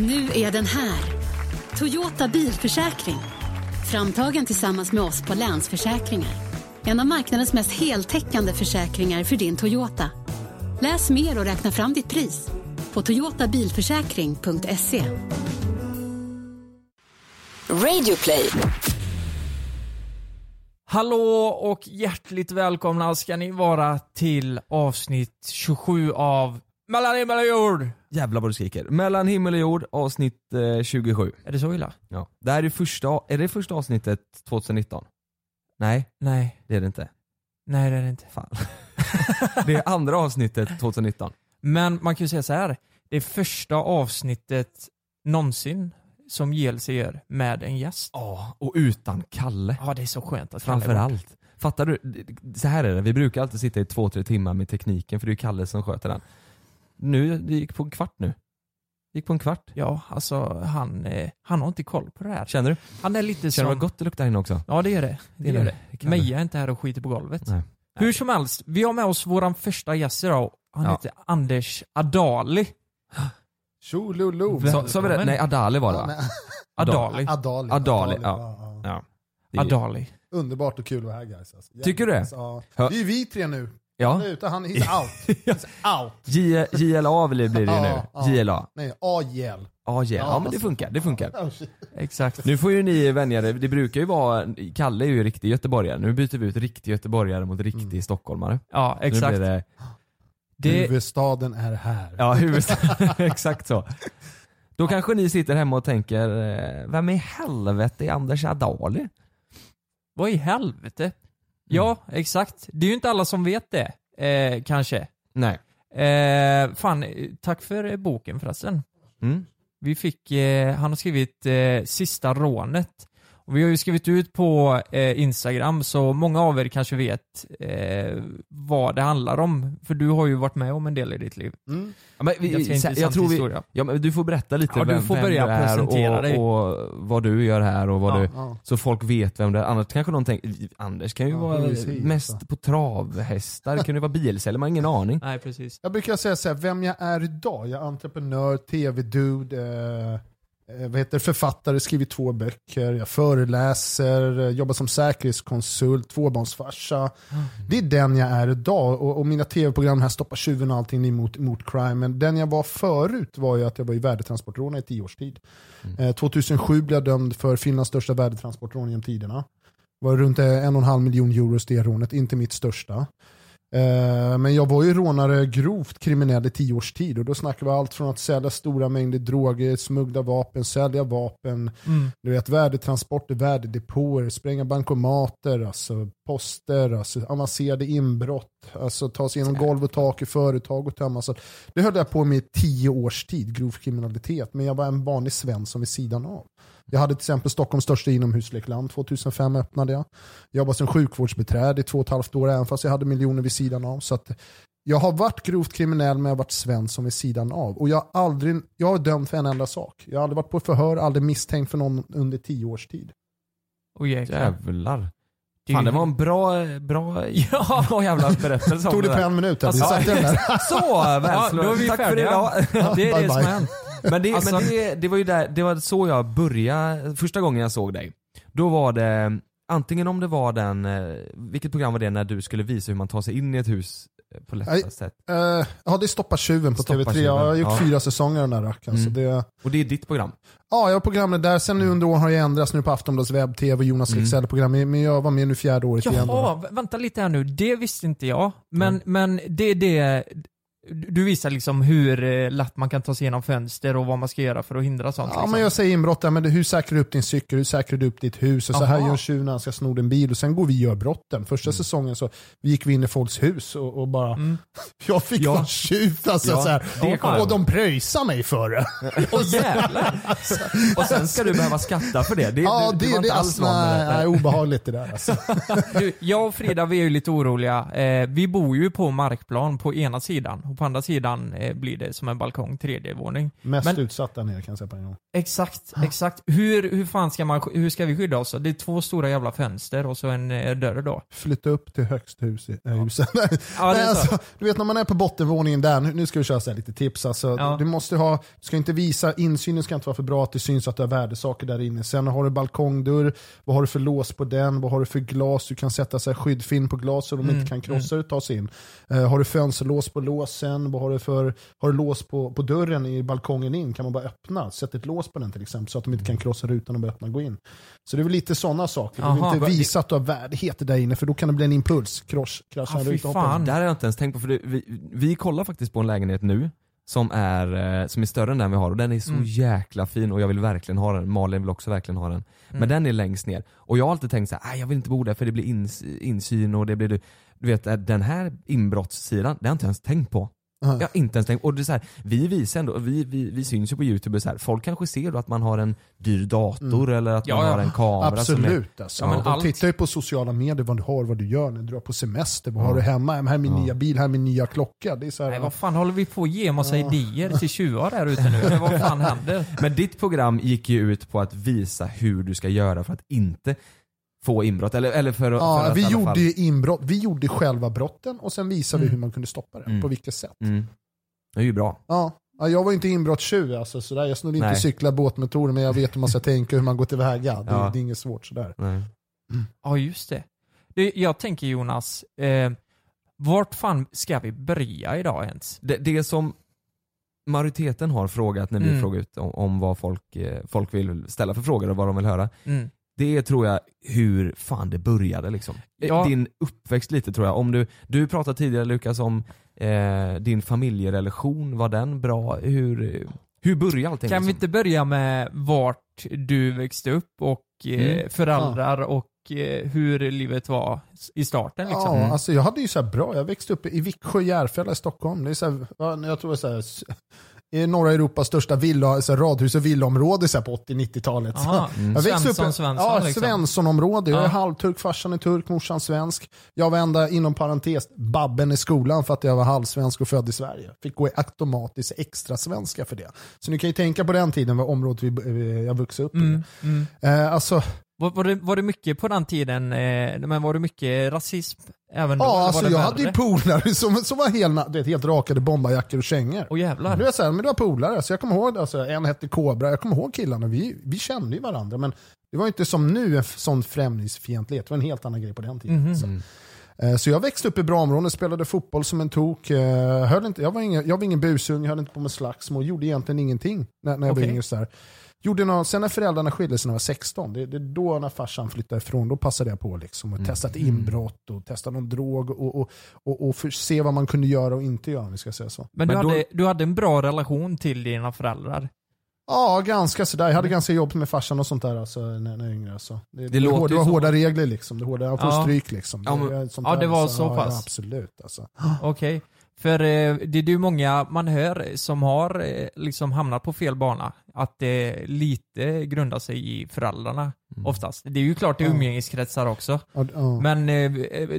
Nu är den här. Toyota bilförsäkring. Framtagen tillsammans med oss på Länsförsäkringar. En av marknadens mest heltäckande försäkringar för din Toyota. Läs mer och räkna fram ditt pris på toyotabilförsäkring.se. Radioplay. Hallå och hjärtligt välkomna ska ni vara till avsnitt 27 av Mellan himmel och jord. Jävlar vad du skriker. Mellan himmel och jord avsnitt eh, 27. Är det så illa? Ja. Det här är första, är det första avsnittet 2019? Nej, Nej, det är det inte. nej det är det inte. Fan. det är andra avsnittet 2019. Men man kan ju säga så här. det är första avsnittet någonsin som JLC gör med en gäst. Ja, och utan Kalle. Ja, det är så skönt att Kalle är borta. Framförallt. Fattar du? Så här är det, vi brukar alltid sitta i två, tre timmar med tekniken för det är ju Kalle som sköter den. Nu, det gick på en kvart nu. Det gick på en kvart. Ja, alltså han, eh, han har inte koll på det här. Känner du? Han är lite Känner du som... vad gott det luktar inne också? Ja, det gör det. Det Det gör det. Meja är inte här och skiter på golvet. Nej. Hur som helst, vi har med oss våran första gäst idag. Han Ja. heter Anders Adali. Tjololo. Sa, vi det? Nej, Adali var det va? men- Adali. Adali. Adali, ja. ja. Ja. Adali. Underbart och kul att vara här guys. Alltså. Tycker du det? Ja. Det är ju vi tre nu. Ja. Han är ute, han he's out. He's out. J- JLA blir det ju nu. JLA. Nej, AJL. Ja, ja, men det funkar. Det funkar. Exakt. Nu får ju ni vänja er, det brukar ju vara, Kalle är ju riktig göteborgare, nu byter vi ut riktig göteborgare mot riktig Mm. stockholmare. Ja, Nu exakt. blir det, Det, Huvudstaden är här. ja huvudstaden, exakt så. Då kanske ni sitter hemma och tänker, eh, vem i helvete är Anders Adali? vad i helvete? Ja, exakt. Det är ju inte alla som vet det, eh, kanske. Nej. Eh, fan, eh, tack för eh, boken förresten. Mm. Vi fick, eh, han har skrivit eh, Sista rånet. Och vi har ju skrivit ut på eh, Instagram så många av er kanske vet eh, vad det handlar om. För du har ju varit med om en del i ditt liv. Mm. Ja, men vi, Ganska jag, intressant tror vi, historia. ja, men du får berätta lite Ja, du vem, får vem börja du är presentera och, dig. och vad du gör här och vad Ja. du, Ja. så folk vet vem det är. Annars kanske någon tänker, Anders kan ju Ja, vara precis, mest på travhästar, kan ju vara bilsälj, man har ingen aning. Nej, precis. Jag brukar säga så här, vem jag är idag. Jag är entreprenör, tv-dude, eh, vad heter författare, skriver två böcker, jag föreläser, eh, jobbar som säkerhetskonsult, tvåbarnsfarsa. Det är den jag är idag och, och mina tv-program här stoppar tjuven och allting ni mot, mot crime. Men den jag var förut var ju att jag var i värdetransportrånare i tio års tid. Eh, 2007 blev jag dömd för Finlands största värdetransportrån genom tiderna. Det var runt eh, en och en halv miljon euros det rånet, inte mitt största. Eh, Men jag var ju rånare grovt kriminell i tio års tid och då snackar vi allt från att sälja stora mängder droger, smuggla vapen, sälja vapen, Mm. du vet, värdetransporter, värdedepåer, spränga bankomater, alltså poster, alltså avancerade inbrott, alltså ta sig igenom golv och tak i företag och tömma. Så det höll jag på med i tio års tid, grov kriminalitet, men jag var en vanlig svensson vid sidan av. Jag hade till exempel Stockholms största inomhuslekland, 2005 öppnade jag. Jag jobbade som sjukvårdsbiträde i två och ett halvt år, även fast jag hade miljoner vid sidan av. Så att jag har varit grovt kriminell men jag har varit svensson vid sidan av. Och jag har aldrig, jag har dömt för en enda sak. Jag har aldrig varit på förhör, aldrig misstänkt för någon under tio års tid. Jäklar. Jävlar. Fan det var en bra, bra, ja. bra jävla berättelse om Tog det på en minut? Alltså, Alltså, satte den där. Så, Ja, välslå. då är vi Tack för idag. Det är Bye, det som bye. har hänt. Men, det, Alltså- men det, det var ju där, det var så jag började, första gången jag såg dig. Då var det, antingen om det var den, eh, vilket program var det när du skulle visa hur man tar sig in i ett hus eh, på lättast Nej. sätt? Eh, ja, det är Stoppa tjuven på Stoppa TV3. tjuven, Jag har gjort ja. fyra säsonger av den där rackaren. Mm. Så det, Och det är ditt program? ja, jag har programmet där. Sen nu under åren har jag ändrats nu på Aftonbladets webb-tv och Jonas Mm. Leksell-program. Men jag var med nu fjärde året igen. då. Jaha, vä- vänta lite här nu. Det visste inte jag. Men, men det är det... Du visar liksom hur eh, lätt man kan ta sig igenom fönster och vad man ska göra för att hindra sånt. Ja, liksom. men jag säger inbrott men det, hur säkrar du upp din cykel, hur säkrar du upp ditt hus? Och så här gör en tjuv när han ska sno din bil och sen går vi och gör brotten. Första säsongen så gick vi in i folks hus och, och bara, Mm. jag fick Ja. vara tjuv alltså, Ja, så här, det och, och de pröjsade mig för det. Åh jävlar! Och sen ska du behöva skatta för det? det Ja, det, det, inte alls alltså, nej, det? nej, obehagligt det där. Alltså. Du, jag och Frida vi är ju lite oroliga. Eh, vi bor ju på markplan på ena sidan och på andra sidan eh, blir det som en balkong, tredje våning. Mest Men- utsatt där nere kan jag säga på en gång. Exakt, exakt. Hur, hur fan ska man, hur ska vi skydda oss? Det är två stora jävla fönster och så en eh, dörr då. Flytta upp till högst hus i, äh, husen. Ja, Nej, alltså, du vet när man är på bottenvåningen där, nu- nu ska vi köra så lite tips. Alltså, Ja. Du måste ha, du ska inte visa, insynen ska inte vara för bra att det syns att du har värdesaker där inne. Sen har du balkongdörr, vad har du för lås på den, vad har du för glas, du kan sätta så här skyddfilm på glas så de Mm, inte kan krossa det och ta sig in. Eh, har du fönsterlås på låsen, vad har du för har du lås på, på dörren i balkongen in, kan man bara öppna, sätt ett lås på den till exempel så att de inte kan krossa rutan och bara öppna och gå in. Så det är väl lite sådana saker, du vill Aha, inte visa att du har värdighet där inne för då kan det bli en impuls, kross, krascha fy ruta fan. här har jag inte ens tänkt på för det, vi, vi kollar faktiskt på en lägenhet nu som är, eh, som är större än den vi har och den är så Mm. jäkla fin och jag vill verkligen ha den. Malin vill också verkligen ha den. Men Mm. den är längst ner. Och jag har alltid tänkt så här, "Aj, jag vill inte bo där för det blir ins, insyn och det blir du du vet eh, den här inbrottssidan, det har jag inte ens tänkt på. Ja. Jag har inte ens tänkt, och det är så här, vi visar ändå, vi, vi, vi syns ju på youtube och så här, folk kanske ser då att man har en dyr dator eller att Ja, man ja. har en kamera som är, Absolut. Alltså. Ja, men de allt- tittar ju på sociala medier vad du har, vad du gör när du drar på semester, vad Ja. har du hemma, här är min Ja. nya bil, här är min nya klocka. Det är så här, Nej vad fan håller vi på att ge massa Ja. idéer till tjuvar där ute nu? Vad fan händer? Men ditt program gick ju ut på att visa hur du ska göra för att inte få inbrott. Eller, eller för, för ja, att i vi gjorde fall- inbrott, vi gjorde själva brotten och sen visade vi Mm. hur man kunde stoppa det, Mm. på vilket sätt. Mm. Det är ju bra. Ja. Ja, jag var inte inbrottstjuv, alltså, sådär. jag snodde inte cyklar, båtmotorer, men jag vet hur man ska tänka, hur man går tillväga. Det, Ja. det är inget svårt sådär. Nej. Ja just det. det jag tänker Jonas, eh, vart fan ska vi börja idag ens? Det, det som majoriteten har frågat när vi Mm. frågar ut om, om vad folk, eh, folk vill ställa för frågor och vad de vill höra. Mm. Det tror jag hur fan det började liksom. Eh, Ja. Din uppväxt lite tror jag. Om du, du pratade tidigare Lukas om eh, din familjerelation, var den bra? Hur, hur började allting? Kan vi liksom? inte börja med vart du växte upp och eh, Mm. föräldrar och eh, hur livet var i starten liksom? Ja, alltså jag hade ju så här bra, jag växte upp i Viksjö, Järfälla i Stockholm. Det är så här, ja, jag tror det är så här, i norra Europas största villa, så här, radhus och villaområde så på 80-90-talet. Aha. Mm. Jag växte Svensson, upp, Svensson ja, liksom. Svenssonområde. Jag är Ja. halvturk, farsan är turk, morsan svensk. Jag var ända, inom parentes, babben i skolan för att jag var halvsvensk och född i Sverige. Fick gå i automatiskt extra svenska för det. Så ni kan ju tänka på den tiden, vad området vi, vi- jag vuxit upp i. Mm, mm. Eh, alltså, Var, var, det, var det mycket på den tiden, eh, men var det mycket rasism även då? ja, var alltså det jag värre? hade ju polare som, som var helt, du vet, helt rakade bombarjackor och kängor. Åh jävlar. Du så här, men det var polare, så jag kommer ihåg, alltså, en hette Kobra, jag kommer ihåg killarna, vi, vi kände ju varandra. Men det var inte som nu en sån främlingsfientlighet, det var en helt annan grej på den tiden. Mhm. Så. Mm. Eh, Så jag växte upp i bra områden, spelade fotboll som en tok. eh, Höll inte, jag, var ingen, jag var ingen busunge, höll inte på med slagsmål, gjorde egentligen ingenting när, när jag var Okej. yngre. Så. Gjorde någon, sen när föräldrarna skilde sig när jag var 16, det, det är då när farsan flyttade ifrån, då passade jag på liksom, och Mm. testa ett inbrott och testa någon drog och, och, och, och för, se vad man kunde göra och inte göra om vi ska säga så. Men, du, Men då- hade, du hade en bra relation till dina föräldrar? Ja, ganska sådär. Jag hade ganska jobbigt med farsan och sånt där alltså, när, när jag var yngre. Alltså. Det, det, låter var, det var som- hårda regler liksom. Det, hårda, jag får Ja. stryk liksom. Ja, men- ja, där, det var alltså. så Ja, pass. Ja, absolut alltså. Okej. För eh, det är ju många man hör som har eh, liksom hamnat på fel bana. Att det lite grundar sig i föräldrarna Mm. oftast. Det är ju klart i umgängeskretsar också. Men eh,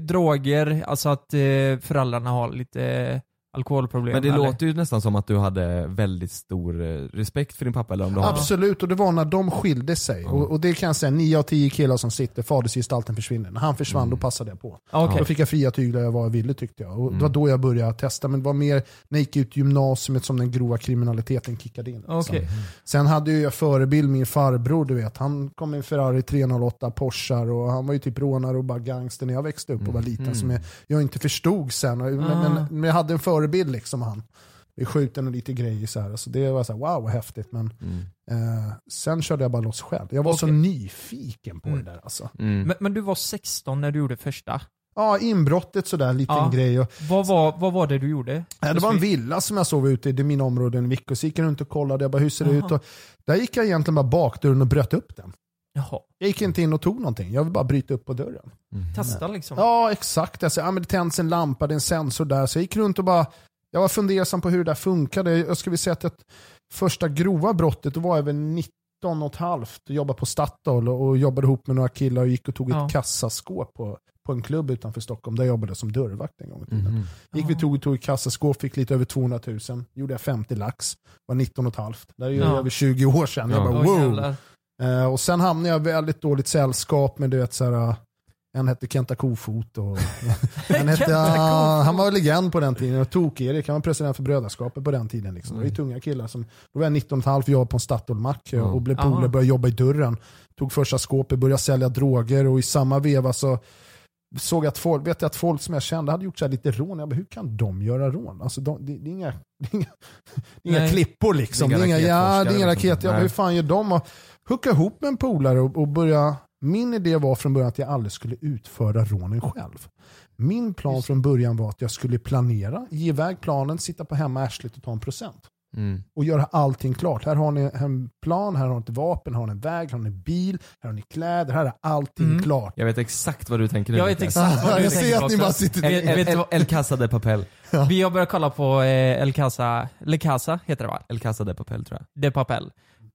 droger, alltså att eh, föräldrarna har lite alkoholproblem. Men det eller? låter ju nästan som att du hade väldigt stor eh, respekt för din pappa eller om du har Absolut, och det var när de skilde sig. Ja. Och, och det kan jag säga, nio av tio killar som sitter, fadersgestalten försvinner. När han försvann, Mm. då passade jag på. Okej. Då fick jag fria tyglar jag var jag ville tyckte jag. Och Det var Mm. då jag började testa, men det var mer när jag gick ut gymnasiet som den grova kriminaliteten kickade in. liksom. Okej. Sen hade ju jag förebild min farbror, du vet. Han kom i en Ferrari 308 Porschar och han var ju typ rånare och bara gangster när jag växte upp och var liten. Mm. Som jag, jag inte förstod sen. Men, Ah. men, men jag hade en förebild liksom han. Vi skjuten och lite grejer så här. Så det var så här, wow vad häftigt. Men Mm. eh, sen körde jag bara loss själv. Jag var så Okej. nyfiken på Mm. det där alltså. Mm. Men, men du var 16 när du gjorde första. Ja, inbrottet sådär, liten Ja. grej. Och, Vad var, vad var det du gjorde? Ja, det var en villa som jag sov ute i, det är mina områden i Vickos. Så gick jag runt och kollade, jag bara, hur ser det Jaha. ut? Och där gick jag egentligen bara bakdörren och bröt upp den. Jaha. Jag gick inte in och tog någonting, jag vill bara bryta upp på dörren. Mm. Testa liksom. Ja, exakt. Jag sa, ja, men det tänds en lampa, det är en sensor där. Så jag gick runt och bara, jag var fundersam på hur det där funkade. Jag skulle säga att det första grova brottet, då var jag väl 19 och ett halvt och jobbade på Statoil och, jobbade ihop med några killar och gick och tog Ja. ett kassaskåp på, på en klubb utanför Stockholm där jag jobbade som dörrvakt en gång i tiden. Mhm. Gick vi tog, tog ett kassaskåp, fick lite över 200 000. Gjorde jag 50 lax, var 19 och ett halvt. Det är ju Ja. över 20 år sedan. Jag Ja. bara Åh, wow. Eh, och sen hamnade jag i väldigt dåligt sällskap med du vet så här, eh, en hette Kenta Kofot och en hette, Kenta ah, han var legend på den tiden. Och Tok-Erik, han var president för Brödraskapet på den tiden. Liksom. Det var ju tunga killar. Som, då var jag 19,5 jobb på en Statoilmack Ja. och blev polare, började jobba i dörren. Tog första skåpet, började sälja droger och i samma veva så såg jag att folk, vet jag att folk som jag kände hade gjort så här lite rån. Jag bara, hur kan de göra rån? Alltså, de, det, det är inga, det är inga, det är inga klippor liksom. Det Det är inga inga, ja, det är inga raketer. Jag bara, hur fan gör de? Och hooka ihop med en polare och, och börja min idé var från början att jag aldrig skulle utföra rånen själv. Min plan från början var att jag skulle planera, ge iväg planen, sitta på hemma arslet och ta en procent. Mm. Och göra allting klart. Här har ni en plan, här har ni ett vapen, här har ni en väg, här har ni en bil, här har ni kläder, här är allting Mm. klart. Jag vet exakt vad du tänker nu. Jag vet exakt vad du jag tänker ser att ni bara sitter El, el, el, el Casa de Papel. Vi har börjat kolla på eh, El Casa, Le Casa heter det va? El Casa de Papel tror jag. De Papel.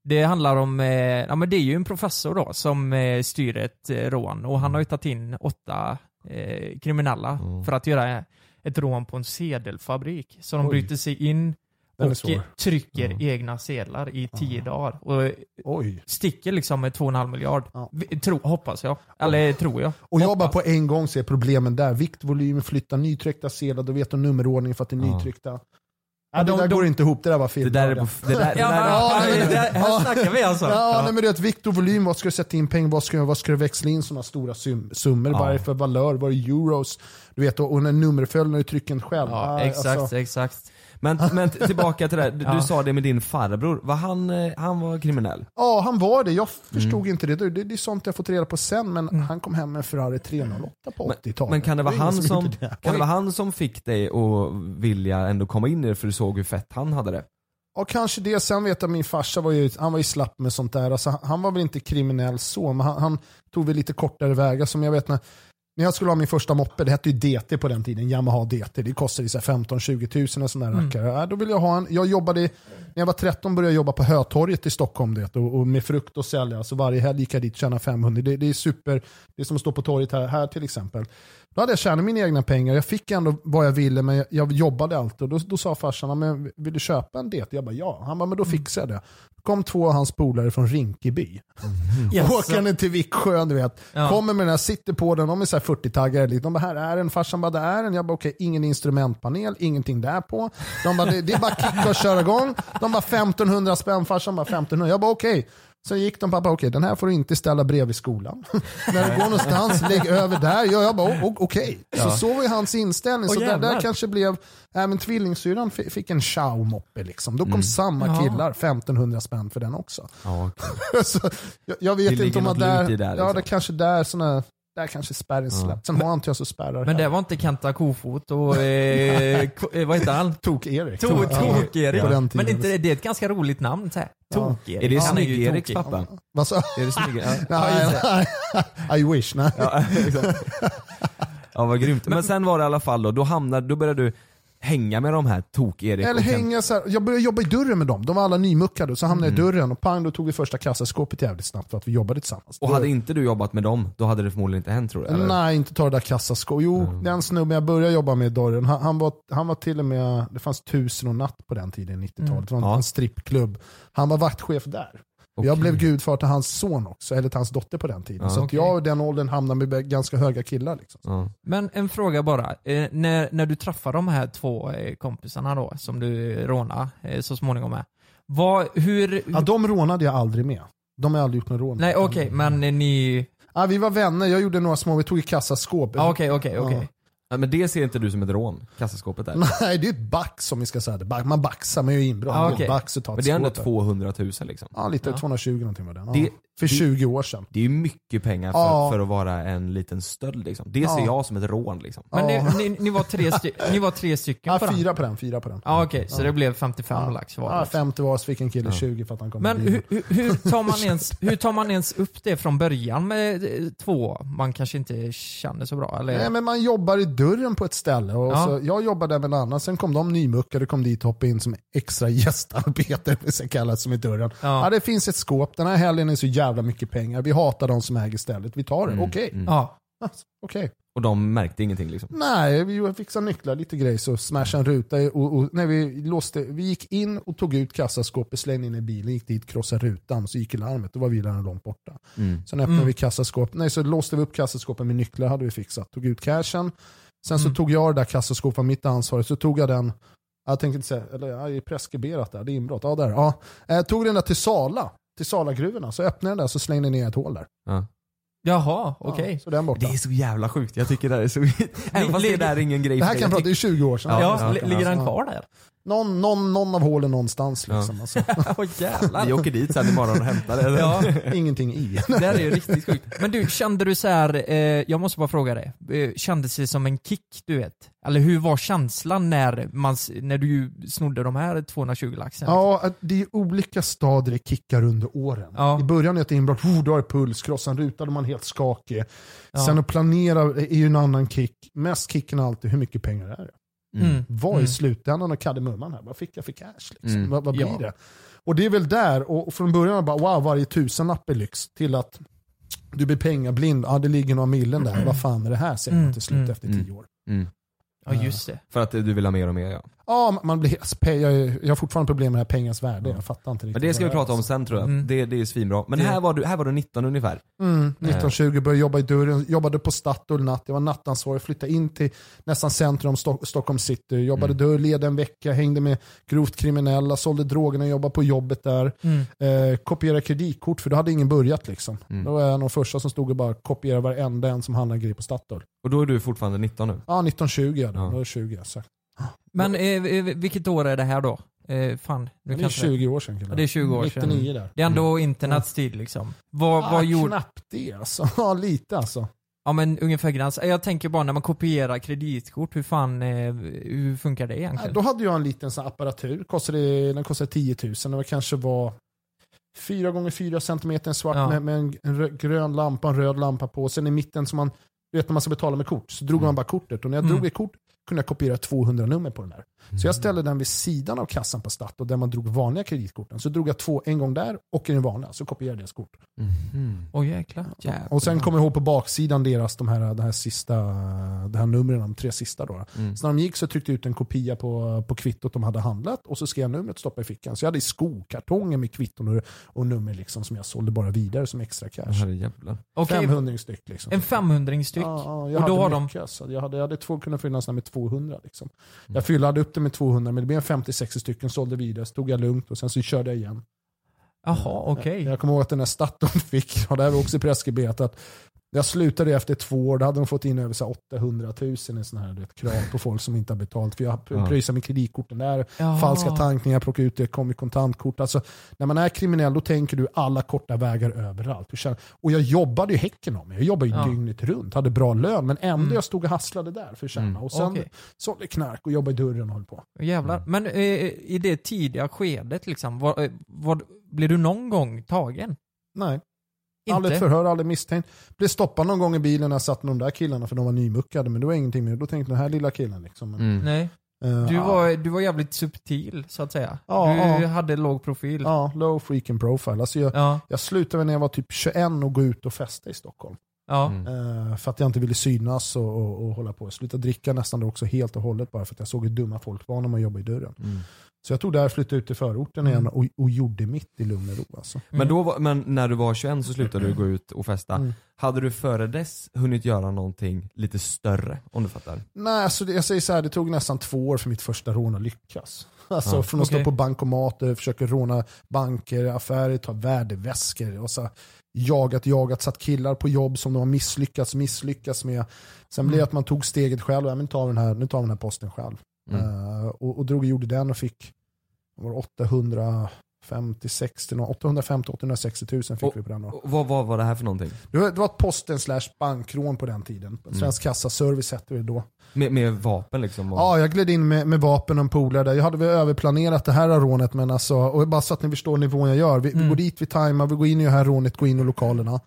Det handlar om, eh, ja men det är ju en professor då som eh, styr ett eh, rån och han har ju tagit in åtta eh, kriminella Mm. för att göra ett rån på en sedelfabrik. Så de Oj. bryter sig in och trycker Mm. egna sedlar i tio dagar. Och Oj. sticker liksom med 2,5 miljard. Ja. Tro, hoppas jag. Eller tror jag. Och jag bara Hoppas. på en gång ser problemen där. Viktvolym, flytta nytryckta sedlar, då vet de nummerordningen för att det är Ja. nytryckta. Ja, det de- där de- går inte ihop, det där var Det fel. där är på... Det där, Ja, ja, det- här ja. snackar vi alltså. Ja, nej, men du vet, vikt och volym, vad ska du sätta in pengar, vad ska, vad ska du växla in sådana stora sum, summor, Ja. vad är det för valör, vad är euros? Du vet, och, och när nummerföljd när du trycker själv. Ja, Ah, exakt, alltså, exakt. Men, men tillbaka till det här. Du, Ja. du sa det med din farbror. Var han, eh, han var kriminell? ja, han var det. Jag Mm. förstod inte det. det. Det är sånt jag fått reda på sen, men han kom hem med en Ferrari 308 på 80-talet. Men kan det vara ingen han som, det. kan det vara han som fick dig att vilja ändå komma in i det för du såg hur fett han hade det? Ja, kanske det. Sen vet jag min farsa var ju, han var ju slapp med sånt där. Alltså, han- han var väl inte kriminell så, men han, han tog väl lite kortare vägar. Som jag vet när, när jag skulle ha min första moppe, det hette ju DT på den tiden, Yamaha DT. Det kostade ju så här 15-20 tusen och sån där Mm. rackare. Ja, då ville jag ha en, jag jobbade, när jag var 13 började jag jobba på Hötorget i Stockholm det, och, och med frukt och sälja. Så varje helg gick jag dit och tjänade 500. Det, det är super, det är som att stå på torget här, här till exempel. Då hade jag tjänat mina egna pengar. Jag fick ändå vad jag ville men jag, jag jobbade alltid. Och då, då sa farsan, "Ja, men vill du köpa en DT? Jag bara ja. Han bara, men då fixar jag det. Kom två av hans polare från Rinkeby. Yes. Åkande till Viksjö, du vet. Ja. Kommer med den här, sitter på den, de är så här 40-taggare. lite. De bara, här är den. Farsan bara, det är den. Jag bara, okej, ingen instrumentpanel, ingenting där på. De bara, det, det är bara kicka och köra igång. De bara, 1500 spänn. Farsan bara, 1500. Jag bara, okej. Sen gick de, pappa, okej, den här får du inte ställa bredvid skolan. När du går någonstans, lägg över där. Ja, jag bara, o- o- okej. Så så var ju hans inställning. Så där, där kanske blev, även tvillingsyrran fi- fick en Xiao-moppe. Liksom. Då kom samma Ja. killar, 1500 spänn för den också. Ja, okej. så, jag, jag vet Det inte om något där, där, ja liksom. det kanske där såna, där kanske spärren släppt. Sen har inte jag så spärrar Men det var inte Kenta Kofot och, eh, eh, vad heter han? Tok-Erik. To- Ja, Tok-Erik. den Men inte, det är ett ganska roligt namn så här. Ja. Tok-Erik. Är det Snygg-Eriks pappa? Vad sa Är det snygg? Ja. Nej, I wish. Nej. Ja, exakt. ja vad grymt. Men sen var det i alla fall då, då hamnade, då började du hänga med de här Tok-Erik Eller hänga så här, jag började jobba i dörren med dem. De var alla nymuckade. Så hamnade jag i Mm. dörren och pang, då tog vi första kassaskåpet jävligt snabbt för att vi jobbade tillsammans. Och hade inte du jobbat med dem, då hade det förmodligen inte hänt tror du? Eller? Nej, inte ta det där kassaskåpet. Jo, Mm. den snubben jag började jobba med i dörren, han, han, var, han var till och med, det fanns tusen och natt på den tiden, 90-talet. Det var en, Ja. en strippklubb. Han var vaktchef där. Okej. Jag blev gudfar till hans son också, eller till hans dotter på den tiden. Ja, så att okej. jag i den åldern hamnade med ganska höga killar. Liksom. Ja. Men en fråga bara. Eh, när, när du träffar de här två eh, kompisarna då, som du rånade eh, så småningom med. Vad, hur... Ja, de rånade jag aldrig med. De har aldrig gjort någon rån. Nej okej, men eh, ni... Ja, vi var vänner, jag gjorde några små, vi tog i kassaskåp. Ja, Okej, okej, okej. Men det ser inte du som ett rån, kassaskåpet där? Nej, det är ett bax om vi ska säga det. Back- Man baxar, man gör inbrott. Ja, Det är okej. ett bax och tar Men ett det är ändå skåp. 200 000 liksom. Ja, lite Ja. 220 någonting var den. Ja. Det- För det- 20 år sedan. Det är ju mycket pengar för, Ja. för att vara en liten stöld liksom. Det ser Ja. jag som ett rån liksom. Men Ja. ni, ni, ni, var tre ni var tre stycken Ja, på den? fyra på den, fyra på den. Ja okej, så det blev 55 Ja. lax var det. Ja, 50 var så fick en kille Ja. 20 för att han kom Men hur, hur, hur, tar man ens, hur tar man ens upp det från början med eh, två man kanske inte känner så bra? Eller? Nej, men man jobbar i dörren på ett ställe. Och Ja. så, jag jobbade där med en annan, sen kom de nymuckade kom dit och hoppade in som extra gästarbetare, kallas som i dörren. Ja. ja. det finns ett skåp, den här helgen är så jävla mycket pengar, vi hatar de som äger stället, vi tar det, Mm, okej. mm. ja. Alltså, okej. Och de märkte ingenting liksom? Nej, vi fixade nycklar, lite grejer, så smashade en ruta. Och, och, när vi, låste, vi gick in och tog ut kassaskåpet, slängde in i bilen, gick dit, krossade rutan, så gick larmet. Då var vi redan långt borta. Mm. Sen öppnade Mm. vi kassaskåpet, nej så låste vi upp kassaskåpet med nycklar, hade vi fixat. Tog ut cashen. Sen så Mm. tog jag det där kassaskåpet, mitt ansvar, så tog jag den, jag tänkte inte säga, eller jag är preskriberat där, det är inbrott. Ja, där. Ja. Jag tog den där till Sala, till Salagruvorna, så öppnade jag den där så slängde jag ner ett hål där. Ja. Jaha, okej. Ja, så den borta. Det är så jävla sjukt, jag tycker det här är så... Även fast det ligger- där är ingen grej Det här kan jag prata, det är 20 år sedan. Ja, Ja, ja, ligger han ja. kvar där? Någon, någon, någon av hålen någonstans liksom. Alltså. Åh jävlar. Vi åker dit sen imorgon och hämtar det. Ja, Ingenting i. det här är ju riktigt sjukt. Men du, kände du så här, eh, jag måste bara fråga dig, eh, kändes det som en kick du vet? Eller hur var känslan när, man, när du snodde de här 220 laxen? Ja, det är olika stadier i kickar under åren. Ja. I början är ett inbrott, oh, då är det puls, krossa en ruta, då är man helt skakig. Ja. Sen att planera är ju en annan kick. Mest kicken alltid, hur mycket pengar är det? Mm. Vad är Mm. slutändan av kardemumman här? Vad fick jag för cash? Liksom? Mm. Vad, vad blir Ja. det? Och det är väl där, och och från början bara wow, varje tusenlapp är lyx, till att du blir pengablind, ja det ligger några millen där, vad fan är det här? Säger man Mm, till slut mm, efter mm. tio år. Mm. Ja just det. För att du vill ha mer och mer ja. Ja, man blir, alltså, jag, har fortfarande problem med det här pengans värde, jag fattar inte riktigt. Men det ska vi prata om sen tror jag. Mm. Det, det är svinbra. Men här var, du, här var du 19 ungefär. Mm, 1920 började jobba i dörren, jobbade på Statoil natt, jag var nattansvarig, flyttade in till nästan centrum Stock- Stockholm city, jobbade Mm. dörr, ledde en vecka, hängde med grovt kriminella, sålde drogerna, jobbade på jobbet där. Mm. Eh, kopierade kreditkort för då hade ingen börjat liksom. Mm. Då var jag en av de första som stod och bara kopierade varenda en som handlade grejer på Statoil. Och då är du fortfarande 19 nu. Ja, 1920 ja, då, Ja. då är det 20 alltså. Men eh, vilket år är det här då? Eh, fan, Det är kanske 20 år sedan. Ja, det är 20 år sedan. 99 där. Det är ändå internets tid liksom. Vad, Ah, vad gjorde... Knappt det alltså. Ja, lite alltså. Ja men ungefär gräns. Jag tänker bara när man kopierar kreditkort, hur fan, eh, hur funkar det egentligen? Då hade jag en liten sån apparatur, kostade, den kostade 10 000. Det var kanske var 4 gånger 4 cm svart Ja. med, med en, en rö- grön lampa, en röd lampa på. Sen i mitten som man, du vet när man ska betala med kort, så drog Mm. man bara kortet. Och när jag Mm. drog ett kort kunde jag kopiera 200 nummer på den där. Så jag ställde den vid sidan av kassan på Stat och där man drog vanliga kreditkorten. Så drog jag två en gång där och i den vanliga, så kopierade jag deras kort. Mhm. Åh jäklar. Jävlar. Och sen kommer jag ihåg på baksidan deras, de här, de här sista, de här numren, de tre sista då. Mm. Så när de gick så tryckte jag ut en kopia på, på kvittot de hade handlat och så skrev jag numret och stoppade i fickan. Så jag hade i skokartonger med kvitton och, och nummer liksom som jag sålde bara vidare som extra cash. Okej, 500 styck liksom. en 500 styck. Ja, ja, jag Och hade då har de-. Jag hade, jag hade två, kunnat fylla med 200. Liksom. Mm. Jag fyllde upp det med 200 men det blev 50-60 stycken, sålde vidare, så tog jag lugnt och sen så körde jag igen. Jaha, okej. Jag, jag kommer ihåg att den här Statoil fick, och det här var också preskriberat, att jag slutade efter två år, då hade de fått in över så här 800 000 i såna här vet, krav på folk som inte har betalt. För jag Ja. pröjsade med kreditkorten där, Jaha. falska tankningar, plocka ut det, kom i kontantkort. Alltså, när man är kriminell då tänker du alla korta vägar överallt. Och jag jobbade ju häcken om mig. Jag jobbade ju Ja. dygnet runt, hade bra lön, men ändå Mm. jag stod och hasslade där för att tjäna. Mm. Och sen Okej. sålde knark och jobbade i dörren och höll på. Jävlar. Men eh, i det tidiga skedet liksom, var, eh, var, blev du någon gång tagen? Nej. Inte? Aldrig ett förhör, aldrig misstänkt. Blev stoppad någon gång i bilen när jag satt med de där killarna för de var nymuckade, men det var ingenting mer. Då tänkte jag den här lilla killen liksom. Men, Mm. Nej. eh, Du ja. var, du var jävligt subtil så att säga. Ja, du ja. hade låg profil. Ja, low freaking profile. Alltså jag, Ja. jag slutade när jag var typ 21 och gå ut och festa i Stockholm. Mm. Eh, för att jag inte ville synas och, och, och hålla på. Jag slutade dricka nästan då också helt och hållet bara för att jag såg hur dumma folk var när man jobbade i dörren. Mm. Så jag tog där, flyttade ut till förorten Mm. igen och, och gjorde mitt i lugn och ro. Alltså. Men, då, var- men när du var 21 så slutade du gå ut och festa. Mm. Hade du före dess hunnit göra någonting lite större? Om du fattar? Nej, alltså det, jag säger så här, det tog nästan två år för mitt första rån att lyckas. Alltså Ja, från att okej. stå på bankomater, försöka råna banker, affärer, ta värdeväskor och så jagat, jagat, satt killar på jobb som de har misslyckats, misslyckats med. Sen blev Mm. det att man tog steget själv, ja, men tar vi den här, nu tar vi den här posten själv. Mm. Eh, och, och drog och gjorde den och fick var det, 850, 60, 850, 860 000 fick Och- vi på den. Då. Och vad, vad var det här för någonting? Det var, det var ett posten slash bankrån på den tiden. Svensk kassaservice hette det då. Med, med vapen liksom? Och... Ja, jag gled in med, med vapen och en polare där. Jag hade väl överplanerat det här rånet, men alltså, och bara så att ni förstår nivån jag gör. Vi, vi Mm. går dit, vi tajmar, vi går in i det här rånet, går in i lokalerna.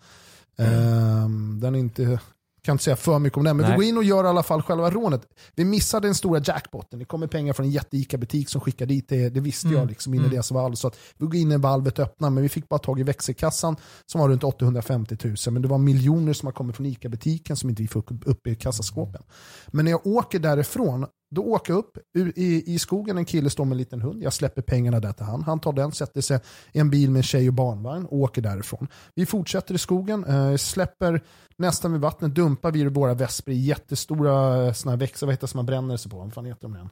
Ehm, den är inte kan inte säga för mycket om det, men Nej. vi går in och gör i alla fall själva rånet. Vi missade den stora jackpotten. Det kommer pengar från en jätte butik som skickar dit det. Det visste jag liksom innan Mm. deras valv. Så att vi går in i valvet öppna, men vi fick bara tag i växelkassan som var runt 850 000. Men det var miljoner som har kommit från ICA-butiken som inte vi fick upp i kassaskåpen. Men när jag åker därifrån, då åker jag upp i, i skogen, en kille står med en liten hund. Jag släpper pengarna där till han. Han tar den, sätter sig i en bil med en tjej och barnvagn och åker därifrån. Vi fortsätter i skogen, eh, släpper nästan vid vattnet, dumpar vi våra vesper i jättestora eh, såna här växter, vad heter det som man bränner sig på? Vad fan heter de igen?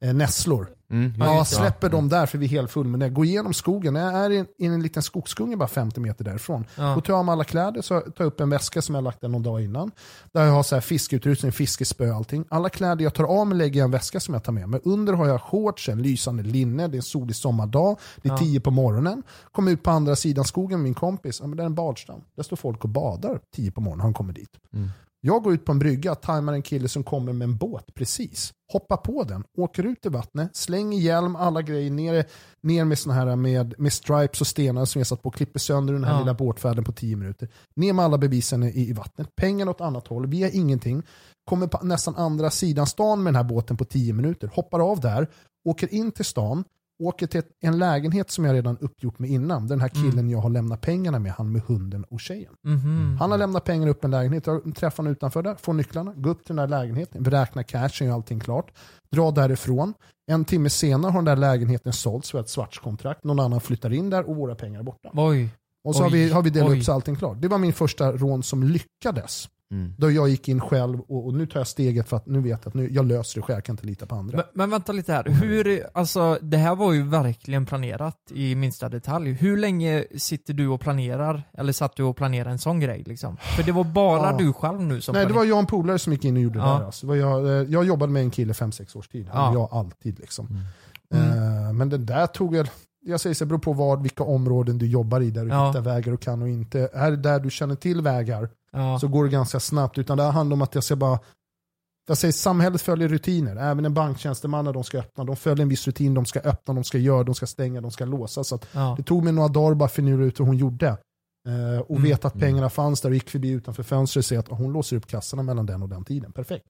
Eh, nässlor. Mm, Ja, släpper dem där för vi är helt full med det. Går igenom skogen, jag är i en, i en liten skogsgunge bara 50 meter därifrån. Ja. Då tar jag mig alla kläder, så tar jag upp en väska som jag lagt där någon dag innan. Där jag har så här fiskeutrustning, fiskespö och allting. Alla kläder jag tar av mig lägger jag i en väska som jag tar med mig. Under har jag shorts, en lysande linne, det är en solig sommardag, det är Ja. tio på morgonen. Kommer ut på andra sidan skogen med min kompis, ja, men det är en badstrand. Där står folk och badar tio på morgonen, han kommer dit. Mm. Jag går ut på en brygga, tajmar en kille som kommer med en båt precis. Hoppar på den, åker ut i vattnet, slänger hjälm, alla grejer ner, ner med såna här med, med stripes och stenar som jag satt på, klipper sönder den här Ja. lilla båtfärden på 10 minuter. Ner med alla bevisen i, i vattnet, pengarna åt annat håll, vi har ingenting. Kommer på nästan andra sidan stan med den här båten på 10 minuter, hoppar av där, åker in till stan, åker till en lägenhet som jag redan uppgjort med innan. Den här killen jag har lämnat pengarna med, han med hunden och tjejen. Mhm. Han har lämnat pengar upp en lägenhet, jag träffar honom utanför där, får nycklarna, går upp till den där lägenheten, beräknar cashen och allting klart. Drar därifrån. En timme senare har den där lägenheten sålts för ett svartskontrakt. Någon annan flyttar in där och våra pengar är borta. Oj. Och så har Oj, vi, har vi delat oj. upp så allting klart. Det var min första rån som lyckades. Mm. Då jag gick in själv och, och nu tar jag steget för att nu vet jag att nu, jag löser det själv, jag kan inte lita på andra. Men, men vänta lite här, hur, alltså det här var ju verkligen planerat i minsta detalj. Hur länge sitter du och planerar, eller satt du och planerade en sån grej liksom? För det var bara Ja. du själv nu som Nej, det planerade. var jag och en polare som gick in och gjorde Ja. det där. Alltså. Det var jag, eh, jag jobbade med en kille 5-6 års tid. Ja. Jag alltid liksom. Mm. Eh, Men det där tog jag, jag säger så, det beror på vad, vilka områden du jobbar i där du Ja. hittar vägar och kan och inte. Är det där du känner till vägar Ja. så går det ganska snabbt. Utan det här handlar om att jag ska bara jag säger samhället följer rutiner. Även en banktjänsteman när de ska öppna, de följer en viss rutin. De ska öppna, de ska göra, de ska stänga, de ska låsa. Så Ja. det tog mig några dagar bara finura ut hur hon gjorde. Eh, och Mm. veta att pengarna fanns där och gick förbi utanför fönstret och se att hon låser upp kassorna mellan den och den tiden. Perfekt.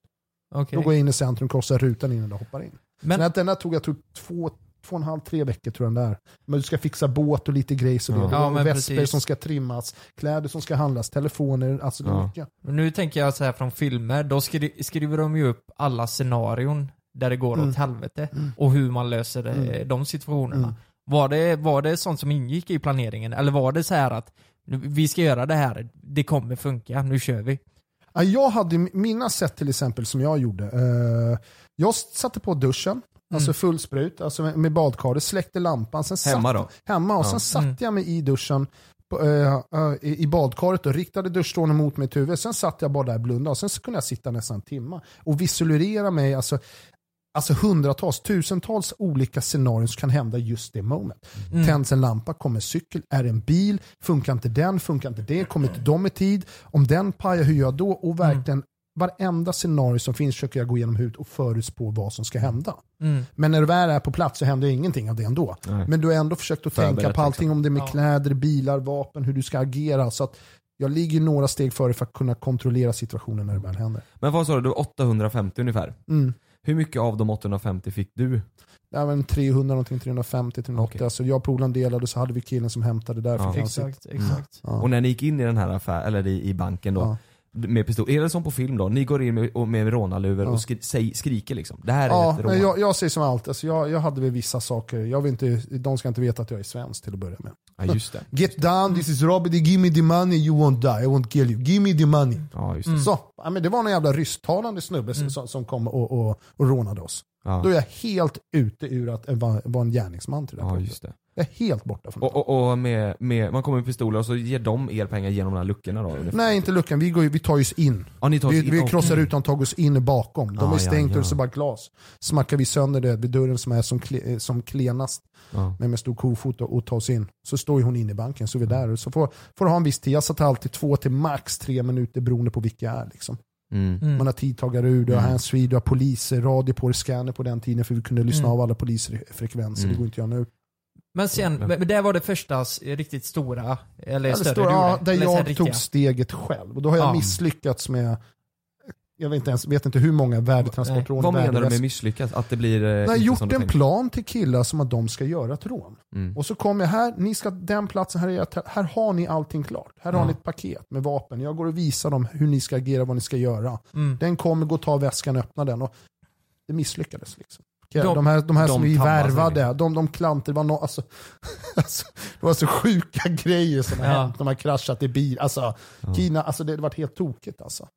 Okej. Då går jag in i centrum, krossar rutan innan jag hoppar in. Men, Men att tog jag tog två, två och en halv, tre veckor tror jag den där. Men du ska fixa båt och lite grejs och det. Ja. Det Ja, men vesper som ska trimmas, kläder som ska handlas, telefoner, alltså det är Ja. mycket. nu tänker jag så här från filmer, då skri skriver de ju upp alla scenarion där det går Mm. åt helvete Mm. och hur man löser eh, Mm. de situationerna. Mm. Var, det, var det sånt som ingick i planeringen? Eller var det så här att vi ska göra det här, det kommer funka, nu kör vi? Ja, Jag hade mina sätt till exempel som jag gjorde. Eh, jag satte på duschen, alltså Mm. full sprut, alltså med, badkaret, släckte lampan. Sen Hemma satt, då? Hemma och Ja. sen satte Mm. jag mig i duschen på, eh, eh, i, badkaret och riktade duschstrålen mot mitt huvud. Sen satt jag bara där och blundade och sen så kunde jag sitta nästan en timme och visualisera mig, alltså, alltså hundratals, tusentals olika scenarion som kan hända just det moment. Mm. Tänds en lampa, kommer cykel, är det en bil, funkar inte den, funkar inte det, kommer inte de i tid, om den pajar, hur gör jag då? Och verkligen varenda scenario som finns försöker jag gå igenom huvudet och förutspå vad som ska hända. Mm. Men när du väl är på plats så händer ingenting av det ändå. Nej. Men du har ändå försökt att Förberett, tänka på allting liksom. om det med Ja. kläder, bilar, vapen, hur du ska agera. Så att jag ligger några steg före för att kunna kontrollera situationen när det väl händer. Men vad sa du, du var 850 ungefär? Mm. Hur mycket av de 850 fick du? Det var en 300, någonting, 350, 380. Okej. Alltså jag och polaren delade så hade vi killen som hämtade där. Ja. Exakt, exakt. Ja. Och när ni gick in i den här affären, eller i, i banken då, Ja. Med pistol, är det som på film då? Ni går in med, och med rånarluvor Ja. och skri, säg, skriker liksom? Det här är Ja, ett rån? jag, jag säger som allt. Alltså jag, jag hade väl vissa saker. Jag vill inte, de ska inte veta att jag är svensk till att börja med. Ja just det. Get down, this is Robert, give me the money, you won't die, I won't kill you. Give me the money. Ja just det. Mm. Så, ja, men det var en jävla rysktalande snubbe Mm. som, som kom och, och, och rånade oss. Ja, Då är jag helt ute ur att vara, en gärningsman till det här ja punkten. just det. Jag är helt borta från det. Och, och, och med, med, man kommer med pistoler och så ger de er pengar genom de här luckorna då? ungefär? Nej, inte luckan. Vi, går, ju- vi tar oss in. Ja, ni tar Vi, oss in- vi krossar rutan och tar oss in bakom. De Ah, är ja, stängt ja. och så bara glas. Smackar vi sönder det vid dörren som är som, kle, eh, som klenast Ja. med, med stor kofot och, och tar oss in. Så står ju hon inne i banken, så är vi där. Så får, får ha en viss tid. Jag satt alltid två till max tre minuter beroende på vilka jag är. Liksom. Mm. Mm. Man har tidtagare ur, du har Mm. handsfree, du har poliser, radio på dig, scanner på den tiden för vi kunde lyssna Mm. av alla polisfrekvenser. Mm. Det går inte göra nu. Men sen, Men- det var det första s- riktigt stora, eller större står, du ja, gjorde? där Eller jag tog steget själv. Och då har jag Ja. misslyckats med, jag vet inte, ens, vet inte hur många värdetransportrån. Vad menar du med misslyckas? Att det blir eh, Jag har gjort en tänkt? plan till killar som att de ska göra ett rån. Mm. Och så kommer jag här, ni ska den platsen, här, är jag, här har ni allting klart. Här har Ja. ni ett paket med vapen. Jag går och visar dem hur ni ska agera, vad ni ska göra. Mm. Den kommer, gå och ta väskan öppna den. Och det misslyckades. Liksom. De- De, här, de här de som vi värvade, de, de klantar, det var, no, alltså, alltså, det var så sjuka grejer som har Ja. hänt. De har kraschat i bil. Alltså, Ja. Kina, alltså det har varit helt tokigt alltså.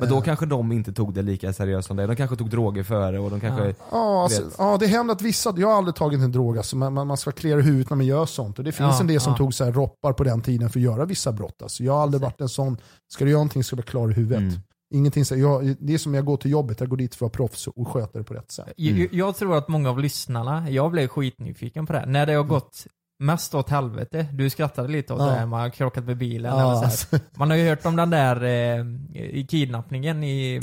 Men då Eh, kanske de inte tog det lika seriöst som dig. De kanske tog droger före och de kanske... Ja. Ja, alltså, ja, det händer att vissa, jag har aldrig tagit en drog, alltså, man, man, ska klia huvudet när man gör sånt. Och det finns Ja, en del som ja. tog så här roppar på den tiden för att göra vissa brott. Alltså, jag har aldrig varit en sån, ska du göra någonting ska du vara klar i huvudet. Mm. Ingenting, så, jag, det är som jag går till jobbet, jag går dit för att vara proffs och sköta det på rätt sätt. Jag- Mm. Jag, jag tror att många av lyssnarna, jag blev skitnyfiken på det här. När det har gått mest åt helvete, du skrattade lite åt Ja. det här, man har krockat med bilen Ja, eller så här. Man har ju hört om den där eh, i kidnappningen i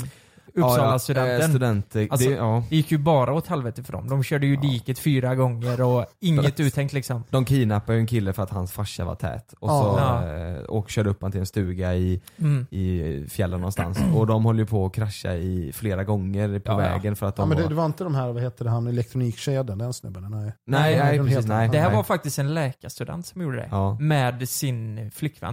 Uppsala-studenten. eh, student, eh, Alltså- det, ja. Det gick ju bara åt helvete för dem. De körde ju diket fyra gånger och inget uttänkt liksom. De kidnappade ju en kille för att hans farsa var tät. Och, Ja. så, Ja. eh, och körde upp han till en stuga i, Mm. i fjällen någonstans. Och de höll ju på att krascha i flera gånger på Ja, ja. vägen för att de ja, men det, var... det var inte de här, vad heter det, han elektronikkedjan, den snubben? Nej, Nej, Nej, nej, precis, nej. Det här nej. var faktiskt en läkarstudent som gjorde det. Ja. Med sin flickvän.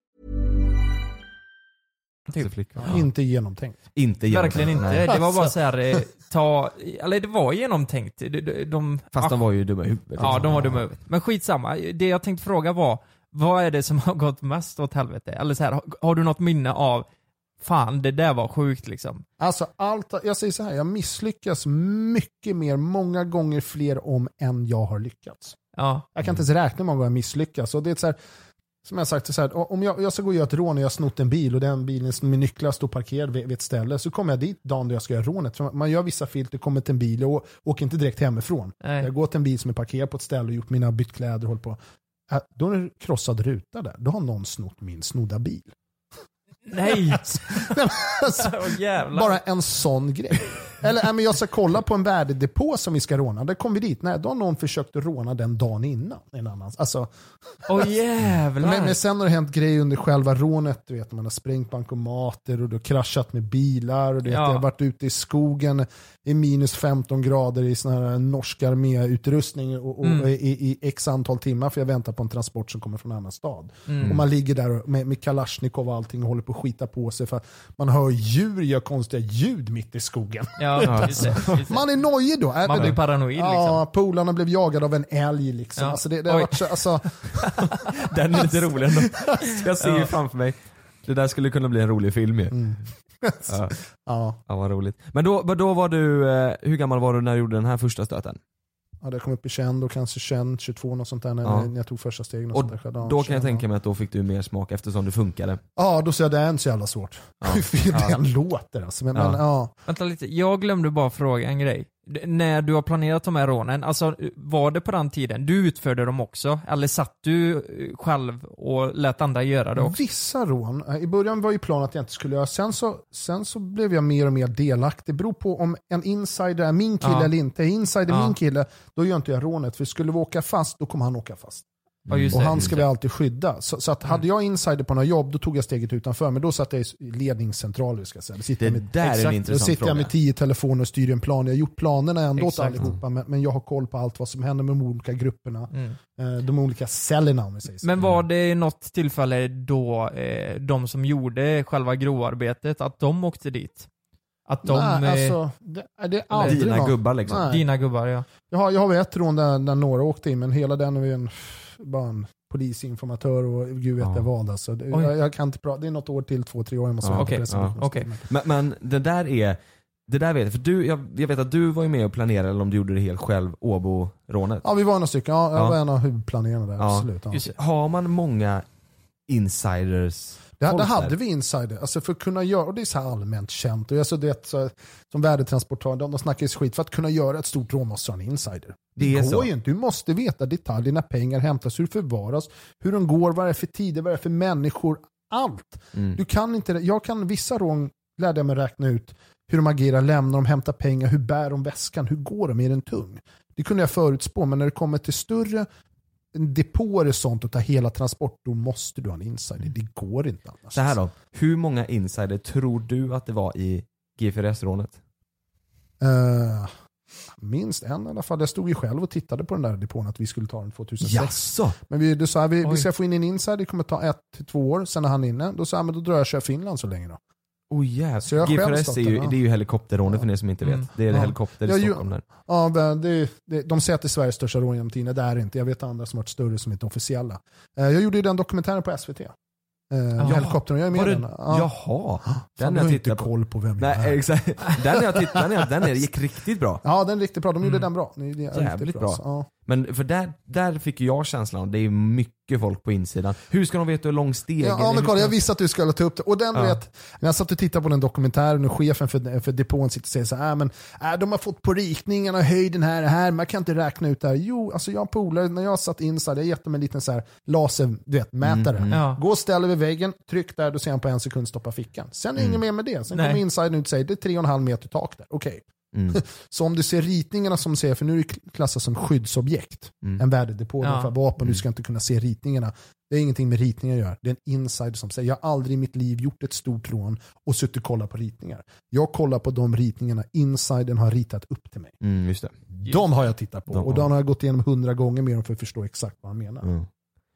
Typ. Flickvän. Inte genomtänkt. Inte Verkligen inte. genomtänkt, nej. Det var bara Alltså. så här, eh, ta, eller det var genomtänkt. De, de, de, Fast de var ju dumma i huvudet. Ja, liksom. de var dumma i huvudet. Men skitsamma. Det jag tänkte fråga var, vad är det som har gått mest åt helvete? Eller så här, har, har du något minne av, fan det där var sjukt liksom? Alltså allt, jag säger så här, jag misslyckas mycket mer, många gånger fler om än jag har lyckats. Ja. Jag kan inte ens räkna hur många gånger jag misslyckas. Och det är så här, som jag sagt, så här, om jag, jag ska gå och göra ett rån och jag har snott en bil och den bilen med nycklar står parkerad vid, vid ett ställe så kommer jag dit dagen då jag ska göra rånet. För man gör vissa filter, kommer till en bil och åker inte direkt hemifrån. Nej. Jag går till en bil som är parkerad på ett ställe och gjort mina bytt kläder och håller på. Äh, Då är det krossad ruta där. Då har någon snott min snodda bil. Nej! Alltså, jävlar. bara en sån grej. Eller äh, men jag ska kolla på en värdedepå som vi ska råna. Där kom vi dit. Nej, då har någon försökt råna den dagen innan. En annan. Alltså, Åh jävlar. men, men sen har det hänt grejer under själva rånet. Du vet, man har sprängt bankomater och du har kraschat med bilar. Och du vet, Ja. Jag har varit ute i skogen i minus 15 grader i sån här norsk arméutrustning och, och, Mm. i, i x antal timmar för jag väntar på en transport som kommer från en annan stad. Mm. Och man ligger där med, med kalasjnikov och allting och håller på att skita på sig för man hör djur göra konstiga ljud mitt i skogen. Ja, just det, just det. Man är nojig då. Man blir paranoid Ja, liksom. polarna blev jagade av en älg liksom. Ja. Alltså, det, det har varit så, alltså, Den är lite rolig ändå. Jag ser ju Ja. framför mig, det där skulle kunna bli en rolig film ju. mm. Ja, ja, ja vad roligt. Men då, då var du, eh, hur gammal var du när du gjorde den här första stöten? Ja, det kom upp i 21 och kanske 21, 22 något sånt där när, Ja. jag tog första stegen. Och Och sånt där. Då kan 21, jag tänka mig att då fick du mer smak eftersom du funkade. Ja, då säger jag det är inte så jävla svårt. Ja. Hur fel Ja. den låter alltså. Men, Ja. men, ja. Vänta lite, jag glömde bara fråga en grej. När du har planerat de här rånen, alltså var det på den tiden, du utförde dem också? Eller satt du eh, själv och lät andra göra det också? Vissa rån, eh, i början var ju planen att jag inte skulle göra, sen så, sen så blev jag mer och mer delaktig. Det beror på om en insider är min kille Ja. eller inte. Är insider Ja. min kille, då gör inte jag rånet. För skulle vi åka fast, då kommer han åka fast. Ja, just Och det, han just ska vi alltid skydda. Så, så att hade jag insider på några jobb, då tog jag steget utanför. Men då satt jag i ledningscentraler. Ska jag säga. Då sitter Det med, där är en exakt. då intressant sitter jag med tio telefoner och styr en plan. Jag har gjort planerna ändå åt Exakt. allihopa, men, men jag har koll på allt vad som händer med de olika grupperna. Mm. Eh, de olika cellerna om vi säger så. Men var det i något tillfälle då eh, de som gjorde själva grovarbetet, att de åkte dit? Att de, Nej, eh, alltså, det, det är aldrig Dina någon- gubbar liksom. Nej. dina gubbar ja. Jag har, jag har ett rån där, där några åkte in, men hela den är ju en, bara en polisinformatör och gud vet Ja. jag vad. Alltså. Jag, jag kan inte prata, det är något år till, två, tre år. Jag måste Ja, vänta på reservationstiden. okej. Men, men det där är, det där vet jag, för du, jag, jag vet att du var ju med och planerade, eller om du gjorde det helt själv, Åbo-rånet. Ja, vi var några stycken. Ja, jag Ja. var en av huvudplanerarna där. Ja. Absolut. Ja. Har man många insiders? Det, det där? hade vi insider, alltså för att kunna göra, och det är så allmänt känt, och jag så det, så, som värdetransportör, de, de snackar ju skit, för att kunna göra ett stort rån måste du ha en insider. Det är går ju inte, du måste veta detaljer när pengar hämtas, hur det förvaras, hur de går, vad det är för tider, vad det är för människor, allt. Mm. Du kan inte, jag kan vissa rån lärde jag mig räkna ut hur de agerar, lämnar de, hämtar pengar, hur bär de väskan, hur går de, är den tung? Det kunde jag förutspå, men när det kommer till större depåer och sånt och ta hela transport, då måste du ha en insider. Det går inte annars. Så här då, hur många insider tror du att det var i GFRS-rånet? Eh, minst en i alla fall. Jag stod ju själv och tittade på den där depån att vi skulle ta den 2006. Jaså? Men vi, då sa vi, vi ska få in en insider, det kommer ta ett till två år, sen är han inne. Då sa jag, men då drar jag och kör Finland så länge då. Oh jävlar. Så jag har själv GFRS stått är ju, där, det är ju helikopterrånet för er som inte vet. Mm. Det är en Ja. helikopter i Jag ju- Stockholm där. Ja, men det, det, de säger att det är Sveriges största rån genom tiderna, det är det inte. Jag vet andra som varit större som inte är officiella. Eh, jag gjorde ju den dokumentären på SVT. Uh, helikoptern, jag är med Var i det, den. Jaha. Fan, Den du har jag inte tittat på. koll på vem jag Nej är. exakt. Den jag tittat den, är- den är, gick riktigt bra. Ja, den är riktigt bra. De gjorde Mm. den bra. Är riktigt Jävligt bra. så, Ja. Men för där, där fick jag känslan av det är mycket folk på insidan. Hur ska de veta hur lång stegen Ja, är? ja men kolla, jag visste att du skulle ta upp det. Och den, Ja. vet, när jag satt och tittade på den dokumentären och chefen för, för depån sitter och säger så här, äh, men äh, de har fått på ritningarna höjden här och här, man kan inte räkna ut det här. Jo, alltså jag polare, när jag satt in så hade jag gett dem en liten så här laser, du vet, mätare. Mm, Ja. Gå och ställ över väggen, tryck där, då ser han på en sekund stoppa fickan. Sen är det inget mer med det. Sen kommer insidern ut och säger det är tre och en halv meter tak där. Okej. Mm. Så om du ser ritningarna som säger, för nu är det klassat som skyddsobjekt, Mm. en värdedepå Ja. för vapen, Mm. du ska inte kunna se ritningarna. Det är ingenting med ritningar att göra. Det är en insider som säger, jag har aldrig i mitt liv gjort ett stort rån och suttit och kollat på ritningar. Jag kollar på de ritningarna insidern har ritat upp till mig. Mm, just det. De har jag tittat på De- och de har jag gått igenom hundra gånger med dem för att förstå exakt vad han menar. Mm.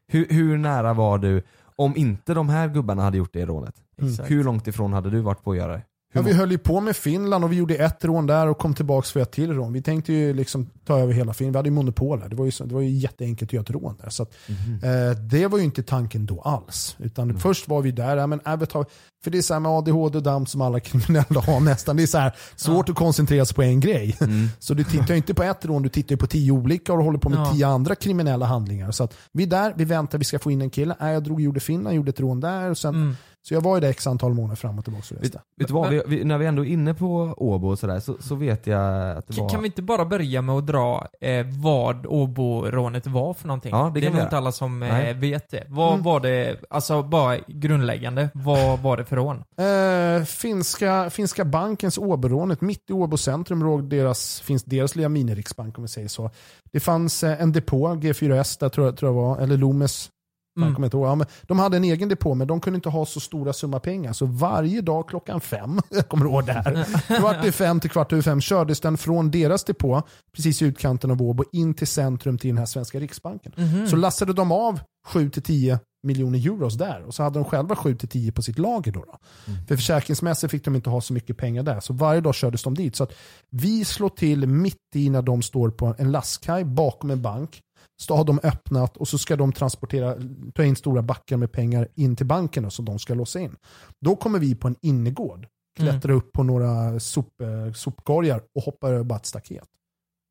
Hur, hur nära var du, om inte de här gubbarna hade gjort det rånet, Exakt. hur långt ifrån hade du varit på att göra det? Ja, vi höll ju på med Finland och vi gjorde ett rån där och kom tillbaka för ett till rån. Vi tänkte ju liksom ta över hela Finland. Vi hade ju monopol här. Det var ju, det var ju jätteenkelt att göra ett rån där. Så att, Mhm. eh, det var ju inte tanken då alls. Utan Mm. först var vi där, ja, men Abbott har, för det är med ADHD och DAMP som alla kriminella har nästan. Det är så här svårt att koncentrera sig på en grej. Mm. Så du tittar ju inte på ett rån, du tittar på tio olika och håller på med Ja. tio andra kriminella handlingar. Så att vi är där, vi väntar, vi ska få in en kille. Äh, jag drog, gjorde Finland, gjorde ett rån där. Och sen, Mm. Så jag var ju där x antal månader fram och tillbaka och Vet, reste. vet vad, vi, vi, när vi ändå är inne på Åbo och sådär så, så vet jag att det Kan- var... Kan vi inte bara börja med att dra eh, vad Åbo-rånet var för någonting? Ja, det är kan vi nog inte alla som eh, vet det. Vad Mm. var det, alltså bara grundläggande, vad var det för rån? Eh, finska, finska bankens Åborånet, mitt i Åbo centrum låg deras, finns deras lilla miniriksbank om vi säger så. Det fanns eh, en depå, G4S där tror jag, tror jag var, eller Lomes. Mm. kommer inte ihåg. Ja, men de hade en egen depå men de kunde inte ha så stora summa pengar. Så varje dag klockan fem, jag kommer ihåg det här, kvart i fem till kvart över fem kördes den från deras depå, precis i utkanten av Åbo, in till centrum till den här svenska riksbanken. Mhm. Så lastade de av 7-10 miljoner euros där och så hade de själva 7-10 på sitt lager. Då, då. För försäkringsmässigt fick de inte ha så mycket pengar där. Så varje dag kördes de dit. Så att vi slår till mitt i när de står på en lastkaj bakom en bank. Så har de öppnat och så ska de transportera, ta in stora backar med pengar in till banken då, som de ska låsa in. Då kommer vi på en innergård, klättrar upp på några sop, eh, sopkorgar och hoppar över bara ett staket.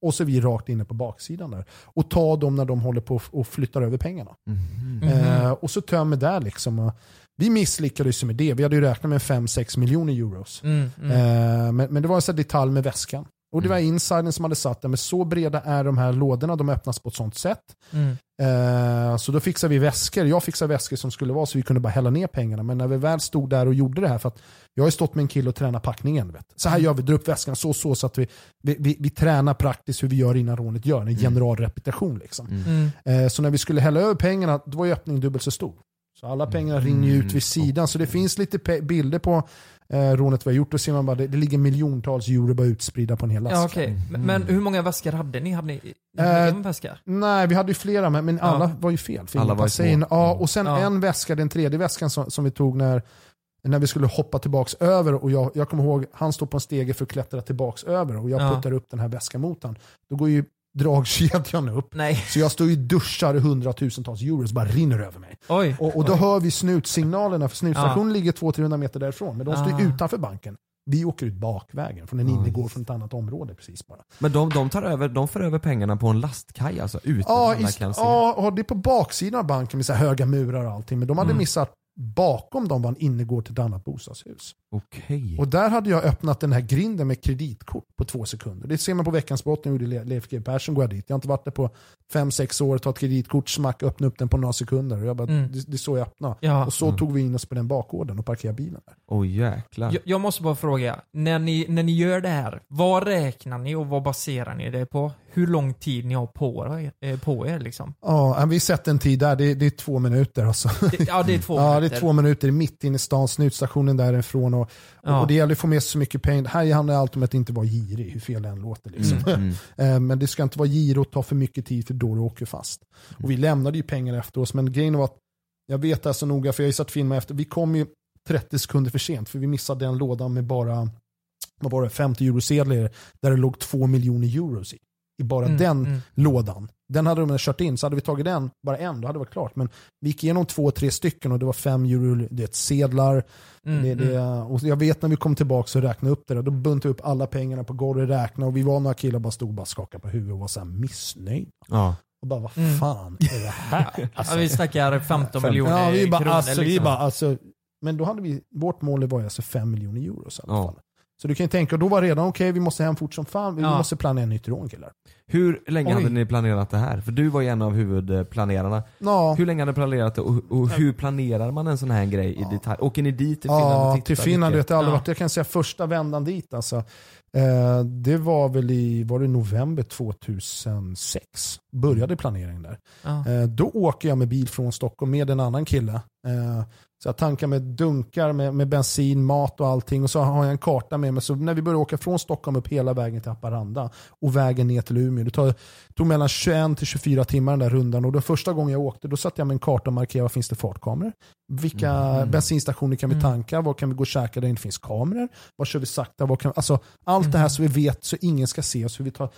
Och så är vi rakt inne på baksidan där. Och tar dem när de håller på och flyttar över pengarna. Mhm. Eh, och så tömmer där liksom. Vi misslyckades ju med det. Vi hade ju räknat med 5-6 miljoner euros. Mm, mm. Eh, men, men det var en sån detalj med väskan. Och det var insidern som hade satt det, men så breda är de här lådorna, de öppnas på ett sånt sätt. Mm. Eh, så då fixade vi väskor, jag fixade väskor som skulle vara så vi kunde bara hälla ner pengarna. Men när vi väl stod där och gjorde det här, för att jag har ju stått med en kille och tränat packningen. Vet. Så här gör vi, drar upp väskan så så så att vi, vi, vi, vi tränar praktiskt hur vi gör innan rånet gör, en generalrepetition. Liksom. Mm. Eh, så när vi skulle hälla över pengarna, då var ju öppningen dubbelt så stor. Så alla pengarna rinner ju ut vid sidan. Så det finns lite bilder på eh, rånet vi har gjort. Då ser man bara det, det ligger miljontals euro bara utspridda på en hel last. Ja, okej. Men, men hur många väskor hade ni? Hade ni Eh, en väska? Nej, vi hade ju flera, men, men Ja. alla var ju fel. För Alla var ju. Ja, Mm. och sen Ja. en väska, den tredje väskan som, som vi tog när, när vi skulle hoppa tillbaks över. Och jag, jag kommer ihåg, han står på en stege för att klättra tillbaks över och jag Ja. puttar upp den här väskan mot han. Då går ju dragkedjan upp. Nej. Så jag står ju och duschar hundratusentals euro som bara rinner över mig. Oj. Och, och då hör vi snutsignalerna, för snutstationen ligger 200-300 meter därifrån. Men de står ju Ah. utanför banken. Vi åker ut bakvägen från en innergård från ett annat område precis bara. Men de, de, tar över, de för över pengarna på en lastkaj alltså, utan Ja, ist- ja, och det är på baksidan av banken med så höga murar och allting. Men de hade Mm. missat bakom dem var en innergård till ett annat bostadshus. Okej. Och där hade jag öppnat den här grinden med kreditkort på två sekunder. Det ser man på veckans brott, nu gjorde Le- Leif GW Persson, går jag dit. Jag har inte varit där på fem sex år, ta ett kreditkort, smack, öppna upp den på några sekunder. Och jag bara, Mm. det, det är så jag öppnar. Ja. Och så tog vi in oss på den bakgården och parkerade bilen där. Oj jäklar. Jag, jag måste bara fråga, när ni, när ni gör det här, vad räknar ni och vad baserar ni det på? Hur lång tid ni har på er, eh, på er liksom? Ja, vi sätter en tid där, det, det är två minuter alltså. Det, ja, det är två Ja, det minuter. är två minuter mitt inne i stan, snutstationen därifrån. Och, Ja. och det gäller att få med så mycket pengar. Här handlar det allt om att inte vara girig, hur fel det än låter. Liksom. Mm. Eh, Men det ska inte vara giro och ta för mycket tid för då du åker fast. Och vi lämnade ju pengar efter oss, men grejen var att jag vet det här så noga, för jag har ju satt filma efter. Vi kom ju 30 sekunder för sent, för vi missade den lådan med bara vad var det, 50 eurosedlar där det låg 2 miljoner euros i. I bara Mm, den mm. lådan. Den hade de kört in, så hade vi tagit den, bara en, då hade det varit klart. Men vi gick igenom två, tre stycken och det var fem euro, det är ett sedlar. Mm, det, det, och jag vet när vi kom tillbaka och räknade upp det, där, då buntade vi upp alla pengarna på golvet, räknade och vi var några killar bara stod och bara skakade på huvudet och var så här missnöjda. Ja. Och bara, vad Mm. fan är det här? ja, vi snackar 15 miljoner ja, vi bara, kronor alltså, vi liksom. bara, alltså, Men då hade vi, vårt mål var alltså 5 miljoner euro. I alla Ja. fall. Så du kan ju tänka, då var redan okej, vi måste hem fort som fan, vi Ja. måste planera en nytt rån killar. Hur länge Oj. hade ni planerat det här? För du var ju en av huvudplanerarna. Ja, Hur länge hade ni planerat det och, och hur planerar man en sån här grej i detalj? Åker ni dit till Finland och ja tittar till Finland, vet, jag, aldrig Ja. varit, jag kan säga första vändan dit alltså. Eh, det var väl i, var det november 2006, började planeringen där. Ja. Eh, då åker jag med bil från Stockholm med en annan kille. Eh, så jag tankar med dunkar med, med bensin, mat och allting. Och så har jag en karta med mig. Så när vi började åka från Stockholm upp hela vägen till Haparanda och vägen ner till Umeå. Det tog, tog mellan 21 till 24 timmar den där rundan. Och den första gången jag åkte då satte jag med en karta och markerade vad finns det fartkameror. Vilka Mm. bensinstationer kan vi Mm. tanka? Var kan vi gå och käka där det inte finns kameror? Var kör vi sakta? Var kan, alltså, allt det här så vi vet så ingen ska se oss. Vi tar,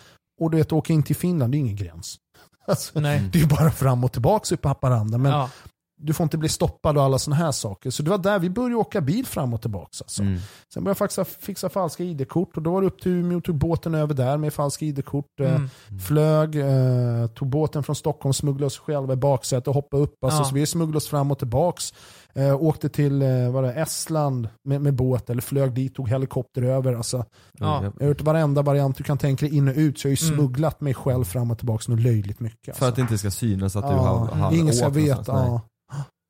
och du vet, åka in till Finland, det är ingen gräns. Alltså, det är bara fram och tillbaka upp på Haparanda. Men ja. Du får inte bli stoppad och alla sådana här saker. Så det var där vi började åka bil fram och tillbaka. Alltså. Mm. Sen började jag fixa, fixa falska ID-kort och då var det upp till Umeå och tog båten över där med falska ID-kort. eh, Mm. Flög, eh, tog båten från Stockholm, smugglade oss själva i baksätet och hoppade upp. Alltså, Ja. Så vi smugglade oss fram och tillbaks. Eh, åkte till eh, vad det, Estland med, med båt eller flög dit, tog helikopter över. Alltså, Ja. jag har gjort varenda variant du kan tänka dig in och ut. Så jag har ju Mm. smugglat mig själv fram och tillbaka något löjligt mycket. Alltså. För att det inte ska synas att du Ja, har, har Ingen ska veta.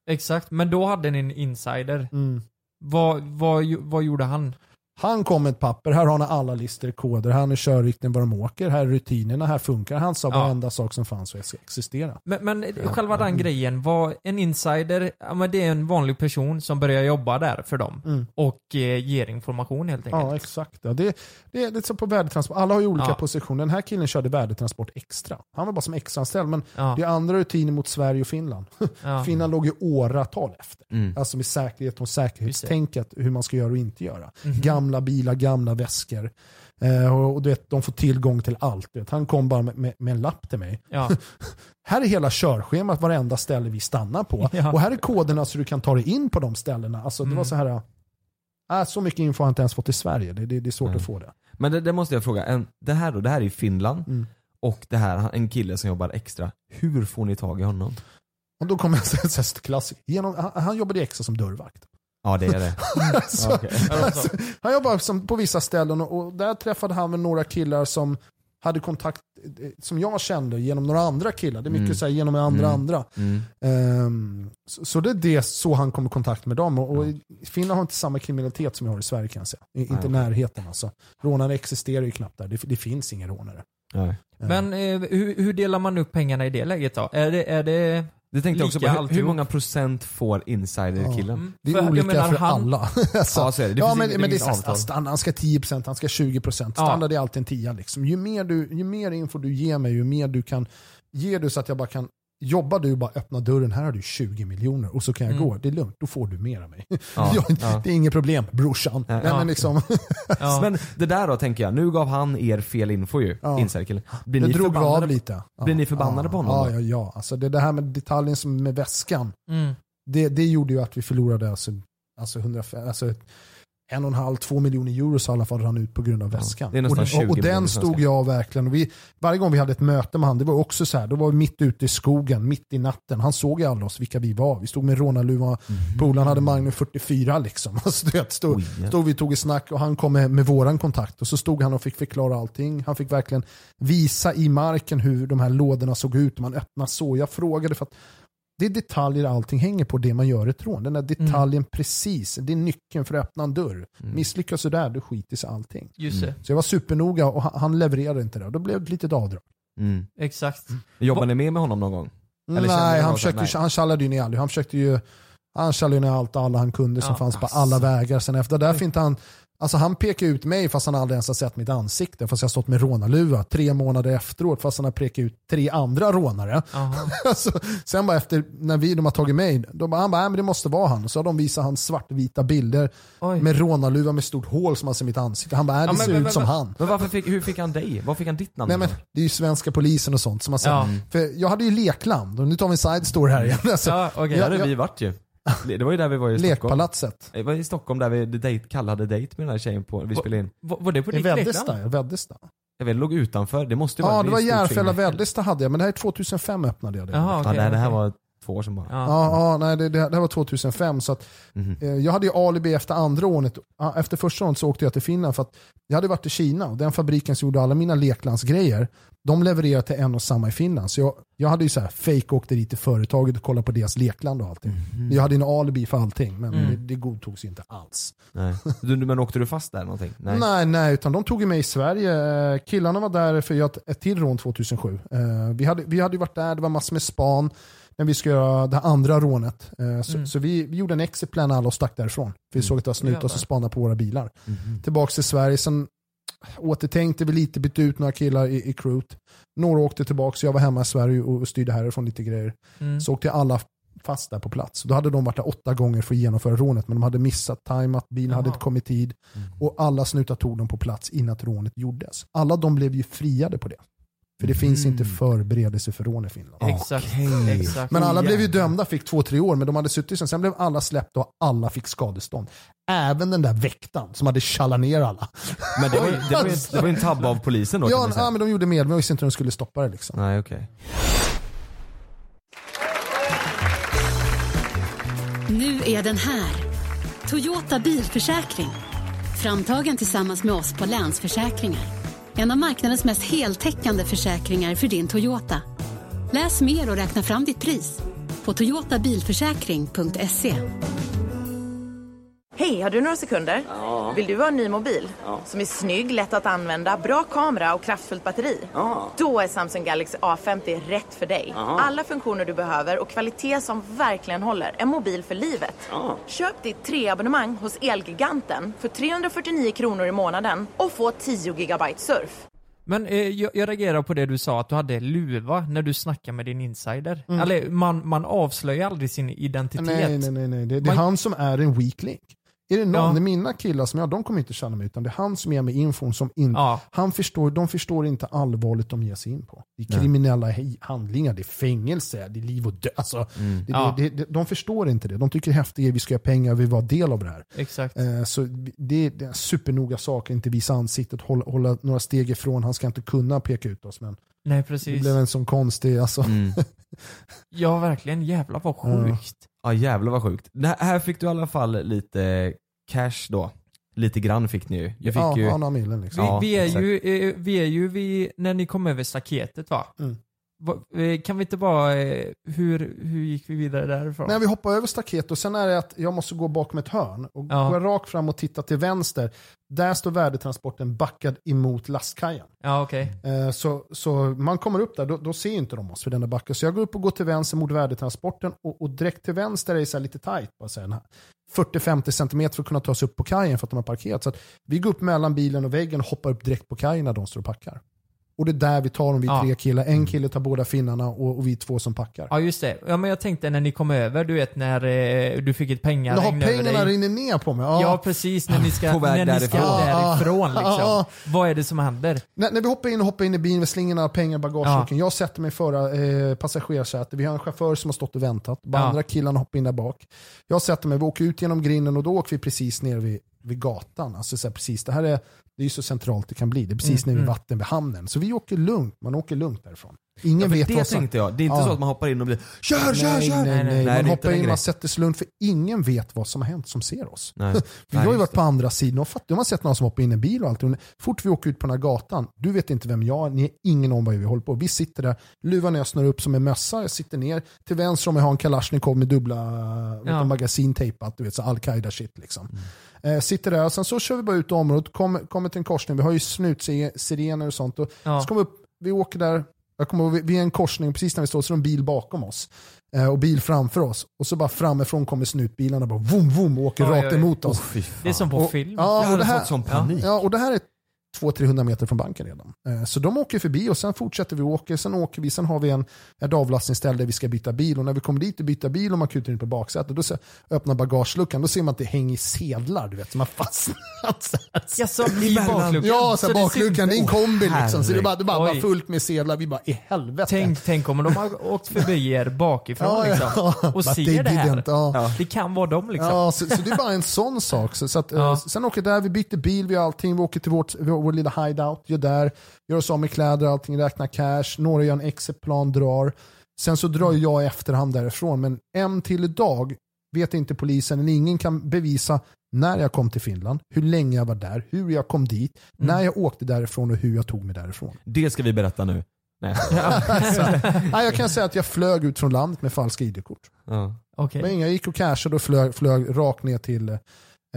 Exakt, men då hade ni en insider. Mm. Vad, vad, vad gjorde han? Han kom med ett papper, här har ni alla listor, koder, här är körriktningen var de åker, här är rutinerna, här funkar. Han sa Ja. varenda sak som fanns och existera. Men, men själva den grejen, var en insider, ja, men det är en vanlig person som börjar jobba där för dem Mm. och eh, ger information helt enkelt. Ja, exakt. Ja, det, det är lite som på värdetransport. Alla har ju olika Ja. positioner. Den här killen körde värdetransport extra. Han var bara som extraanställd, men Ja, det är andra rutiner mot Sverige och Finland. Finland låg ju åratal efter. Mm. Alltså med säkerhet och säkerhetstänket, hur man ska göra och inte göra. Mhm. Gamla bilar, gamla väskor. Eh, och, och du vet, de får tillgång till allt. Du vet. Han kom bara med, med, med en lapp till mig. Ja. Här är hela körschemat, varenda ställe vi stannar på. Ja. Och här är koderna så du kan ta dig in på de ställena. Alltså, det Mm. var så här, äh, så mycket info har jag inte ens fått i Sverige. Det, det, det är svårt Nej. att få det. Men det, det måste jag fråga, en, det här då, det här är i Finland Mm. och det här, en kille som jobbar extra. Hur får ni tag i honom? Och då kommer en klassiker. Genom, han, han jobbade extra som dörrvakt. Ja det är det. Ja, okej. alltså, han jobbade som, på vissa ställen och, och där träffade han väl några killar som hade kontakt, eh, som jag kände genom några andra killar. Det är mycket Mm. så här, genom andra Mm. andra. Mm. Ehm, så, så det är det så han kom i kontakt med dem. Och, och Finland har inte samma kriminalitet som vi har i Sverige kan jag säga. I, inte närheten alltså. Rånare existerar ju knappt där. Det, det finns inga rånare. Nej. Ehm, Men eh, hur, hur delar man upp pengarna i det läget då? Är det, är det Det tänkte jag också på, hur, hur många procent får insiderkillen? Mm, det för är jag olika menar, för han- alla. alltså, Ja så är det. det ja, men, inget- men det är standard, han ska 10%, han ska 20%. Standard är alltid en 10 liksom. ju, mer du, ju mer info du ger mig, ju mer du kan ge du så att jag bara kan Jobbar du bara öppna dörren, här har du 20 miljoner och så kan jag Mm. gå. Det är lugnt, då får du mer av mig. Ja, Jag- ja. Det är inget problem brorsan. Ja. Nej, men liksom. Men det där då tänker jag, nu gav han er fel info ju, Ja. insiderkillen. Blir det ni drog vi av förbannade? lite. Ja. Blir ni förbannade på honom Ja, ja, ja. Alltså det, det här med detaljen som med väskan, Mm. det, det gjorde ju att vi förlorade alltså, alltså, 105, alltså en och en halv, två miljoner euro så i alla fall rann ut på grund av Ja, väskan. nästan och, 20 och, och den stod jag verkligen, och vi, varje gång vi hade ett möte med han, det var också så här, då var vi mitt ute i skogen, mitt i natten. Han såg ju alla oss vilka vi var. Vi stod med rånarluva, Mhm. polaren hade Magnum 44 liksom. Alltså, vet, stod, ja. stod vi tog ett snack och han kom med, med våran kontakt och så stod han och fick förklara allting. Han fick verkligen visa i marken hur de här lådorna såg ut. Man öppnade så. Jag frågade för att det är detaljer allting hänger på det man gör ett rån. Den där detaljen precis, det är nyckeln för att öppna en dörr. Mm. Misslyckas du där, då skiter sig allting. Just det, Så jag var supernoga och han, levererade inte det. Då blev det ett litet avdrag. Mm. exakt. Jobbar Va- ni med med honom någon gång? Eller Nej, han, försökte, nej. han tjallade ju ner aldrig. Han försökte ju han tjallade ju ner allt och alla han kunde som Ja, fanns på alla vägar. Sen efter därför inte han Alltså han pekar ut mig fast han aldrig ens har sett mitt ansikte. Fast jag har stått med rånarluva tre månader efteråt fast han har pekat ut tre andra rånare. Alltså, sen bara efter, när vi de har tagit mig, då bara, han bara, "Nej, men det måste vara han. Och så har de visat hans svartvita bilder Oj. med rånarluva med stort hål som han ser mitt ansikte. Han bara, "Nej, det Ja, ser men- ut men- som men- han. Men varför fick, hur fick han dig? Var fick han ditt namn Nej men det är ju svenska polisen och sånt som har sett. Ja. För jag hade ju lekland, och nu tar vi en side story här igen. Alltså, Ja, okej. Där Ja, hade vi varit ju. Det var ju där vi var i Stockholm. Lekpalatset. Det var i Stockholm där vi date, kallade date med den här tjejen på, vi spelade in. Var, var det på I ditt Väddesta. lekland? ja, Väddesta. Jag vet, låg utanför, det måste ju Ja, vara det var Järfälla. Väddesta hade jag, men det här är 2005 öppnade jag det. Jaha, Ja, okej. nej, det här var två år sedan bara. Ja. Ja, ja, nej, det, det, det här var 2005. Så att, Mhm. eh, jag hade ju alibi efter andra året. Efter första året så åkte jag till Finland för att jag hade varit i Kina och den fabriken som gjorde alla mina leklandsgrejer, de levererade till en och samma i Finland. Så jag, jag hade ju så här fake åkte dit till företaget och kollade på deras lekland och allting. Jag hade en alibi för allting, men Mm. det, det godtogs ju inte alls. Nej. Du, men åkte du fast där någonting? Nej. Nej. nej, utan de tog ju mig i Sverige. Eh, Killarna var där för ett, ett till rån 2007. Eh, Vi hade, vi hade varit där, det var massor med span när vi ska göra det andra rånet. Eh, Så, Mm. så vi, vi gjorde en exit plan alla och stack därifrån. Vi såg att det var snutar Jävlar. som spanade på våra bilar. Mhm. Tillbaks till Sverige, sen återtänkte vi lite, bytte ut några killar i, i crewet. Några åkte tillbaka, så jag var hemma i Sverige och och styrde härifrån lite grejer. Mm. Så åkte alla fast där på plats. Då hade de varit där åtta gånger för att genomföra rånet, men de hade missat timeat, bilen hade Jaha. inte kommit tid. Mm. Och alla snutar tog dem på plats innan rånet gjordes. Alla de blev ju friade på det. För det finns Mm. inte förberedelse för rån i Finland. Exakt, Okej. exakt. Men alla blev ju dömda, fick två, tre år, men de hade suttit sen. Sen blev alla släppta och alla fick skadestånd. Även den där väktaren som hade tjallat ner alla. Men det var, ju- det, var ju, det var ju en tabb av polisen då Ja, ja, men de gjorde med, men jag visste inte hur de skulle stoppa det. Liksom. Nej okej. Nu är den här. Toyota bilförsäkring. Framtagen tillsammans med oss på Länsförsäkringar. En av marknadens mest heltäckande försäkringar för din Toyota. Läs mer och räkna fram ditt pris på toyotabilförsäkring.se. Hej, har du några sekunder? Vill du ha en ny mobil? Som är snygg, lätt att använda, bra kamera och kraftfullt batteri? Då är Samsung Galaxy A50 rätt för dig. Alla funktioner du behöver och kvalitet som verkligen håller. En mobil för livet. Köp ditt treabonnemang hos Elgiganten för 349 kronor i månaden och få 10 gigabyte surf. Men eh, jag, jag reagerar på det du sa att du hade luva när du snackar med din insider. Mm. Eller man, man avslöjar aldrig sin identitet. Nej, nej, nej. nej. Det, det är Man- han som är en weak link. Är det någon, Ja. det mina killar som jag, de kommer inte känna mig utan det är han som ger mig infon som inte, Ja. han förstår, de förstår inte allvarligt de ger sig in på. Det är kriminella he- handlingar, det är fängelse, det är liv och död. Alltså, det, Ja. det, det, de förstår inte det. De tycker det är häftigt, vi ska göra pengar, vi vill vara del av det här. Exakt. Eh, så det, det är en supernoga sak, inte visa ansiktet, hålla, hålla några steg ifrån. Han ska inte kunna peka ut oss men Nej det precis. blev en sån konstig, alltså. Mm. Ja verkligen, jävlar vad Ja. sjukt. Ja jävlar vad sjukt. Det här, här fick du i alla fall lite cash då. Lite grann fick ni ju. Jag fick Ja, ju... ja, några milen liksom. Vi, vi, är exakt. ju, eh, vi är ju vid, när ni kom över staketet va? Mm. Eh, Kan vi inte bara, eh, hur, hur gick vi vidare därifrån? Nej, vi hoppar över staket och sen är det att jag måste gå bakom ett hörn. Och Ja. går jag rakt fram och tittar till vänster, där står värdetransporten backad emot lastkajen. Ja okej. Eh, Så, så man kommer upp där, då, då ser inte de oss för den där backen. Så jag går upp och går till vänster mot värdetransporten och, och direkt till vänster är det så lite tajt. bara så här, en 40-50 cm för att kunna ta sig upp på kajen för att de har parkerat. Så vi går upp mellan bilen och väggen och hoppar upp direkt på kajen när de står och packar. Och det är där vi tar dem, vi Ja. tre killar. En kille tar båda finnarna och, och vi två som packar. Ja just det. Ja men jag tänkte när ni kom över, du vet när eh, du fick ett Men pengaregn har över pengarna dig. rinner ner på mig? Ja precis, när ni ska, På väg när ni ska därifrån. därifrån Ja, liksom. ja. Vad är det som händer? När, när vi hoppar in och hoppar in i bilen, vi slänger alla pengar i bagageluckan. Jag sätter mig i förra eh, passagerarsätet. Vi har en chaufför som har stått och väntat. De Ja. andra killarna hoppar in där bak. Jag sätter mig, vi åker ut genom grinden och då åker vi precis ner vid, vid gatan. Alltså så här, precis, det här är, det är ju så centralt det kan bli. Det är precis Mm, nere vid mm. vatten vid hamnen. Så vi åker lugnt, man åker lugnt därifrån. Ingen Ja, vet det vad som... tänkte jag. Det är inte Ja. så att man hoppar in och blir Kör, kör, nej, kör! nej, nej, Nej, nej, är Man hoppar in, man sätter sig lugnt för ingen vet vad som har hänt som ser oss. Nej. Nej, jag har ju varit på andra sidan och fattat, de har sett någon som hoppar in i en bil och allt. Fort vi åker ut på den här gatan, du vet inte vem jag är, ni har ingen om vad vi håller på. Vi sitter där, luvan jag snurrar upp som en mössa, jag sitter ner. Till vänster om jag har en Kalashnikov med dubbla Ja. magasintejpat, du vet så Al-Qaida shit liksom. Eh, sitter där och sen så kör vi bara ut i området, kommer kommer till en korsning, vi har ju snutsirener och sånt. Och Ja. så kommer vi upp, vi åker där, jag kommer ihåg, vi- vi är en korsning, precis när vi står så är det en bil bakom oss. Eh, och bil framför oss. Och så bara framifrån kommer snutbilarna bara vom vom och åker Oj, rakt oj. emot oss. Fan. Det är som på Och- film. Ja, jag och det här, fått sån panik. Ja, och det här är 200-300 meter från banken redan. Eh, Så de åker förbi och sen fortsätter vi åka. Sen åker vi, sen har vi en, ett avlastningsställe där vi ska byta bil. Och när vi kommer dit och byter bil och man kutar in på baksätet, då så öppnar bagageluckan, då ser man att det hänger sedlar, du vet, som har fastnat. så. Jaså, i bakluckan? Ja, så det bakluckan, det är en kombi liksom. Så det bara, det är bara, bara fullt med sedlar. Vi bara, i helvete. Tänk, tänk om de har åkt förbi er bakifrån Ja, ja, liksom. ja. Och ser det här. ja. Det kan vara dem liksom. Ja, så, så det är bara en sån sak. Så, så att, Ja. eh, sen åker där, vi byter bil, vi har allting, vi åker till vårt, vår, vår lilla hideout, gör där, gör oss av med kläder, allting, räknar cash, några gör en exitplan, drar. Sen så drar jag i efterhand därifrån, men än till idag vet inte polisen, ingen kan bevisa när jag kom till Finland, hur länge jag var där, hur jag kom dit, när jag åkte därifrån och hur jag tog mig därifrån. Det ska vi berätta nu. Nej. Nej, jag kan säga att jag flög ut från landet med falska ID-kort. Ja. Okej. Men jag gick och cashade och flög, flög rakt ner till eh,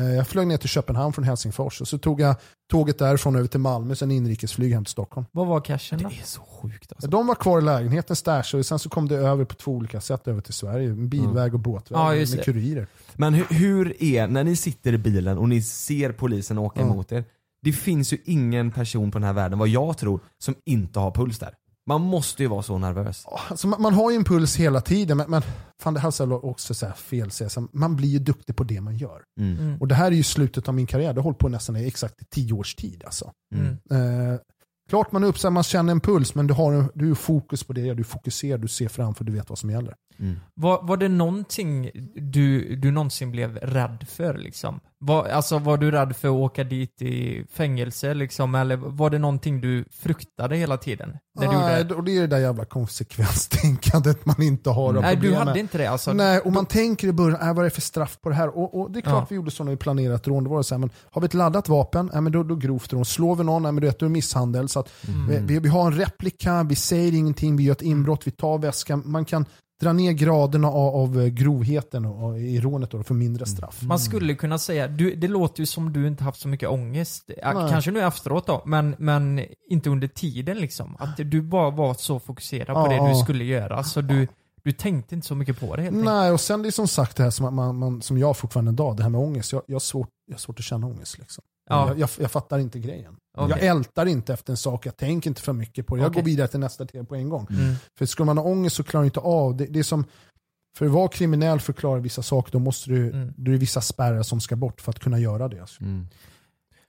jag flög ner till Köpenhamn från Helsingfors och så tog jag tåget därifrån över till Malmö, sen inrikesflyg hem till Stockholm. Vad var cashen då? Det är så sjukt alltså. De var kvar i lägenheten, stashade och sen så kom det över på två olika sätt över till Sverige. Bilväg och båtväg Ja, med det. kurirer. Men hur, hur är, när ni sitter i bilen och ni ser polisen åka Ja. emot er. Det finns ju ingen person på den här världen, vad jag tror, som inte har puls där. Man måste ju vara så nervös. Alltså, man, man har ju en puls hela tiden, men, men fan det här är så också så här fel, så man blir ju duktig på det man gör. Mm. Mm. Och det här är ju slutet av min karriär, det har hållit på nästan i exakt tio års tid. Alltså. Mm. Eh, klart man är uppsatt, man känner en puls, men du har du har fokus på det, du fokuserar, du ser framför, du vet vad som gäller. Mm. Var, var det någonting du, du någonsin blev rädd för liksom? Var, alltså var du rädd för att åka dit i fängelse liksom? Eller var det någonting du fruktade hela tiden? Nej, och det är det där jävla konsekvenstänkandet man inte har. Nej, du hade med. inte det alltså? Nej, och man tänker i början, äh, vad är det för straff på det här? Och, och det är klart Ja. vi gjorde så när vi planerade ett rån. Då var det så här, men har vi ett laddat vapen, äh, men då, då grovt rån. Slår vi någon, äh, men då är det misshandel. Så att, Mm. vi, vi har en replika, vi säger ingenting, vi gör ett inbrott, vi tar väskan. Man kan dra ner graderna av, av eh, grovheten och, och, i rånet då, för mindre straff. Man skulle kunna säga, du, det låter ju som du inte haft så mycket ångest. Nej. Kanske nu efteråt då, men, men inte under tiden liksom. Att du bara var så fokuserad på Ja, det du skulle göra. Så du, du tänkte inte så mycket på det helt enkelt. Nej, och sen det är som sagt det här som, man, man, som jag fortfarande idag, det här med ångest. Jag, jag, har, svårt, jag har svårt att känna ångest. Liksom. Ja. Jag, jag, jag fattar inte grejen. Okej. Jag ältar inte efter en sak, jag tänker inte för mycket på det. Jag Okej. går vidare till nästa tema på en gång. Mm. För skulle man ha ångest så klarar du inte av det. det är som, för att vara kriminell för att klara vissa saker, då måste du, Mm. då är det vissa spärrar som ska bort för att kunna göra det. Alltså. Mm.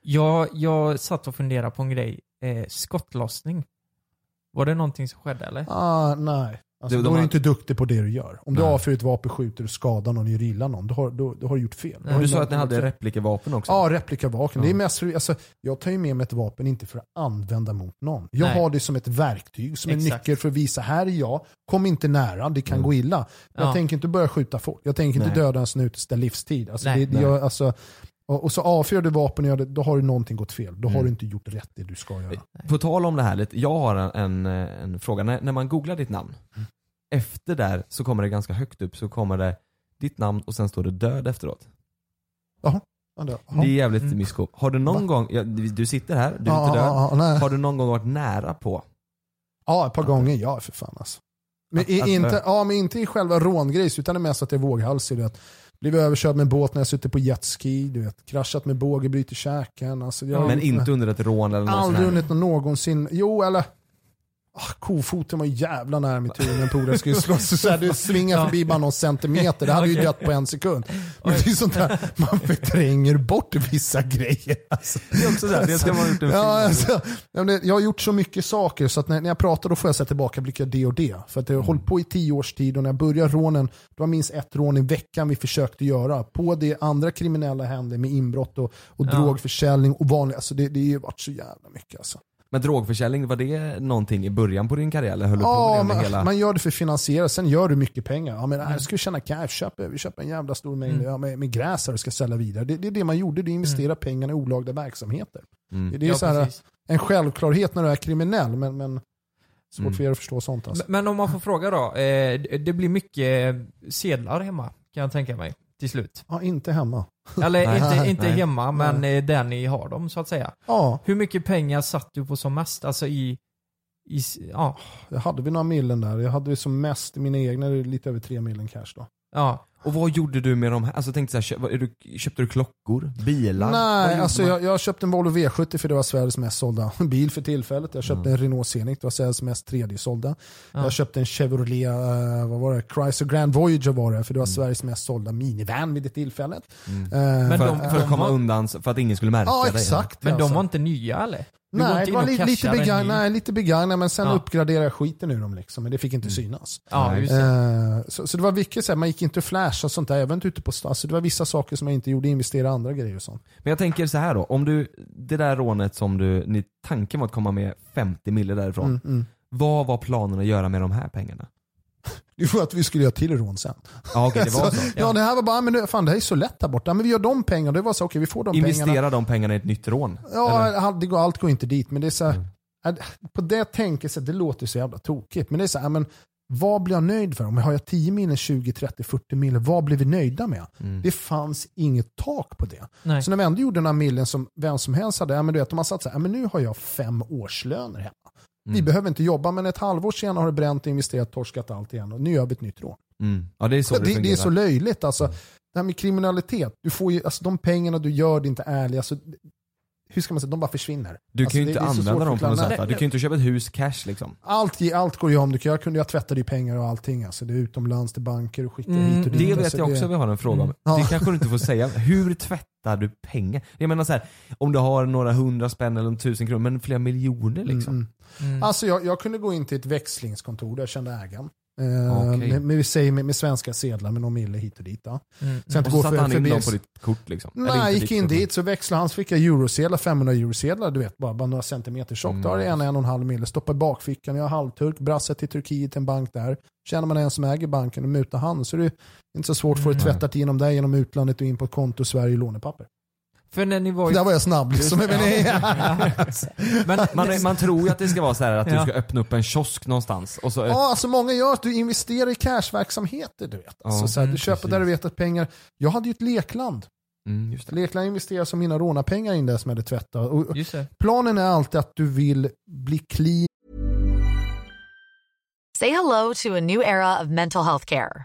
Jag, jag satt och funderade på en grej. Eh, skottlossning. Var det någonting som skedde eller? Ah, nej. Alltså, De- då är du inte duktig på det du gör. Om du Nej. avfyrar ett vapen, skjuter och skadar någon, gör illa någon, då har, då, då har du gjort fel. Har Du sa att ni hade replikevapen också? Ja, replikavapen. Ja. Det är mest, för- alltså, jag tar ju med mig ett vapen inte för att använda mot någon. Jag Nej. har det som ett verktyg, som en Exakt. nyckel för att visa här är jag, kom inte nära, det kan Mm. gå illa. Jag Ja. tänker inte börja skjuta folk, jag tänker inte Nej. döda en snut där livstid. Alltså, Nej. det, jag, alltså, och, så avfyrar du vapen och gör det, då har du någonting gått fel. Då har Mm. du inte gjort rätt det du ska göra. På tal om det här lite, jag har en, en, fråga. När, när man googlar ditt namn, Mm. efter där så kommer det ganska högt upp så kommer det ditt namn och sen står det död efteråt. Ja, det, är jävligt Mm. mysko. Har du någon gång, ja, du sitter här, du är ja, inte död. nej. Har du någon gång varit nära på? ja, ett par gånger, ja för fan alltså. Men, Att- i, att- inte, ja, men inte i själva rångrejs, utan det är mest att jag är våghalsig. Vet. Blivit överkörd med båt när jag suttit på jetski, du vet. kraschat med båge, brutit käken. Alltså, jag Men inte under ett rån eller något Aldrig någon någonsin. Jo, eller... Ah, kofoten var jävla nära mitt huvud när en polare skulle slåss. Så här, det svingar förbi bara någon centimeter. Det hade ju dött på en sekund. Men det är sånt där, man förtränger bort vissa grejer. Alltså. Det är också så här, det ska man ha gjort en Ja, film. alltså, jag har gjort så mycket saker så att när, jag pratar då får jag sätta tillbaka blickar det och det. För att jag har hållit på i tio års tid och när jag började rånen, det var minst ett rån i veckan vi försökte göra. På det andra kriminella hände med inbrott och, och Ja. drogförsäljning och vanligt. Alltså det, det har ju varit så jävla mycket alltså. Men drogförsäljning, var det någonting i början på din karriär eller höll du på Ja, med man, hela? man gör det för att finansiera, sen gör du mycket pengar. Ja, men, här ska vi tjäna cash, köper, vi köper en jävla stor mängd Mm. ja, med, med gräs här och ska sälja vidare. Det, det är det man gjorde, du investerar pengarna i olagliga verksamheter. Mm. Det, det är Ja, så här, en självklarhet när du är kriminell, men, men svårt Mm. för er att förstå sånt. Alltså. Men om man får fråga då. Eh, det- det blir mycket sedlar hemma kan jag tänka mig till slut. Ja, inte hemma. Eller Nej. inte, inte Nej. hemma men eh, där ni har dem så att säga. Ja, Hur mycket pengar satt du på som mest? Alltså i, i ja, jag hade vi några millen där. Jag hade det som mest i mina egna, lite över tre millen cash då. ja. Och vad gjorde du med de här? Alltså tänkte så här, köp, vad- är du, köpte du klockor? Bilar? Nej, alltså jag, jag köpte en Volvo V70 för det var Sveriges mest sålda bil för tillfället. Jag köpte Mm. en Renault Scenic, det var Sveriges mest tredje sålda. Ja. Jag köpte en Chevrolet, eh, vad var det? Chrysler Grand Voyager var det, för det var Mm. Sveriges mest sålda minivan vid det tillfället. Mm. Eh, Men för, de- för att de komma undan, för att ingen skulle märka Ja, dig? exakt. Men alltså. de var inte nya eller? Du Nej, det var li, lite, cashar en begagn, ny? nej, lite begagnat, men sen Ja. uppgraderade jag skiten ur dem liksom, men det fick inte Mm. synas. Ja. Eh, så, så det var mycket så här, man gick inte och flashade och sånt där, jag var inte ute på stan. Alltså, det var vissa saker som jag inte gjorde, investera i andra grejer och sånt. Men jag tänker så här då, om du, det där rånet som du, ni, tanken var att komma med 50 mille därifrån. Mm, mm. Vad var planen att göra med de här pengarna? Det var att vi skulle göra till rån sen. Ja okej, det var så. Ja. det här var bara, men det, fan det här är så lätt där borta. Men vi gör de pengarna, det var så, okej vi får de pengarna. Investera de pengarna i ett nytt rån? Ja, det går, allt går inte dit. Men det är så här, Mm. på det tänkesättet, det låter så jävla tokigt. Men det är så här, men vad blir jag nöjd för? Om jag har 10 mil, 20, 30, 40 mil, vad blir vi nöjda med? Mm. Det fanns inget tak på det. Nej. Så när vi ändå gjorde några millen som vem som helst hade, ja, men du vet, de har satt så här, ja, men nu har jag fem årslöner hemma. Vi Mm. behöver inte jobba, men ett halvår senare har du bränt, investerat, torskat allt igen och nu gör vi ett nytt rån. Mm. Ja det är så det, det, det, är så löjligt. Alltså, det här med kriminalitet, du får ju, alltså, de pengarna du gör, det är inte ärliga. Alltså, hur ska man säga, de bara försvinner. Du Alltså, kan ju det- inte det använda dem på något sätt? Du kan ju inte köpa ett hus cash liksom. Allt, allt går ju om. Du kan, jag kunde jag tvätta dig pengar och allting. Alltså, det är utomlands till banker och skicka Mm, hit och dit. Det vet Alltså, jag också det- vi har en fråga om. Mm. Ja. Det kanske du inte får säga. Hur tvättar du pengar? Jag menar så här, om du har några hundra spänn eller en tusen kronor, men flera miljoner liksom. Mm, mm. Mm. Alltså, jag, jag kunde gå in till ett växlingskontor där jag kände ägaren. Eh, Okej. med, med, vi säger med, med svenska sedlar med någon mille hit och dit. Då. Mm. Sen Och så satte han in dem på ditt kort liksom? Nej, gick in dit så växlade han så fick jag eurosedlar, 500 eurosedlar, du vet bara, bara några centimeter tjockt. Mm. Då har det en, en och en halv mille, stoppar i bakfickan, jag är halvturk, brassar till Turkiet, en bank där. Känner man en som äger banken och mutar han så är det inte så svårt för att Mm. tvätta genom det genom utlandet och in på ett konto i Sverige lånepapper. För när ni var Där ju... var jag snabb liksom. Men, Men, Man, man tror ju att det ska vara så här att Ja. du ska öppna upp en kiosk någonstans och så... Ja, alltså många gör att du investerar i cashverksamheter. Du, vet. Alltså, Ja, så här, du mm, köper där du vet att pengar... Jag hade ju ett lekland. Mm, just det. Lekland investerade som mina rånarpengar in där som jag hade tvättat. Och Just det. planen är alltid att du vill bli clean Say hello to a new era of mental health care.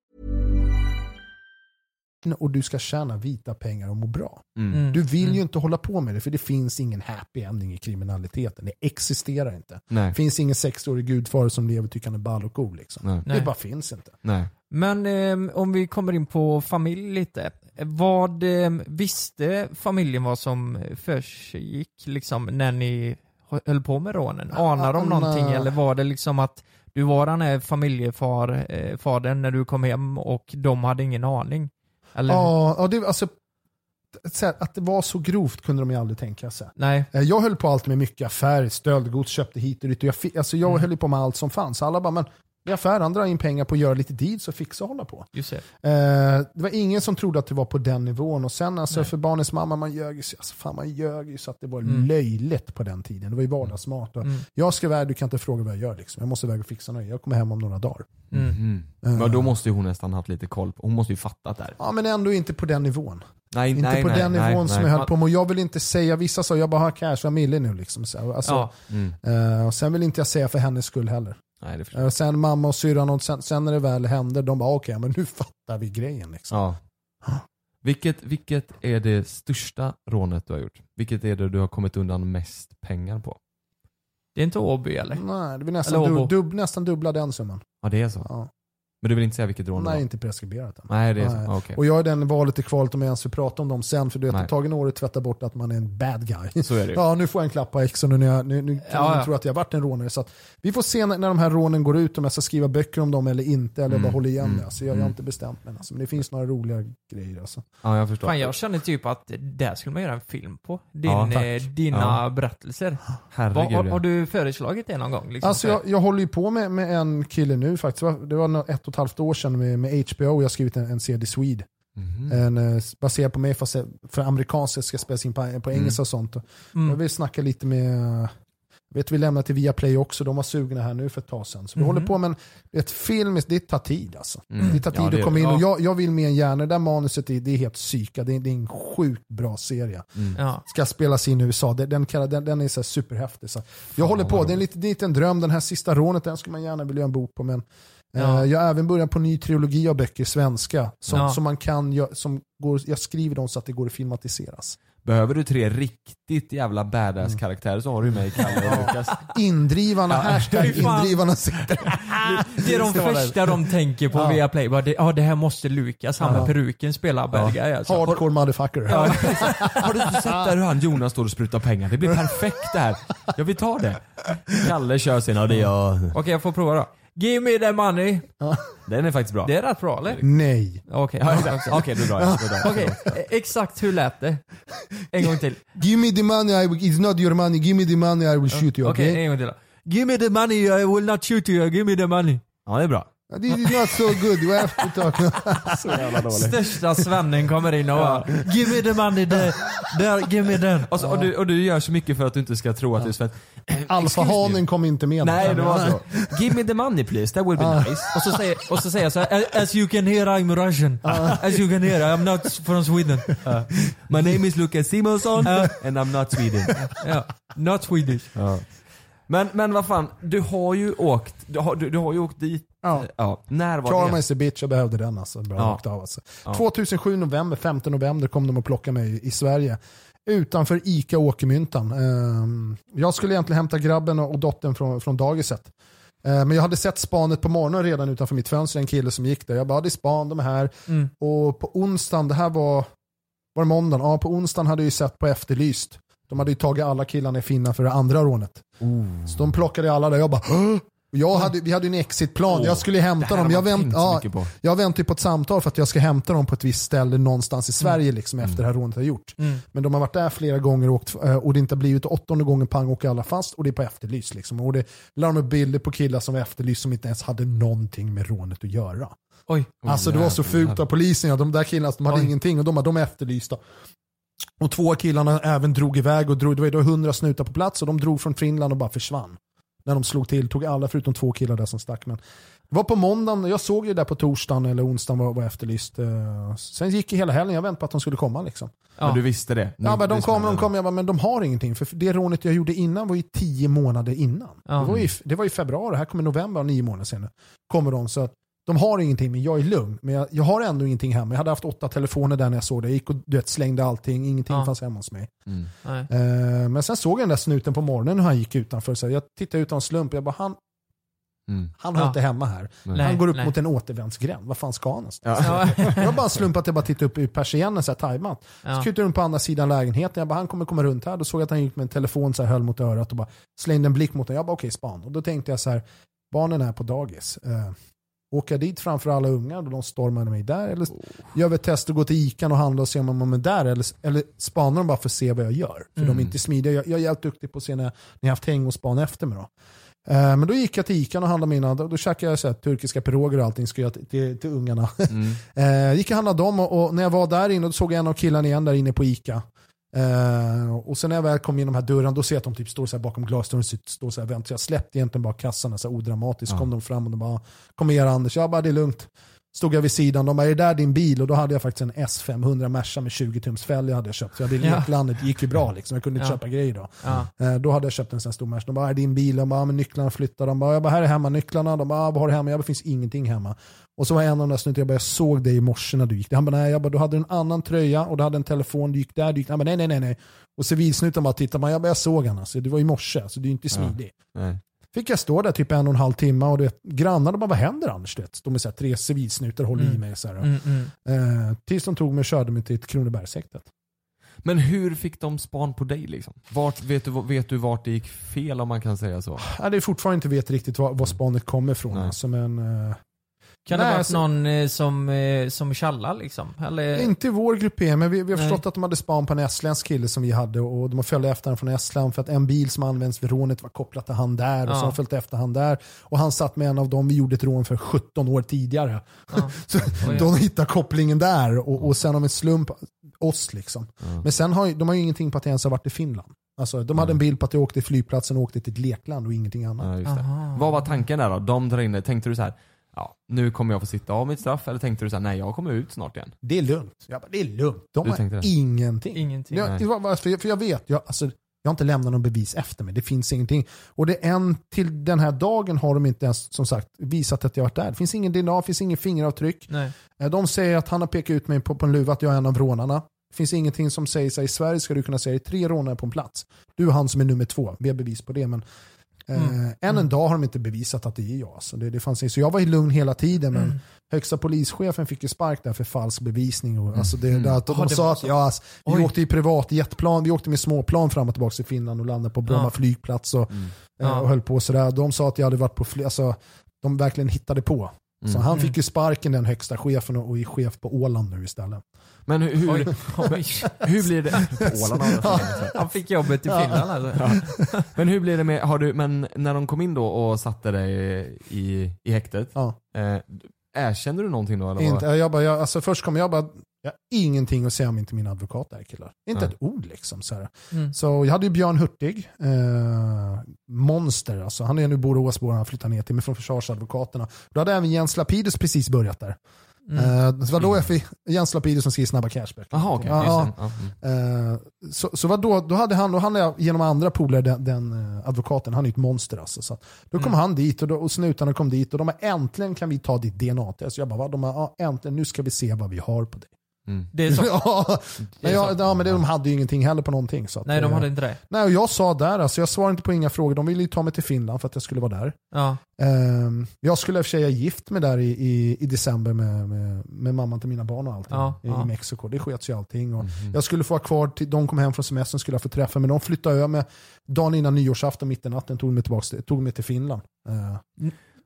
Och du ska tjäna vita pengar och må bra. Mm. Du vill ju inte hålla på med det för det finns ingen happy ending i kriminaliteten. Det existerar inte. Nej. Det finns ingen 60-årig gudfar som lever tycker han är ball och cool. Liksom. Nej. Det Nej. bara finns inte. Nej. Men eh, om vi kommer in på familj lite. Vad eh, visste familjen vad som försiggick liksom när ni höll på med rånen? Anar de någonting nej. eller var det liksom att du var den här familjefar, eh, när du kom hem och de hade ingen aning? Eller? Ja, ja det, alltså, att det var så grovt kunde de ju aldrig tänka sig. Nej. Eh, Jag höll på allt med mycket affärer, stöldgods, köpte hit och dit. Och jag, alltså jag Mm. höll på med allt som fanns. Alla bara, men det är affär, han drar in pengar på att göra lite deals och fixa och hålla på. Just det. Eh, det var ingen som trodde att det var på den nivån. Och sen alltså, Nej. för barnens mamma, man ljög ju så- alltså, fan, man ljög så att det var Mm. löjligt på den tiden. Det var ju vardagsmat. Och Mm. Jag ska iväg, du kan inte fråga vad jag gör. Liksom. Jag måste iväg och fixa något. Jag kommer hem om några dagar. Mm. Mhm. Eh, Men då måste ju hon nästan haft lite koll. på- Hon måste ju fattat det. Ja, men ändå inte på den nivån. Nej, Inte nej, på nej, den nej, nivån som nej. jag höll på med. Och jag vill inte säga, vissa sa jag bara har cash, jag har mille nu. Liksom. Så, alltså, Ja. Mm. eh, och sen vill inte jag säga för hennes skull heller. Nej, det förstår Eh, sen mamma och syrran, och sen, sen när det väl händer, de bara okej, men nu fattar vi grejen. Liksom. Ja. Vilket, vilket är det största rånet du har gjort? Vilket är det du har kommit undan mest pengar på? Det är inte Åby eller? Nej, det blir nästan, Eller du, Åbo. dub, nästan dubbla den summan. Ja det är så? Ja. Men du vill inte säga vilket rån det Nej, var? inte preskriberat än. Nej det är Nej. så? Okej. Och jag är den valet i kvalet om jag ens vill prata om dem sen, för du vet, det Nej. har tagit några år att tvätta bort att man är en bad guy. Så är det. Ja, nu får jag en klapp på Exxon och nu, jag- nu, nu kan Ja, man ja. tro att jag har varit en rånare. Så att vi får se när, när de här rånen går ut, om jag ska skriva böcker om dem eller inte, eller Mm, bara hålla igen mm, det. Alltså, jag, jag har mm. inte bestämt mig. Alltså, men det finns några roliga grejer. Alltså. Ja jag förstår. Fan jag känner typ att där skulle man göra en film på. Din, Ja, eh, dina Ja. berättelser. Herregud har, har du föreslagit det någon gång? Liksom? Alltså jag, jag håller ju på med, med en kille nu faktiskt. Det var, ett och ett halvt år sedan med, med HBO. Jag har skrivit en, en CD Swede. Mhm. En, eh, baserad på mig fast för amerikanskt jag ska spelas in på, på engelska och sånt. Och Mm. Jag vill snacka lite med, jag vet vi lämnade till Viaplay också, de var sugna här nu för ett tag sedan. Så vi Mhm. håller på med en, ett film, det tar tid alltså. Mm. Det tar tid Ja, det är att komma det. in och Ja. jag, jag vill med en gärna, det där manuset är, det är helt psyka, det är, det är en sjukt bra serie. Mm. Ja. Ska spelas in i USA, den, den, den, den är så här superhäftig. Så jag håller på, det är en liten, liten dröm, den här sista rånet den skulle man gärna vilja göra en bok på. Men Ja. eh, jag har även börjat på ny trilogi av böcker, svenska, som, Ja. som man kan, som går, jag skriver dem så att det går att filmatiseras. Behöver du tre riktigt jävla Mm. badass karaktärer så har du mig, Kalle och Lukas. Indrivarna, hashtag Fy fan. indrivarna sitter. Det är de första de tänker på Ja. via Play. Bara, det, ja det här måste Lukas, han Ja. med peruken spela bad guy alltså. Hardcore motherfucker. Ja. Har du inte sett där hur han Jonas står och sprutar pengar? Det blir perfekt det här. Jag vill ta det. Kalle kör sin, ja det är jag. Okej jag får prova då. Give me the money. Den är faktiskt bra. Det är rätt bra eller? Nej. Okej. Exakt. Okej, då drar jag. Då drar jag. Okej, exakt hur lät det? En gång till. Give me the money, I will, it's not your money, give me the money I will shoot you. Okej, Okay? en gång till. Give me the money, I will not shoot you, give me the money. Ja, det är bra. This is not so good, we have to talk. Så jävla dålig. Största svennen kommer in och bara, Give me the money, there, there give me den. Och, så, och, du, och du gör så mycket för att du inte ska tro att du är svensk. Alfahanen kom inte med. Nej, det var så. Give me the money please, that would be nice. Och så säger, och så säger jag så här, as you can hear I'm Russian. As you can hear I'm not from Sweden. My name is Lukas Simonsson and I'm not Sweden. Ja, not Swedish. Men, men vad fan, du har ju åkt, du har, du, du har ju åkt dit. Ja. Ja. När var Karma det? is a bitch, jag behövde den alltså. Bra Ja. rakt av alltså. Ja. 2007 november, 5 november kom de och plockade mig i Sverige. Utanför ICA Åkermyntan. Ehm, jag skulle egentligen hämta grabben och dottern från, från dagiset. Ehm, men jag hade sett spanet på morgonen redan utanför mitt fönster, en kille som gick där. Jag bara, det är span, de är här. Mm. Och på onsdagen, det här var, var det måndagen? Ja, på onsdagen hade jag ju sett på Efterlyst. De hade ju tagit alla killarna i Finland för det andra rånet. Så de plockade alla där. Jag bara och jag hade, Vi hade en exitplan. jag skulle hämta dem. Jag, vänt, ja, jag väntar på ett samtal för att jag ska hämta dem på ett visst ställe någonstans i Sverige liksom, efter det här rånet har gjort. Mm. Men de har varit där flera gånger och, åkt, eh, och det inte har blivit åttonde gången pang åker alla fast och det är på efterlys. Liksom. Och det la de upp bilder på killar som var efterlyst som inte ens hade någonting med rånet att göra. Oj. Alltså det var så fult av polisen, ja, de där killarna de hade Oj. ingenting och de, de är efterlysta. Och två killarna även drog iväg och drog, det var ju då hundra snutar på plats och de drog från Finland och bara försvann. När de slog till, tog alla förutom två killar där som stack. Men det var på måndagen, jag såg det där på torsdagen eller onsdagen var, var efterlyst. Eh, Sen gick ju hela helgen, jag väntade på att de skulle komma liksom. Men du visste det? Ja, men de Nu kom, de kom, jag bara, men de har ingenting. För det rånet jag gjorde innan var ju tio månader innan. Ja. Det, var ju, det var i februari, här kommer november, nio månader senare. Kommer de, så att de har ingenting, men jag är lugn. Men jag, jag har ändå ingenting hemma. Jag hade haft åtta telefoner där när jag såg det. Jag gick och du vet, slängde allting, ingenting Ja. fanns hemma hos mig. Mm. Eh, men sen såg jag den där snuten på morgonen när han gick utanför. Så jag tittade ut av en slump, jag bara, han, Mm. han har Ja. inte hemma här. Nej, han går upp nej. mot en återvändsgränd. Vad fan ska han någonstans? Ja. Ja. Jag bara en slump att jag bara tittade upp i persiennen så här tajmat. Så Ja. kutade runt på andra sidan lägenheten. Jag bara, han kommer komma runt här. Då såg jag att han gick med en telefon så här, höll mot örat och bara slängde en blick mot den. Jag bara, okej, span. Och då tänkte jag så här, barnen är på dagis. Eh, åka dit framför alla ungar och de stormade mig där. Eller gör vi ett test och gå till Ican och handla och se om de är där. Eller, eller spanar de bara för att se vad jag gör. För de är inte smidiga. Jag, jag är jävligt duktig på att se när, när jag haft häng och span efter mig. Då. Eh, men då gick jag till Ican och handlade mina, då, då käkade jag så här, turkiska piroger och allting ska jag till, till, till ungarna. Mm. Eh, gick och handlade dem och, och när jag var där inne då såg jag en av killarna igen där inne på Ica. Eh, och sen när jag väl kom in de här dörrarna då ser jag att de typ står så här bakom glasdörren och står så här väntar. Så jag släppte egentligen bara kassan så odramatiskt. Ja. kom de fram och de bara kom igen Anders. Jag bara det är lugnt. Stod jag vid sidan, de bara är det där din bil? Och då hade jag faktiskt en S500 Merca med 20 tums fälg jag hade köpt. Så jag hade Ja. leklandet, det gick ju bra liksom. Jag kunde inte Ja. köpa grejer då. Ja. Eh, Då hade jag köpt en sån stor Merca. De bara, är din bil? Jag bara, ja, men nycklarna flyttar. De bara, jag bara, här är hemma nycklarna. De bara, "Ah, vad har du hemma? Jag bara, det finns ingenting hemma. Och så var en av de där snutarna, jag bara, jag såg dig i morse när du gick. Han bara, nej, jag bara, du hade en annan tröja och du hade en telefon, du gick där, du gick där. Han bara, nej, nej, nej, nej. Och civilsnuten bara tittar man, jag bara, jag såg han alltså. Det var i morse, så du är inte smidig. Nej. Fick jag stå där typ en och en halv timme och du vet, grannarna bara, vad händer Anders? Du vet, de är så här, tre civilsnutar håller i Mm. mig. Så här, Mm, mm. eh, tills de tog mig och körde mig till ett Kronobergshäktet. Men hur fick de span på dig liksom? Vart, vet, du, vet du vart det gick fel om man kan säga så? Ja, det är fortfarande inte vet riktigt var, var spanet kommer ifrån. Alltså, men, eh, Kan Nej, det vara alltså- någon eh, som, eh, som tjallar liksom? Eller? Inte i vår grupp E, men vi, vi har Nej. förstått att de hade span på en estländsk kille som vi hade och de har följt efter honom från Estland för att en bil som används vid rånet var kopplat till han där och Ja. så har de följt efter han där. Och han satt med en av dem vi gjorde ett rån för 17 år tidigare. Ja. Så de hittar kopplingen där och, och sen om en slump oss liksom. Ja. Men sen har de har ju ingenting på att jag ens har varit i Finland. Alltså, de hade en bild på att jag åkte till flygplatsen och åkte till ett lekland och ingenting annat. Ja, just det. Aha. Vad var tanken där då? De drar in. Tänkte du så här, ja, nu kommer jag få sitta av mitt straff? Eller tänkte du så här, nej jag kommer ut snart igen? Det är lugnt. Jag bara, det är lugnt. De Du har det? ingenting. Ingenting. Jag, Nej. det var, bara- för, jag, för jag vet, jag, alltså, jag har inte lämnat någon bevis efter mig. Det finns ingenting. Och det är en till den här dagen har de inte ens som sagt visat att jag varit där. Det finns ingen DNA, det finns ingen fingeravtryck. Nej. Eh, De säger att han har pekat ut mig på, på en luva att jag är en av rånarna. Det finns ingenting som säger sig i Sverige ska du kunna säga det är tre rånare på en plats. Du är han som är nummer två. Vi har bevis på det. Men eh, Mm. än en dag har de inte bevisat att det är jag. Så, det, det fanns, inte- så jag var ju lugn hela tiden. Men Mm. högsta polischefen fick ju spark där för falsk bevisning. Och, alltså det, Mm. det, att de Ja, det sa att ja, alltså, vi Oj. åkte i privatjetplan, vi åkte med småplan fram och tillbaka till Finland och landade på Bromma Ja. flygplats och, Mm. eh, Ja. och höll på sådär. De sa att jag hade varit på fler, alltså, de verkligen hittade på. Så Mm. han Mm. fick ju sparken den högsta chefen och, är chef på Åland nu istället. Men hur, hur, hur blir det? På Åland. Han fick jobbet i Finland alltså. Men hur blir det med, har du, men när de kom in då och satte dig i, i häktet, Ja. eh, erkände du någonting då? Eller Inte, jag bara, jag, alltså först kom jag bara, jag har ingenting att säga om inte min advokat är killar. Inte Nej. ett ord liksom. Så, här. Mm. så jag hade ju Björn Hurtig, eh, monster alltså. Han är nu Boråsbo, han flyttar ner till mig från försvarsadvokaterna. Då hade även Jens Lapidus precis börjat där. Mm. Eh, det var då jag fick, Jens Lapidus som skriver Snabba Cashback. Jaha okej, Ja, mm. Eh, så så vad då, då hade han, då hade jag genom andra polare den, den eh, advokaten, han är ju ett monster alltså. Så att, då kom Mm. han dit och, då, och snutarna kom dit och de har äntligen kan vi ta ditt DNA-test. Jag bara, va? De har, ja, äntligen, nu ska vi se vad vi har på dig. Mm. Det är så. ja, men jag, ja, men det, de hade ju ingenting heller på någonting. Så att, Nej de hade inte det. Nej, och jag sa där, alltså, jag svarade inte på inga frågor. De ville ju ta mig till Finland för att jag skulle vara där. Ja. Ehm, jag skulle i och för sig gift mig där i, i, i december med, med, med mamman till mina barn och allting Ja, i, ja. Mexiko. Det sköts ju allting. Och Mhm. Jag skulle få vara kvar till de kom hem från semestern skulle jag få träffa men de flyttade över mig dagen innan nyårsafton mitt i natten tog mig, tillbaka, till- tog mig till Finland. Eh,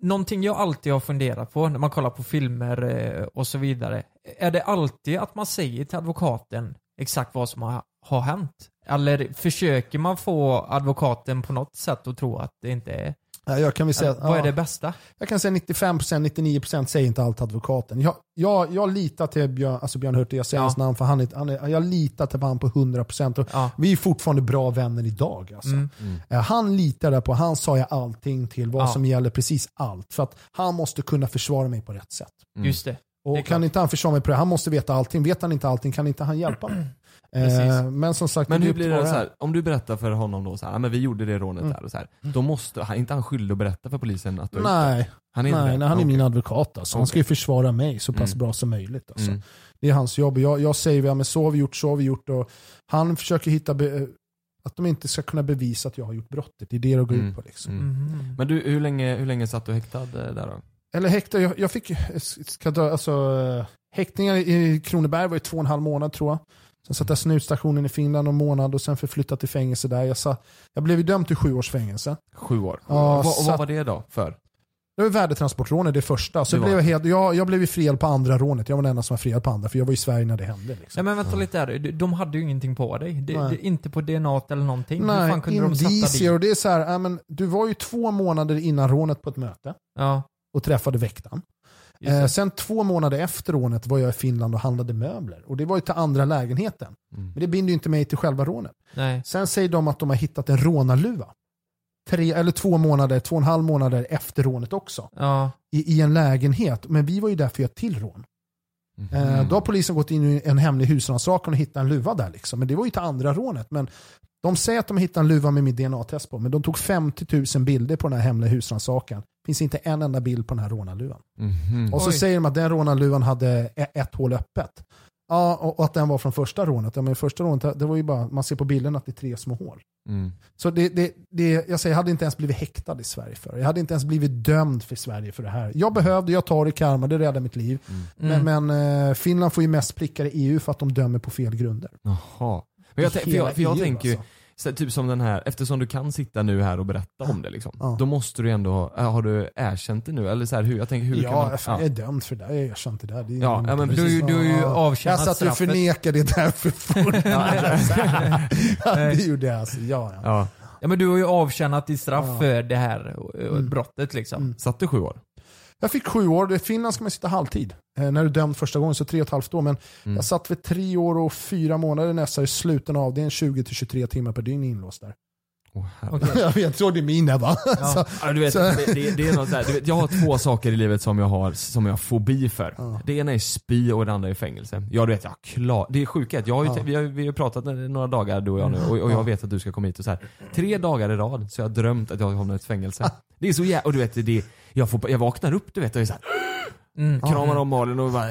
Någonting jag alltid har funderat på när man kollar på filmer eh, och så vidare. Är det alltid att man säger till advokaten exakt vad som har, har hänt? Eller försöker man få advokaten på något sätt att tro att det inte är jag kan väl säga, Vad är ja, det bästa? Jag kan säga 95%, 99% säger inte allt advokaten. Jag, jag, jag litar till Björn, alltså Björn Hurtig, jag säger Ja. hans namn för han är, han är, jag litar till honom på 100% och Ja. vi är fortfarande bra vänner idag. Alltså. Mm. Eh, Han litar där på, han sa jag allting till, vad Ja. som gäller, precis allt. För att han måste kunna försvara mig på rätt sätt. Mm. Just det. Och kan inte han försvara mig på det, han måste veta allting. Vet han inte allting kan inte han hjälpa mig. Precis. Eh, men som sagt, Men hur blir det så här, om du berättar för honom då så här, "Ja, men vi gjorde det rånet Mm. där och så här. Då måste, han, inte han skyldig att berätta för polisen att du? Nej, Han är inte nej, nej, han är Okej. min advokat. Alltså. Han ska ju försvara mig så pass Mm. bra som möjligt. Alltså. Mm. Det är hans jobb. Jag, jag säger ja, men så har vi gjort, så har vi gjort. Och han försöker hitta be, att de inte ska kunna bevisa att jag har gjort brottet. Det är det det går Mm. ut på. Liksom. Mm. Mhm. Men du, hur länge, hur länge satt du häktad eh, där då? Eller häkte, jag, jag fick, ska dra, alltså, eh, häktningar i Kronoberg var ju två och en halv månad tror jag. Sen satt jag snutstationen i Finland en månad och sen förflyttat till fängelse där. Jag, sa, jag blev ju dömd till sju års fängelse. Sju år? Ja, och vad, och satt- vad var det då för? Det var värdetransportrånet, det första. Så Det blev jag, det. helt, jag, jag blev ju friad på andra rånet. Jag var den enda som var friad på andra, för jag var i Sverige när det hände. Nej Liksom. men vänta lite här, de hade ju ingenting på dig. Nej. det, inte på DNA eller någonting. Hur Nej, fan kunde de sätta dig? Och det är så här, ja, men, du var ju två månader innan rånet på ett möte Ja, och träffade väktaren. Eh, sen två månader efter rånet var jag i Finland och handlade möbler. Och det var ju till andra lägenheten. Mm. Men det binder ju inte mig till själva rånet. Nej. Sen säger de att de har hittat en rånarluva. Tre, eller två månader, två och en halv månader efter rånet också. Ja. I, I en lägenhet. Men vi var ju där för ett till rån. Eh, Mhm. Då har polisen gått in i en hemlig husrannsakan och hittat en luva där. Liksom. Men det var ju till andra rånet. Men de säger att de hittat en luva med mitt DNA-test på. Men de tog 50 000 bilder på den här hemliga husrannsakan. Finns inte en enda bild på den här rånarluvan. Mhm. Och så Oj. säger de att den rånarluvan hade e- ett hål öppet. Ja, och att den var från första rånet. Ja, men första rånet, det var ju bara, man ser på bilden att det är tre små hål. Mm. Så det, det, det, jag säger, jag hade inte ens blivit häktad i Sverige för det. Jag hade inte ens blivit dömd för Sverige för det här. Jag behövde, jag tar det i karma, det räddar mitt liv. Mm. Men, men eh, Finland får ju mest prickar i EU för att de dömer på fel grunder. Jaha. Men jag, för jag, för jag EU tänker ju, alltså. Så, typ som den här, eftersom du kan sitta nu här och berätta om det liksom. Ja. Då måste du ändå, ha- har du erkänt det nu? Eller så här, hur, jag tänker hur kan ja, man, fan, jag är dömd för det. Jag har erkänt det där. Det Ja, ja, men Du, har ju- du har ju Ja. avtjänat Jag satt och straffet. förnekade det där för fort. ja, det gjorde jag alltså. Ja, ja. Ja. Ja men du har ju avtjänat ditt straff Ja. för det här Mm. brottet liksom. Mm. Satt du sju år? Jag fick sju år. I Finland ska man sitta halvtid. Eh, när du är dömd första gången, så tre och ett halvt år. Men Mm. jag satt för tre år och fyra månader nästan i sluten av. Det är en 20-23 timmar per dygn inlåst där. Herregud. Okej. jag vet, så det är mina va? Så, Ja, du vet, Så- det, det, det är något så här, du vet, jag har två saker i livet som jag har som jag har fobi för. Ja. Det ena är spy och det andra är fängelse. Ja du vet, jag klar, det är sjukt. Jag har ju, Ja. vi, har, vi har pratat några dagar du och jag nu och, och jag Ja. vet att du ska komma hit och så här. Tre dagar i rad så jag har drömt att jag hamnar i ett fängelse. Det är så jävla, och du vet, det, jag, får, jag vaknar upp du vet och är så här, Mm. kramar om Malin och bara,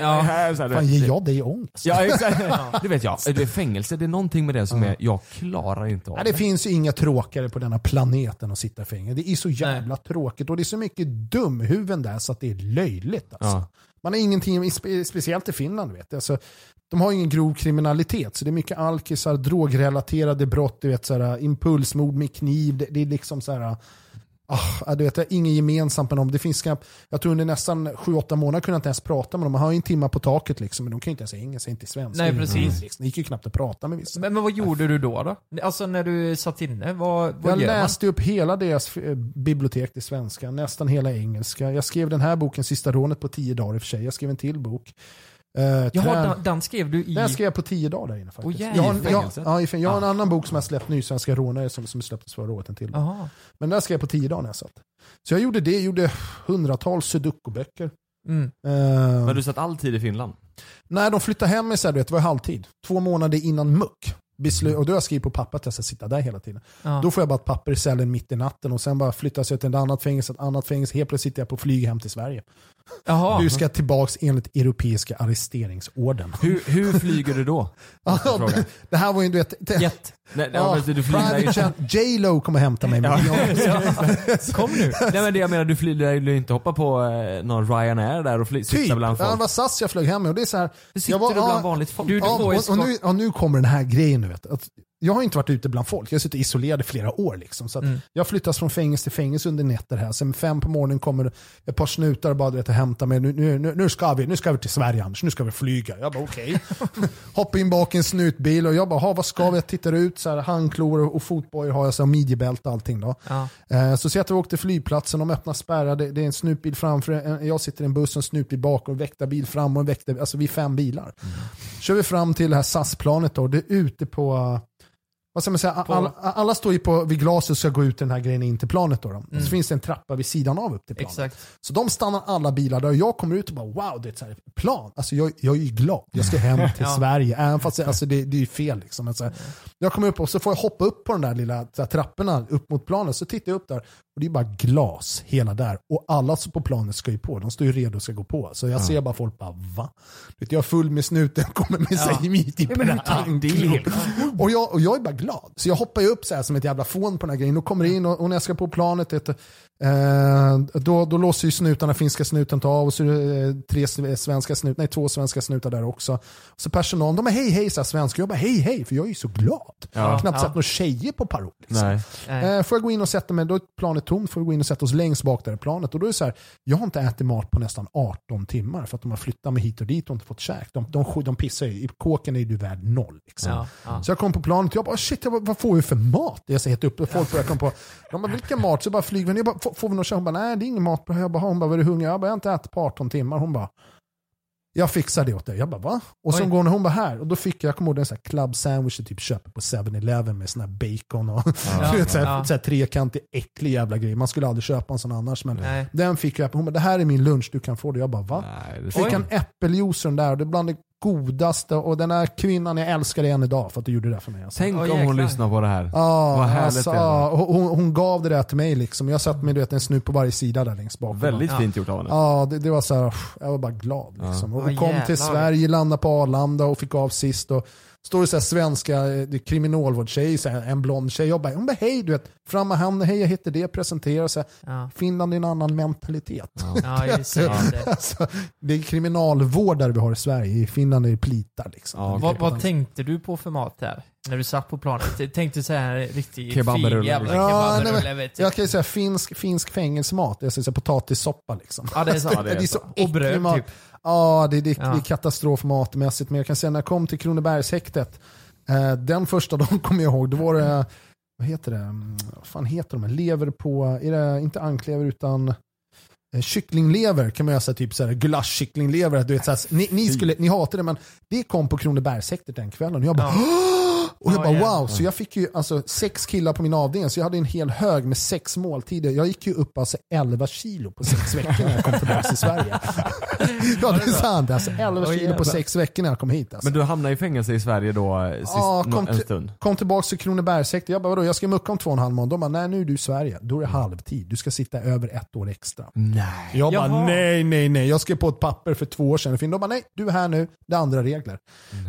Ja. här, så här, fan ger jag dig ångest? Ja exakt. Det vet jag. Det är fängelse, det är någonting med det som är, jag klarar inte av Nej, det finns ju inga tråkigare på denna planeten att sitta i fängelse. Det är så jävla tråkigt och det är så mycket dumhuvuden där så att det är löjligt. Alltså. Ja. Man har ingenting, spe- speciellt i Finland, vet du. Alltså, de har ingen grov kriminalitet så det är mycket alkisar, drogrelaterade brott, du vet, så här, impulsmord med kniv. Det, det är liksom så här... Ah, du vet, inget gemensamt med dem. Det finns knappt, jag tror under nästan 7-8 månader kunde jag inte ens prata med dem. Man har ju en timma på taket liksom, men de kan ju inte ens engelska, inte svenska. Nej, precis. Liksom. Det gick ju knappt att prata med vissa. Men, men vad gjorde du då då? Alltså när du satt inne, vad, vad Jag gör läste upp hela deras eh, bibliotek till svenska, nästan hela engelska. Jag skrev den här boken, Sista rånet, på tio dagar i och för sig. Jag skrev en till bok. Uh, man? Jaha, den, den skrev du i... Den skrev jag på tio dagar där inne faktiskt. Åh, jävlar. jag har, en- jag, ja, jag har en annan bok som jag släppt ny, Svenska rånare, som, som släpptes förra året. En till. Men den skrev jag på tio dagar när jag satt. Så jag gjorde det, gjorde hundratals sudoku-böcker. Mm. Eh, Men du satt alltid i Finland? när de flyttade hem mig så här, du vet, det var halvtid. Två månader innan muck. Beslut, och då har jag skrivit på papper att jag ska sitta där hela tiden. Ja. Då får jag bara ett papper i cellen mitt i natten och sen bara flyttas jag till ett annat fängelse, ett annat fängelse. Helt plötsligt sitter jag på flyg hem till Sverige. Jaha. Du ska tillbaks enligt europeiska arresteringsorden. Hur, hur flyger du då? Ja, det, det här var ju, du vet, det, Jet. Nej, ja, du flyger jet, J.Lo kommer hämta mig. Med Kom nu. Nej men det jag menar, du flyger du inte hoppa på eh, någon Ryanair där och fly, sitta Typ, bland ja, folk? det var SAS jag flög hem med och det är så här. Du sitter jag var- du bland ja, vanligt folk? Du, du Ja, ju och, och, nu, och nu kommer den här grejen nu vet du. Att jag har inte varit ute bland folk, jag har suttit isolerad i flera år. Liksom, så att Mm. Jag flyttas från fängelse till fängelse under nätter här. Sen fem på morgonen kommer ett par snutar och bara vet, och hämtar mig. Nu, nu, nu, ska vi, nu ska vi till Sverige Anders, nu ska vi flyga. Jag bara okej. Hoppar in bak i en snutbil och jag bara, "Ha, vad ska vi? Jag tittar ut, så här, handklor och, och fotbojor har jag, så här, midjebälte och allting. Då. Ja. Eh, Så ser jag att vi åkte till flygplatsen, de öppnar spärrar, det, det är en snutbil framför, en- jag sitter i en buss och en snutbil bakom, väktarbil fram och en väktarbil, alltså vi är fem bilar. Kör vi fram till det här SAS-planet då, det är ute på, vad ska man säga, alla, alla står ju på, vid glaset och ska gå ut den här grejen in till planet då. då. Och Mm. så finns det en trappa vid sidan av upp till planet. Exakt. Så de stannar alla bilar där och jag kommer ut och bara wow, det är ett så här plan. Alltså jag, jag är ju glad. Jag ska hem till Ja. Sverige. Även fast alltså det, det är ju fel. Liksom. Men så här, jag kommer upp och så får jag hoppa upp på de där lilla så här, trapporna upp mot planet. Så tittar jag upp där och det är bara glas hela där. Och alla som på planet ska ju på. De står ju redo och ska gå på. Så jag ser bara folk bara va? Vet, jag är full med snuten, kommer med Ja. sig mitt i Ja, och, jag, och jag är bara glad. Så jag hoppar ju upp så här som ett jävla fån på den här grejen och kommer in och, och när jag ska på planet vet, du, eh, då, då låser ju snutarna, finska snuten tar av och så är det eh, tre sve- svenska snut, nej två svenska snutar där också. Så personalen, de är hej hej så svenska. Jag bara hej hej för jag är ju så glad. Jag har knappt Ja. sett några tjejer på parol. Liksom. Nej. Eh, får jag gå in och sätta mig, då är planet tomt, får vi gå in och sätta oss längst bak där i planet. Och då är det så här, jag har inte ätit mat på nästan 18 timmar för att de har flyttat mig hit och dit och inte fått käk. De, de, de, pissar ju, i kåken är du värd noll. Liksom. Ja, ja. Så jag kom på planet och jag bara shit, jag bara, vad får vi för mat? Jag säger helt upp och folk börjar komma på, de bara vilken mat? Så bara flyger jag bara, får, vi något? Hon bara nej det är ingen mat. Jag bara, hon bara, var du hungrig? Jag bara, jag har inte ätit på 18 timmar. Hon bara, jag fixar det åt dig. Jag bara va? Och så går hon, hon bara här. Och då fick jag, jag kommer ihåg en sån här club sandwich jag typ köper på 7-Eleven med sån här bacon och du vet, så här, Ja. så här trekantig äcklig jävla grej. Man skulle aldrig köpa en sån annars. Men Nej. den fick jag. Hon bara det här är min lunch, du kan få det. Jag bara va? Nej, Fick en äppeljuice där och det är bland det godaste. Och den här kvinnan, jag älskar än idag för att du gjorde det för mig. Alltså. Tänk Åh, om hon lyssnar på det här. Ja, Vad härligt alltså, det är. hon, hon gav det där till mig liksom. Jag satt med du vet, en snup på varje sida där längst bak. Väldigt Ja. fint gjort av henne. Ja, det, det var så här, jag var bara glad. Liksom. Och Ja, kom jävlar. till Sverige, landade på Arlanda och fick av sist. Och står det så här svenska eh, det är kriminalvårdstjej, så här, en blond tjej. Jag bara, hon bara hej, du vet, fram med handen, hej jag heter det, presenterar sig. Ja. Finland är en annan mentalitet. Ja, just det. just det. Alltså, det är kriminalvårdare vi har i Sverige, i Finland är det plitar. Liksom. Ja, Vad, vad tänkte du på för mat där? När du satt på planet? Tänkte du säga en riktig fin jävla. Ja, nej, men. Jag kan ju säga finsk, finsk fängelsemat, jag säger potatissoppa liksom. Ja, det är så. Ja, det är det är så. Och bröd typ. Ja, det, det, det Ja. är katastrof matmässigt. Men jag kan säga när jag kom till Kronobergshäktet, eh, den första dagen kommer jag ihåg, då var det, vad heter det, Mm, vad fan heter de, lever på, är det inte anklever utan eh, kycklinglever kan man göra så typ så här gulaschkycklinglever. Du vet, ni, ni, skulle, ni hatar det men det kom på Kronobergshäktet den kvällen och jag bara Och jag Ja, bara wow, så jag fick ju alltså sex killar på min avdelning så jag hade en hel hög med sex måltider. Jag gick ju upp alltså 11 kilo på sex veckor när jag kom tillbaka till Sverige. ja det är sant, alltså 11 Åh, kilo på sex veckor när jag kom hit. Alltså. Men du hamnade i fängelse i Sverige då eh, sist, Ja, kom en stund? Kom tillbaka till Kronobergshäktet. Jag bara vadå, jag ska mucka om två och en halv månad. De bara nej nu är du i Sverige. Då är det halvtid. Du ska sitta över ett år extra. Nej. Jag bara Jaha. nej, nej, nej. Jag skrev på ett papper för två år sedan. De bara nej, du är här nu. Det är andra regler.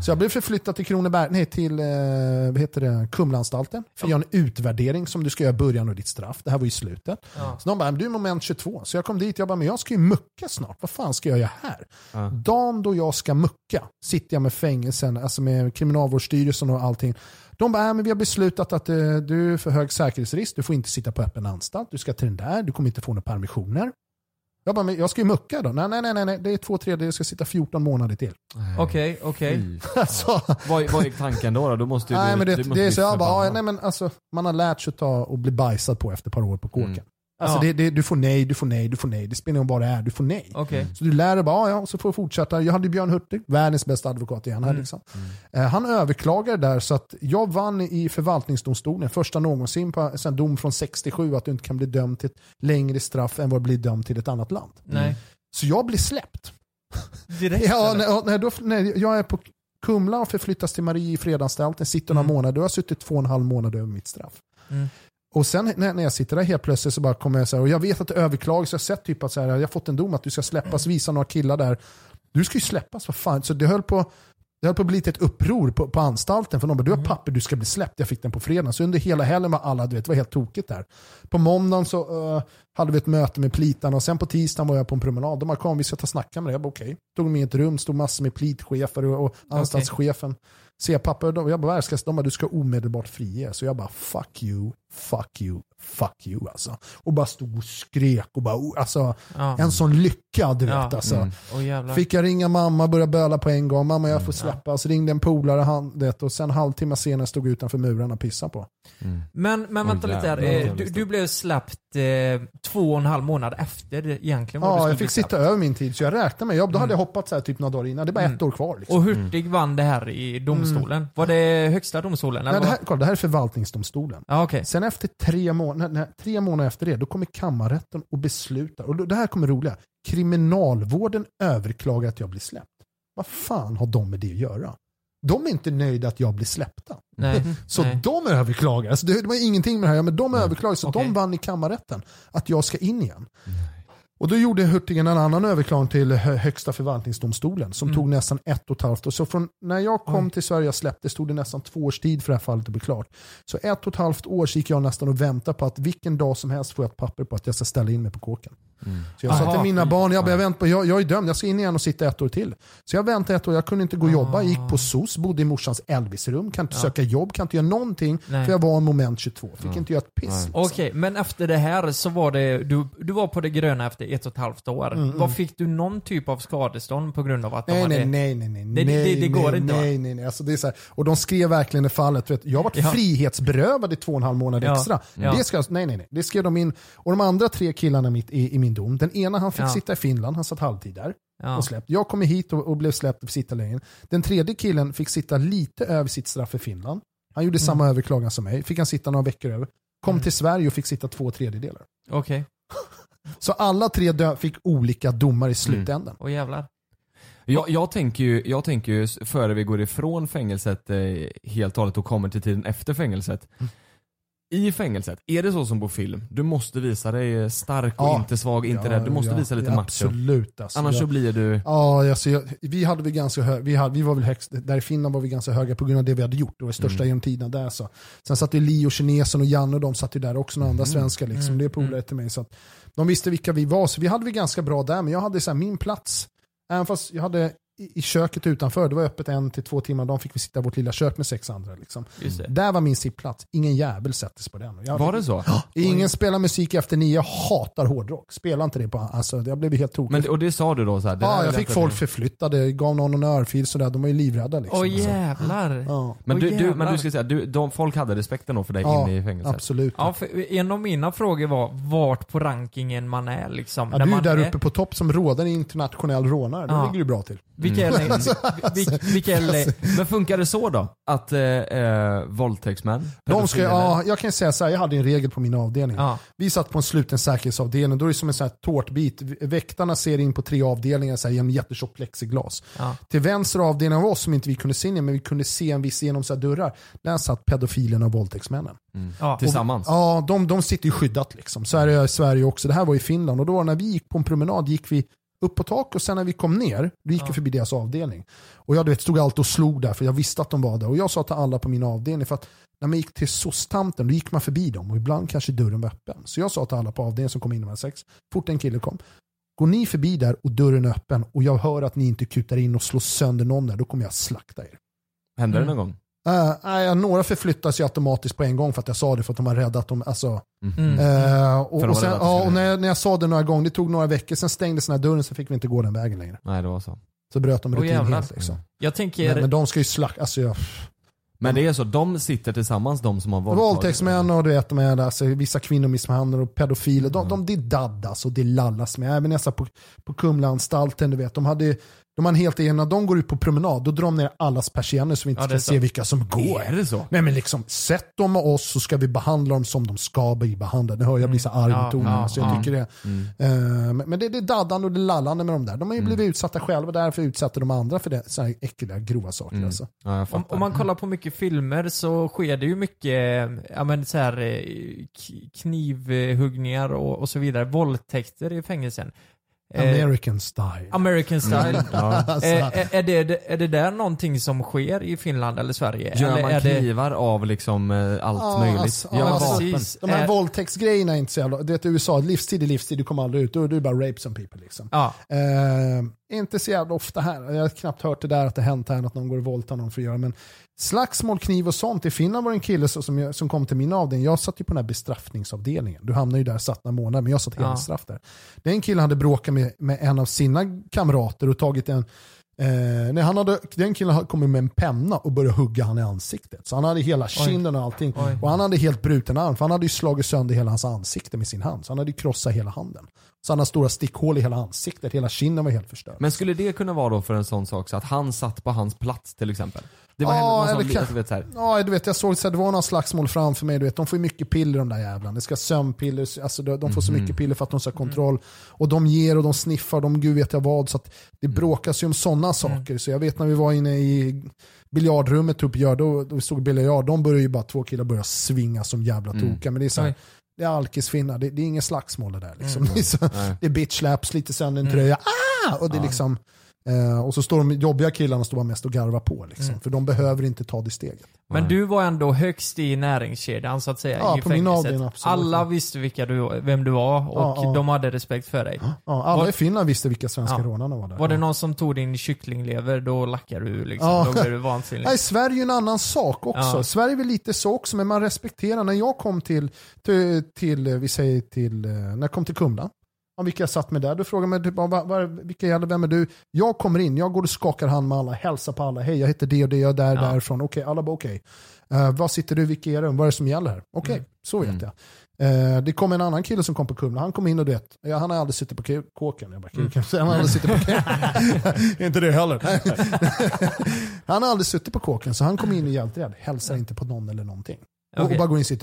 Så jag blev förflyttad till Kronoberg, nej till eh, vad heter det, Kumlaanstalten. För att göra en utvärdering som du ska göra i början av ditt straff. Det här var ju slutet. Ja. Så de bara, du är moment 22. Så jag kom dit, jag bara, men jag ska ju mucka snart. Vad fan ska jag göra här? Ja. Dagen då jag ska mucka sitter jag med fängelsen, alltså med kriminalvårdsstyrelsen och allting. De bara, äh, men vi har beslutat att eh, du är för hög säkerhetsrisk, du får inte sitta på öppen anstalt, du ska till den där, du kommer inte få några permissioner. Jag bara, men jag ska ju mucka då. Nej, nej, nej, nej, det är två tredjedelar, jag ska sitta 14 månader till. Okej, okej. Alltså, Vad, vad är tanken då? då? Måste ju nej, du, men du det, måste det är så jag bara, ja, nej, men alltså, man har lärt sig att ta och bli bajsad på efter ett par år på kåken. Mm. Alltså, det, det, du får nej, du får nej, du får nej. Det spelar ingen roll vad det är, du får nej. Okej. Så du lär dig bara, ja, och så får du fortsätta. Jag hade Björn Hurtig, världens bästa advokat igen här. Mm. Liksom. Eh, han överklagade där så att jag vann i förvaltningsdomstolen, första någonsin på en dom från 67 att du inte kan bli dömd till ett längre straff än vad du blir dömd till ett annat land. Nej. Så jag blir släppt. Direkt Ja, när, när, då, när jag är på Kumla och förflyttas till Marie i fredaganstalten, sitter några Mm. månader, då har jag suttit två och en halv månad över mitt straff. Mm. Och sen när, när jag sitter där helt plötsligt så bara kommer jag så här, och jag vet att det överklagas, jag har sett typ att så här, jag har fått en dom att du ska släppas, visa några killar där. Du ska ju släppas, vad fan. Så det höll på, det höll på att bli ett uppror på, på anstalten, för de bara, du har papper, du ska bli släppt. Jag fick den på fredagen. Så under hela helgen var alla, du vet, det var helt tokigt där. På måndagen så eh, hade vi ett möte med plitarna och sen på tisdagen var jag på en promenad. De bara, kom vi ska ta snacka med dig. Jag bara okej. Tog mig i ett rum, stod massor med plitchefer och, och anstaltschefen. ser jag pappa och de, jag bara, ska De bara, du ska omedelbart frige. Så jag bara, fuck you, fuck you, fuck you alltså. Och bara stod och skrek och bara, oh, alltså Ja. en sån lycka du Ja. vet alltså. Mm. Jävlar. Fick jag ringa mamma, börja böla på en gång. Mamma jag får släppa. Så ringde en polare han, det, och sen halvtimme senare stod jag utanför murarna och pissade på. Mm. Men, men vänta Åh, lite här. Eh, Du, du blev släppt eh, två och en halv månad efter egentligen Ja, jag fick sitta över min tid. Så jag räknade med, ja, då hade jag hoppat så här typ några dagar innan. Det är bara Mm. ett år kvar. Liksom. Och Hurtig vann det här i domstolen. Var det högsta domstolen? Eller Nej, det, här, kolla, det här är förvaltningsdomstolen. Ja, okej. Sen efter tre månader, nej, tre månader efter det, då kommer kammarrätten och beslutar. Och det här kommer roliga. Kriminalvården överklagar att jag blir släppt. Vad fan har de med det att göra? De är inte nöjda att jag blir släppta. Nej. Så Nej. de överklagar. Alltså det, det var ingenting med det här, men de överklagar. Så Okej. de vann i kammarrätten att jag ska in igen. Och då gjorde Hurtigen en annan överklagan till hö- högsta förvaltningsdomstolen som Mm. tog nästan ett och ett halvt år. Så från när jag kom Oj. till Sverige och släpptes stod det nästan två års tid för det här fallet att bli klart. Så ett och ett halvt år gick jag nästan och väntade på att vilken dag som helst får jag ett papper på att jag ska ställa in mig på kåken. Mm. Så jag sa till mina barn, jag, jag, på, jag, jag är dömd, jag ska in igen och sitta ett år till. Så jag väntade ett år, jag kunde inte gå och jobba, jag gick på SOS, bodde i morsans Elvis-rum, kan inte Ja. söka jobb, kan inte göra någonting. Nej. För jag var en moment 22, fick inte göra ett piss. Liksom. Okej, men efter det här så var det, du, du var på det gröna efter ett och ett halvt år. Mm, mm. Vad fick du någon typ av skadestånd på grund av att de Nej, hade... nej, nej, nej, nej, Nej, det- det- det går nej, inte, nej, nej, nej. Alltså det är så här, och de skrev verkligen i fallet, vet, jag har varit Ja. frihetsberövad i två och en halv månad Ja, extra. ja. Det ska, nej, nej, nej. Det skrev de in. Och de andra tre killarna mitt, i, i min dom, den ena han fick sitta i Finland, han satt halvtid där. Och släppt. Jag kom hit och, och blev släppt och fick sitta längre. Den tredje killen fick sitta lite över sitt straff i Finland. Han gjorde samma överklagan som mig. Fick han sitta några veckor över. Kom Mm. till Sverige och fick sitta två tredjedelar. Okej, Så alla tre dö- fick olika domar i slutändan. och jävlar. Jag, jag, tänker ju, jag tänker ju före vi går ifrån fängelset eh, helt och hållet och kommer till tiden efter fängelset. I fängelset, är det så som på film? Du måste visa dig eh, stark och Ja. inte svag, inte Ja, rädd. Du måste ja, visa lite ja, macho. Absolut. Alltså. Annars jag, så blir du... Ja, alltså, jag, vi hade väl ganska hög, vi, hade, vi var väl högst, där i Finland var vi ganska höga på grund av det vi hade gjort. Det var det största Mm. genom tiderna där. Så. Sen satt ju Li och kinesen och Janne och de satt ju där också, några andra svenskar liksom. Mm. Det är polare till mig. Så att de visste vilka vi var, så vi hade vi ganska bra där. Men jag hade så här, min plats, även fast jag hade i, i köket utanför, det var öppet en till två timmar om dagen fick vi sitta i vårt lilla kök med sex andra. Liksom. Där var min sittplats, ingen jävel sättes på den. Jag, Var det så? Ingen spelar musik efter nio, jag hatar hårdrock. Spela inte det på, alltså jag blev helt tokig. Men, och det sa du då så här, Ja, är jag fick folk förflyttade, gav någon en örfil sådär, de var ju livrädda liksom. Åh Alltså. jävlar. Ja, Men du, du, men jävlar. du ska säga, du, de, folk hade respekten då för dig Ja, inne i fängelset? absolut. Ja, för en av mina frågor var vart på rankingen man är liksom. Ja, när du är man där uppe på topp som rådande internationell rånare, då Ja. ligger du bra till. Vilka är, Alltså, vilka är, Men funkar det så då? Att eh, eh, våldtäktsmän, De ska, ja, jag kan säga så här, jag hade en regel på min avdelning. ja, Vi satt på en sluten säkerhetsavdelning, då är det som en sån här tårtbit. Väktarna ser in på tre avdelningar så här, genom jättetjockt plexiglas. ja. Till vänster avdelning av oss som inte vi kunde se in men vi kunde se en viss genom så här dörrar. Där satt pedofilerna och våldtäktsmännen. Mm. ja. Tillsammans? Ja, de, de sitter ju skyddat liksom. Så är det i Sverige också. Det här var i Finland och då när vi gick på en promenad gick vi upp på tak och sen när vi kom ner, då gick Ja. vi förbi deras avdelning. Och jag du vet, stod alltid och slog där för jag visste att de var där. Och jag sa till alla på min avdelning, för att när man gick till SOS-tanten då gick man förbi dem och ibland kanske dörren var öppen. Så jag sa till alla på avdelningen som kom in de här sex, fort en kille kom, går ni förbi där och dörren är öppen och jag hör att ni inte kutar in och slår sönder någon där, då kommer jag slakta er. Hände Mm. det någon gång? Uh, nej, några förflyttas ju automatiskt på en gång för att jag sa det för att de var rädda att de, alltså, Mm. Eh, och, och, sen, ja, och när, jag, när jag sa det några gånger, det tog några veckor, sen stängdes den här dörren så fick vi inte gå den vägen längre. Nej det var så. Så bröt de Åh, rutin jävlar. helt. Liksom. Jag tänker, Men, men de ska ju slakta, alltså jag, Men det är så, de sitter tillsammans de som har våldtagit? våldtäktsmän och du vet, de är där, alltså, vissa kvinnomisshandlare och pedofiler, de, de, det daddas och det lallas med. Även nästan på, på Kumlaanstalten, du vet, de hade de har en helt egen, när de går ut på promenad, då drar de ner allas persienner så vi inte Ja, ska så. se vilka som går. Är det så? Nej men liksom, sätt dem med oss så ska vi behandla dem som de ska bli behandlade. Nu hör jag bli så arg Ja, tonen, ja, så jag ja. tycker det. Mm. Eh, men det, det är daddande och det lallande med de där. De har ju blivit utsatta själva, därför utsätter de andra för det, så här äckliga, grova saker. Mm. Alltså. Ja, om, om man kollar på mycket filmer så sker det ju mycket ja, men så här, eh, knivhuggningar och, och så vidare. Våldtäkter i fängelsen. Eh, American style. American style. Ja. Alltså, Eh, är, är, det, är det där någonting som sker i Finland eller Sverige? Gör eller man är det, knivar av liksom eh, allt Ja, möjligt? alltså, ja, alltså, precis. de här Eh, våldtäktsgrejerna är inte så jävla... Du vet i USA, livstid är livstid, du kommer aldrig ut. Då är det bara rape some people liksom. Ja, Eh, inte så jävla ofta här. Jag har knappt hört det där att det hänt här att någon går och våldtar någon för att göra. Men slagsmål, kniv och sånt. I Finland var det en kille som, jag, som kom till min avdelning. Jag satt ju på den här bestraffningsavdelningen. Du hamnar ju där, satt några månader, men jag satt Ja. helstraff där. Den killen hade bråkat med, med en av sina kamrater och tagit en Eh, nej, han hade, den killen hade kommit med en penna och börjat hugga han i ansiktet. Så han hade hela kinden och allting. Oj. Och han hade helt bruten arm, för han hade ju slagit sönder hela hans ansikte med sin hand. Så han hade ju krossat hela handen. Så han hade stora stickhål i hela ansiktet, hela kinden var helt förstörd. Men skulle det kunna vara då för en sån sak så att han satt på hans plats till exempel? Det var Ja, eller kan- alltså, vet, så här. Ja, du vet, jag såg så här, det var några slagsmål framför mig. Du vet, de får ju mycket piller de där jävlarna. Det ska sömnpiller, alltså de, de får så Mhm. mycket piller för att de ska ha kontroll. Och de ger och de sniffar, de gud vet jag vad. Så att det Mm. bråkas ju om sådana saker. Så jag vet när vi var inne i biljardrummet, typ, gör, då, då vi stod biljard, de började ju bara, två killar börja svinga som jävla Mm. tokiga. Men det är så här, det är alkisfinnar, det, det är inget slagsmål det där. Liksom. Mm. Det är, så, det är bitch slaps, lite sönder en Mm. tröja, ah! Och det är liksom, eh, och så står de jobbiga killarna står bara mest och garvar på. Liksom. Mm. För de behöver inte ta det steget. Men Nej. du var ändå högst i näringskedjan så att säga Ja, i på min avdelning, absolut. Alla visste vilka du, vem du var och Ja, ja. de hade respekt för dig. Ja, alla Var- i Finland visste vilka svenska Ja. rånarna var där. Var det någon som tog din kycklinglever, då lackade du liksom. Ja. Då blev du vansinnig. Nej, Sverige är ju en annan sak också. Ja. Sverige är väl lite så också, men man respekterar. När jag kom till, till, till vi säger till, eh, när jag kom till Kumla, ja, vilka jag satt med där, då frågade man typ, vad, vilka gäller, vem är du? Jag kommer in, jag går och skakar hand med alla, hälsar på alla, hej jag heter det och det, jag är där, Ja. därifrån, okej, alla bara okej. Eh, var sitter du, vilka är det, vad är det som gäller här? Okej, Mm. så vet Mm. jag. Eh, det kom en annan kille som kom på Kumla, han kom in och du vet, ja, han har aldrig suttit på kåken. Jag bara, Mm. han har aldrig suttit på kåken. Inte det heller. han har aldrig suttit på kåken, så han kom in och hjälpte rädd. Hälsar inte på någon eller någonting. Och, Okej. och bara går in och sitter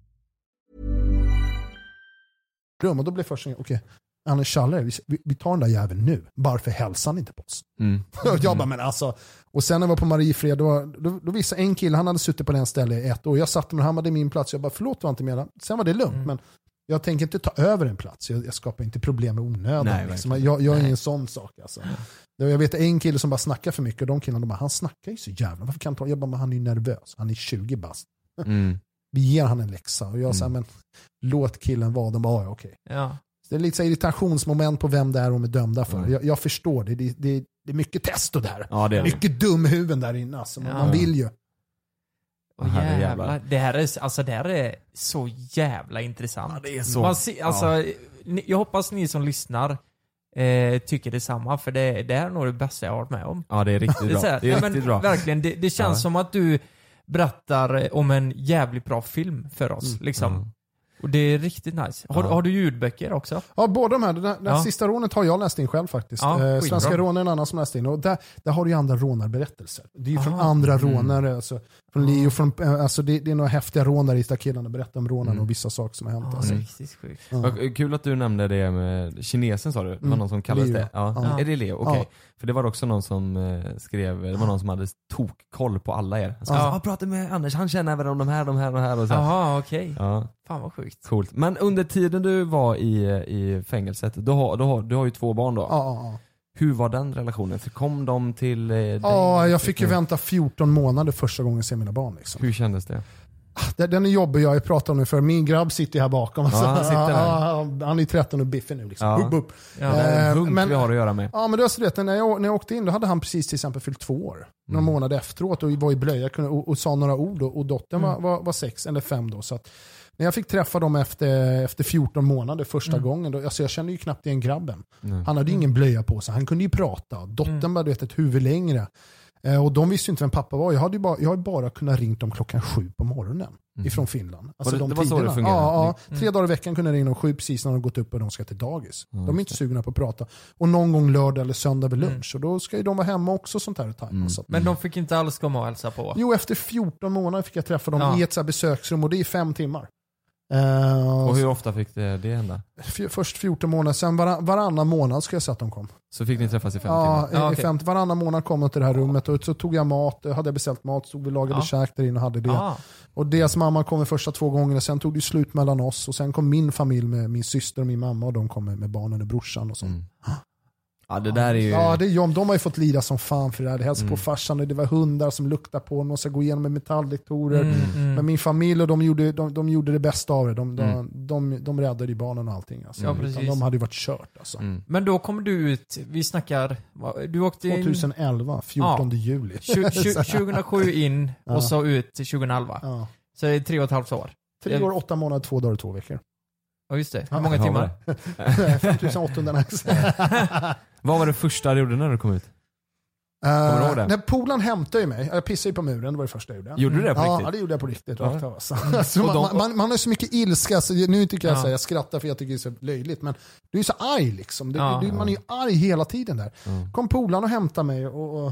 Rum och då blev första okej, Anders Schaller, vi, vi- vi tar den där jäveln nu. Varför hälsar han inte på oss? Mm. Jag bara, men alltså. Och sen när jag var på Mariefred, då, då, då visade en kille, han hade suttit på den stället i ett år. Jag satt med han hade min plats. Jag bara, förlåt var inte med. Sen var det lugnt. Mm. Men jag tänker inte ta över en plats. Jag, jag skapar inte problem i onödan. Nej, liksom. jag, jag är ingen sån sak. Alltså. Jag vet en kille som bara snackar för mycket och de killarna de bara, han snackar ju så jävla. Varför kan han ta? Jag bara, han är ju nervös. Han är 20 bast. Mm. Vi ger han en läxa. Och jag säger, Mm. men låt killen vara. De bara, "Ja, okej. Ja. Det är lite så här irritationsmoment på vem det är de är dömda för. Mm. Jag, jag förstår det. Det, det. det är mycket testo där. Ja det är. Mycket dumhuvuden där inne. Alltså. Man, Ja. man vill ju. Herre jävlar. jävlar. Det här är, alltså det här är så jävla intressant. Ja, det är så. Man ser, alltså, ni, jag hoppas ni som lyssnar eh, tycker detsamma, för det, det här är nog det bästa jag har varit med om. Ja det är riktigt Det är, bra. här, Det är ja, riktigt men, bra. Verkligen, det, det känns Ja. som att du berättar om en jävligt bra film för oss. Mm. Liksom. Ja. Och det är riktigt nice. Har, Ja. har du ljudböcker också? Ja, båda de här. Det, Ja. sista rånet har jag läst in själv faktiskt. Ja, eh. Svenska rån är en annan som läst in. Och där, där har du ju andra rånarberättelser. Det är ju från andra Mm. rånare. Alltså, från Leo, från, eh, alltså det, det är några häftiga rån där i där killarna berättar om rånarna Mm. och vissa saker som har hänt. Alltså. Sjukt. Ja. Vad Kul att du nämnde det med kinesen sa du? Det var Mm. någon som kallades Leo. det? Ja. Ja. Är det Leo? Okej. Ja. För det var också någon som eh, skrev, det var någon som hade tokkoll på alla er. Han sa, Ja. ja. prata med Anders, han känner även om de här, de här, de här och så. Jaha, okej. Ja, Fan vad sjukt. coolt. Men under tiden du var i, i fängelset, du har, du, har, du har ju två barn då. Ja, ja, ja. Hur var den relationen? För kom de till eh, dig? ja, jag fick ju vänta 14 månader första gången jag ser mina barn. Liksom. Hur kändes det? Den- Den är jobbig, jag pratat om det för min grabb sitter här bakom. Ja, han sitter där. Ja, han är ju 13 och biffig nu. Liksom. Ja. Hup, hup. Ja. Det är en Eh, hunk men- vi har att göra med. Ja men det var så när, jag, när jag åkte in då hade han precis till exempel fyllt två år. Några Mm. månader efteråt och var i blöja och, och sa några ord och, och dottern var, var, var sex eller fem då. Så att, när jag fick träffa dem efter, efter 14 månader första Mm. gången, då, alltså jag kände ju knappt igen grabben. Nej. Han hade ju ingen blöja på sig, han kunde ju prata. Dottern Mm. du vet, ett huvud längre. Eh, och de visste ju inte vem pappa var. Jag hade ju bara, jag har ju bara kunnat ringt dem klockan sju på morgonen Mm. ifrån Finland. Alltså det- de det var så det tiderna. fungerade? Ja, ja, Mm. tre dagar i veckan kunde jag ringa dem sju precis när de gått upp och de ska till dagis. De är inte sugna på att prata. Och någon gång lördag eller söndag vid Mm. lunch. Och då ska ju de vara hemma också sånt här tajma. Mm. Så Men de fick inte alls komma och hälsa på? Jo, efter 14 månader fick jag träffa dem Ja. i ett så här besöksrum och det är fem timmar. Eh, Och hur ofta fick det, det hända? först 14 månader, sen varann, varannan månad ska jag säga att de kom. Så fick ni träffas i fem Ja, timmar? Ja, i okej. fem, varannan månad kom de till det här rummet och så tog jag mat, hade jag beställt mat, stod vi lagade Ja. käk där inne och hade det. Ah, Och deras mamma kom de första två gångerna, sen tog det slut mellan oss och sen kom min familj med min syster och min mamma och de kom med, med barnen och brorsan och så. Mm. Ja det där är ju... Ja, det är de, de har ju fått lida som fan för det här. Det hälsade Mm. på farsan och det var hundar som luktade på honom och så gå igenom med metalldetektorer. mm, mm. Men min familj och de gjorde, de, de gjorde det bästa av det. De, de, Mm. de, de räddade ju barnen och allting. Alltså. Ja, precis. de hade ju varit kört alltså. Mm. Men då kommer du ut, vi snackar, du åkte in 2011, 14 juli. tju- tju- 2007 in Ja. och så ut till 2011. Ja. Så det är tre och ett halvt år. Tre år, åtta månader, två dagar och två veckor. Ja just det. Hur Ja, många Ja, timmar? vad- 5800 lax. Vad var det första du gjorde när du kom ut? Du ihåg det? När polaren hämtade ju mig, jag pissade ju på muren, det var det första jag gjorde. Gjorde du det på Ja, riktigt? det gjorde jag på riktigt. Ja. Rakt av, alltså. Alltså, Och man, de- man, man har så mycket ilska, så nu tycker jag Ja. så här, jag skrattar för jag tycker det är så löjligt, men du är så arg liksom. Det, Ja. du, man är ju arg hela tiden där. Mm. Kom polaren och hämtade mig och, och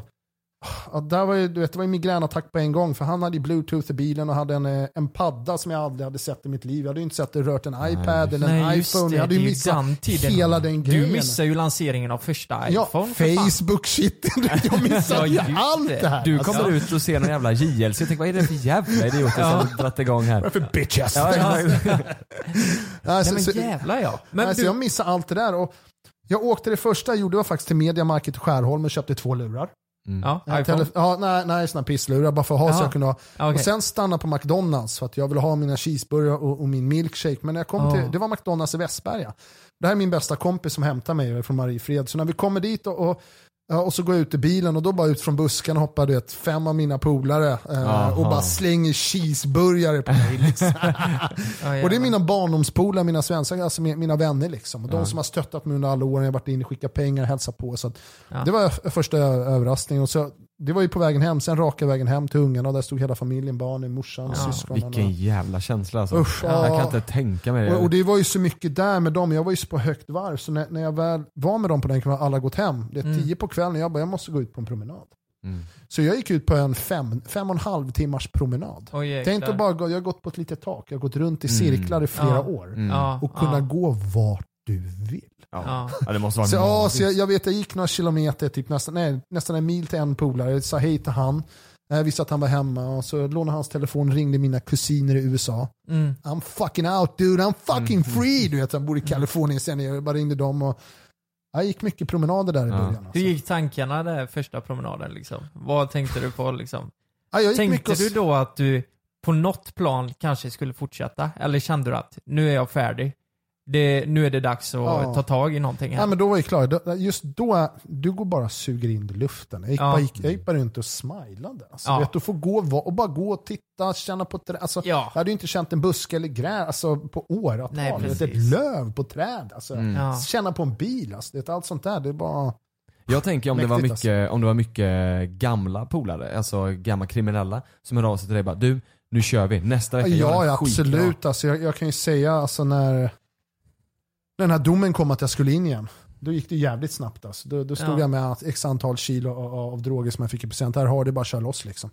ja, där var ju, du vet, det var ju migränattack på en gång, för han hade ju bluetooth i bilen och hade en, eh, en padda som jag aldrig hade sett i mitt liv. Jag hade ju inte sett det rört en iPad eller en Nej iPhone. det, jag hade ju missat hela den Du grejen. missar ju lanseringen av första Ja, iPhone. för fan. Facebook shit. Jag missade Ja, ju allt det. här. Du Alltså, kommer ut och ser någon jävla JLC, tänk vad är det för jävla idioter som dragit igång här? Vad för bitches. Ja, ja. Alltså, Nej så- men jävlar ja. Men alltså, du, Jag missade allt det där. Och jag åkte det första jag gjorde var faktiskt till Media Market i Skärholm och köpte två lurar. Ja, En iPhone. ja, nej, nej sådana pisslurar bara för att ha så Jaha. jag kunde ha. Okej. Och sen stanna på McDonalds för att jag ville ha mina cheeseburgare och, och min milkshake. Men när jag kom Ja. till, det var McDonalds i Västberga. Det här är min bästa kompis som hämtar mig från Mariefred. Så när vi kommer dit och, och Ja, och så går jag ut i bilen och då bara ut från busken hoppar du vet, fem av mina polare eh, och bara slänger cheeseburgare på mig. Liksom. Och det är mina barndomspolare, mina svenskar, alltså mi- mina vänner. Liksom. Och de som har stöttat mig under alla åren, jag har varit inne, skickat pengar, hälsat på. Så att. Det var första överraskningen. Och så, det var ju på vägen hem, sen raka vägen hem till ungarna och där stod hela familjen, barnen, morsan, Ja, syskonen. Vilken jävla känsla alltså. Usch, Jag kan ja. inte tänka mig det. Och, och det var ju så mycket där med dem, jag var ju på högt varv. Så när, när jag väl var med dem på den kvällen, alla gått hem. Det är Mm. tio på kvällen, jag bara, jag måste gå ut på en promenad. Mm. Så jag gick ut på en fem, fem och en halv timmars promenad. Oj, jäklar. Tänk att bara gå, jag har gått på ett litet tak, jag har gått runt i Mm. cirklar i flera Ja. år. Mm. Ja, Och kunna ja, gå vart du vill. Ja. ja. ja, det måste vara Så, ja, så jag, jag vet, jag gick några kilometer, typ nästan, nej, nästan en mil till en polare, jag sa hej till han. Jag visste att han var hemma och så lånade hans telefon ringde mina kusiner i USA. Mm. I'm fucking out dude, I'm fucking free. Du vet, han bor i Kalifornien sen, jag bara ringde dem och jag gick mycket promenader där i Ja. början. Hur Alltså. gick tankarna där första promenaden liksom? Vad tänkte du på liksom? Ja, jag gick Tänkte mycket och- du då att du på något plan kanske skulle fortsätta? Eller kände du att nu är jag färdig? Det, nu är det dags att Ja. ta tag i någonting här? Ja, men då var jag klar. Just då, du går bara och suger in luften. Jag gick, Ja. bara, gick, jag gick bara runt och smilade. Alltså, Ja. vet, du får gå och bara gå och titta, känna på träd. Alltså, Ja. Jag hade ju inte känt en buske eller gräs alltså, på åratal. Nej, vet, Ett löv på träd. Alltså, Mm. Ja. Känna på en bil. Alltså, det, är allt sånt där. Det är bara... Jag tänker om det, var mycket, om det var mycket gamla polare, alltså gamla kriminella, som hörde av sig till dig bara du, nu kör vi, nästa vecka Ja, ja skitbra." absolut. Alltså, jag, jag kan ju säga alltså, när den här domen kom att jag skulle in igen. Då gick det jävligt snabbt. Alltså. Då, då stod Ja. jag med att x antal kilo av, av droger som jag fick i present. Här har det bara kör loss liksom.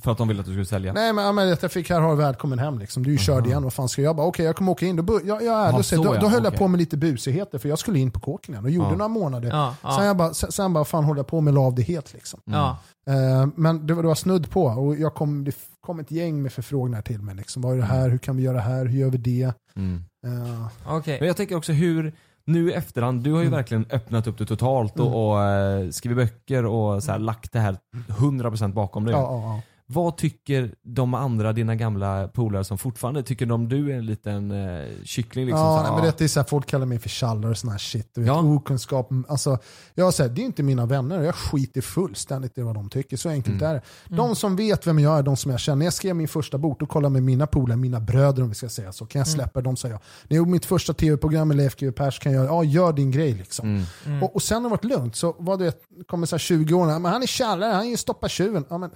För att de ville att du skulle sälja? Nej men, men jag fick här har välkommen hem liksom. Du är ju körd Aha. igen, vad fan ska jag? Bara, Okej jag kommer åka in. Då, jag, jag så då, ja, då höll jag okej. på med lite busigheter för jag skulle in på kåken igen och gjorde Ja. några månader. Ja, Sen, ja, jag bara, sen, sen bara fan håller jag på med la av det helt liksom. ja. Eh, men det var, det var snudd på och jag kom, det kom ett gäng med förfrågningar till mig. Liksom. Vad är det här? Hur kan vi göra här? Hur gör vi det? Mm. Eh, Okej. Men jag tänker också hur, nu i efterhand, du har ju Mm. verkligen öppnat upp det totalt och, och eh, skrivit böcker och så här, lagt det här 100% bakom dig. ja, ja, ja. Vad tycker de andra, dina gamla polare som fortfarande, tycker de du är en liten eh, kyckling liksom? ja, så, nej, men det är så här, folk kallar mig för tjallare och sån här shit. Du vet, Ja. Okunskap. Alltså, jag säger, det är inte mina vänner. Jag skiter fullständigt i vad de tycker. Så enkelt Mm. är det. De som vet vem jag är, de som jag känner. När jag skrev min första bok, då kollade med mina polare, mina bröder om vi ska säga så. Kan jag släppa dem? Säger jag. När jag gjorde mitt första tv-program med Leif GW Pers kan jag ja, gör din grej liksom. Mm. Mm. Och, och sen har det varit lugnt. Så vad du vet, kommer så här 20 år, men han är tjallare, han är ju stoppa tjuven. Ja, men,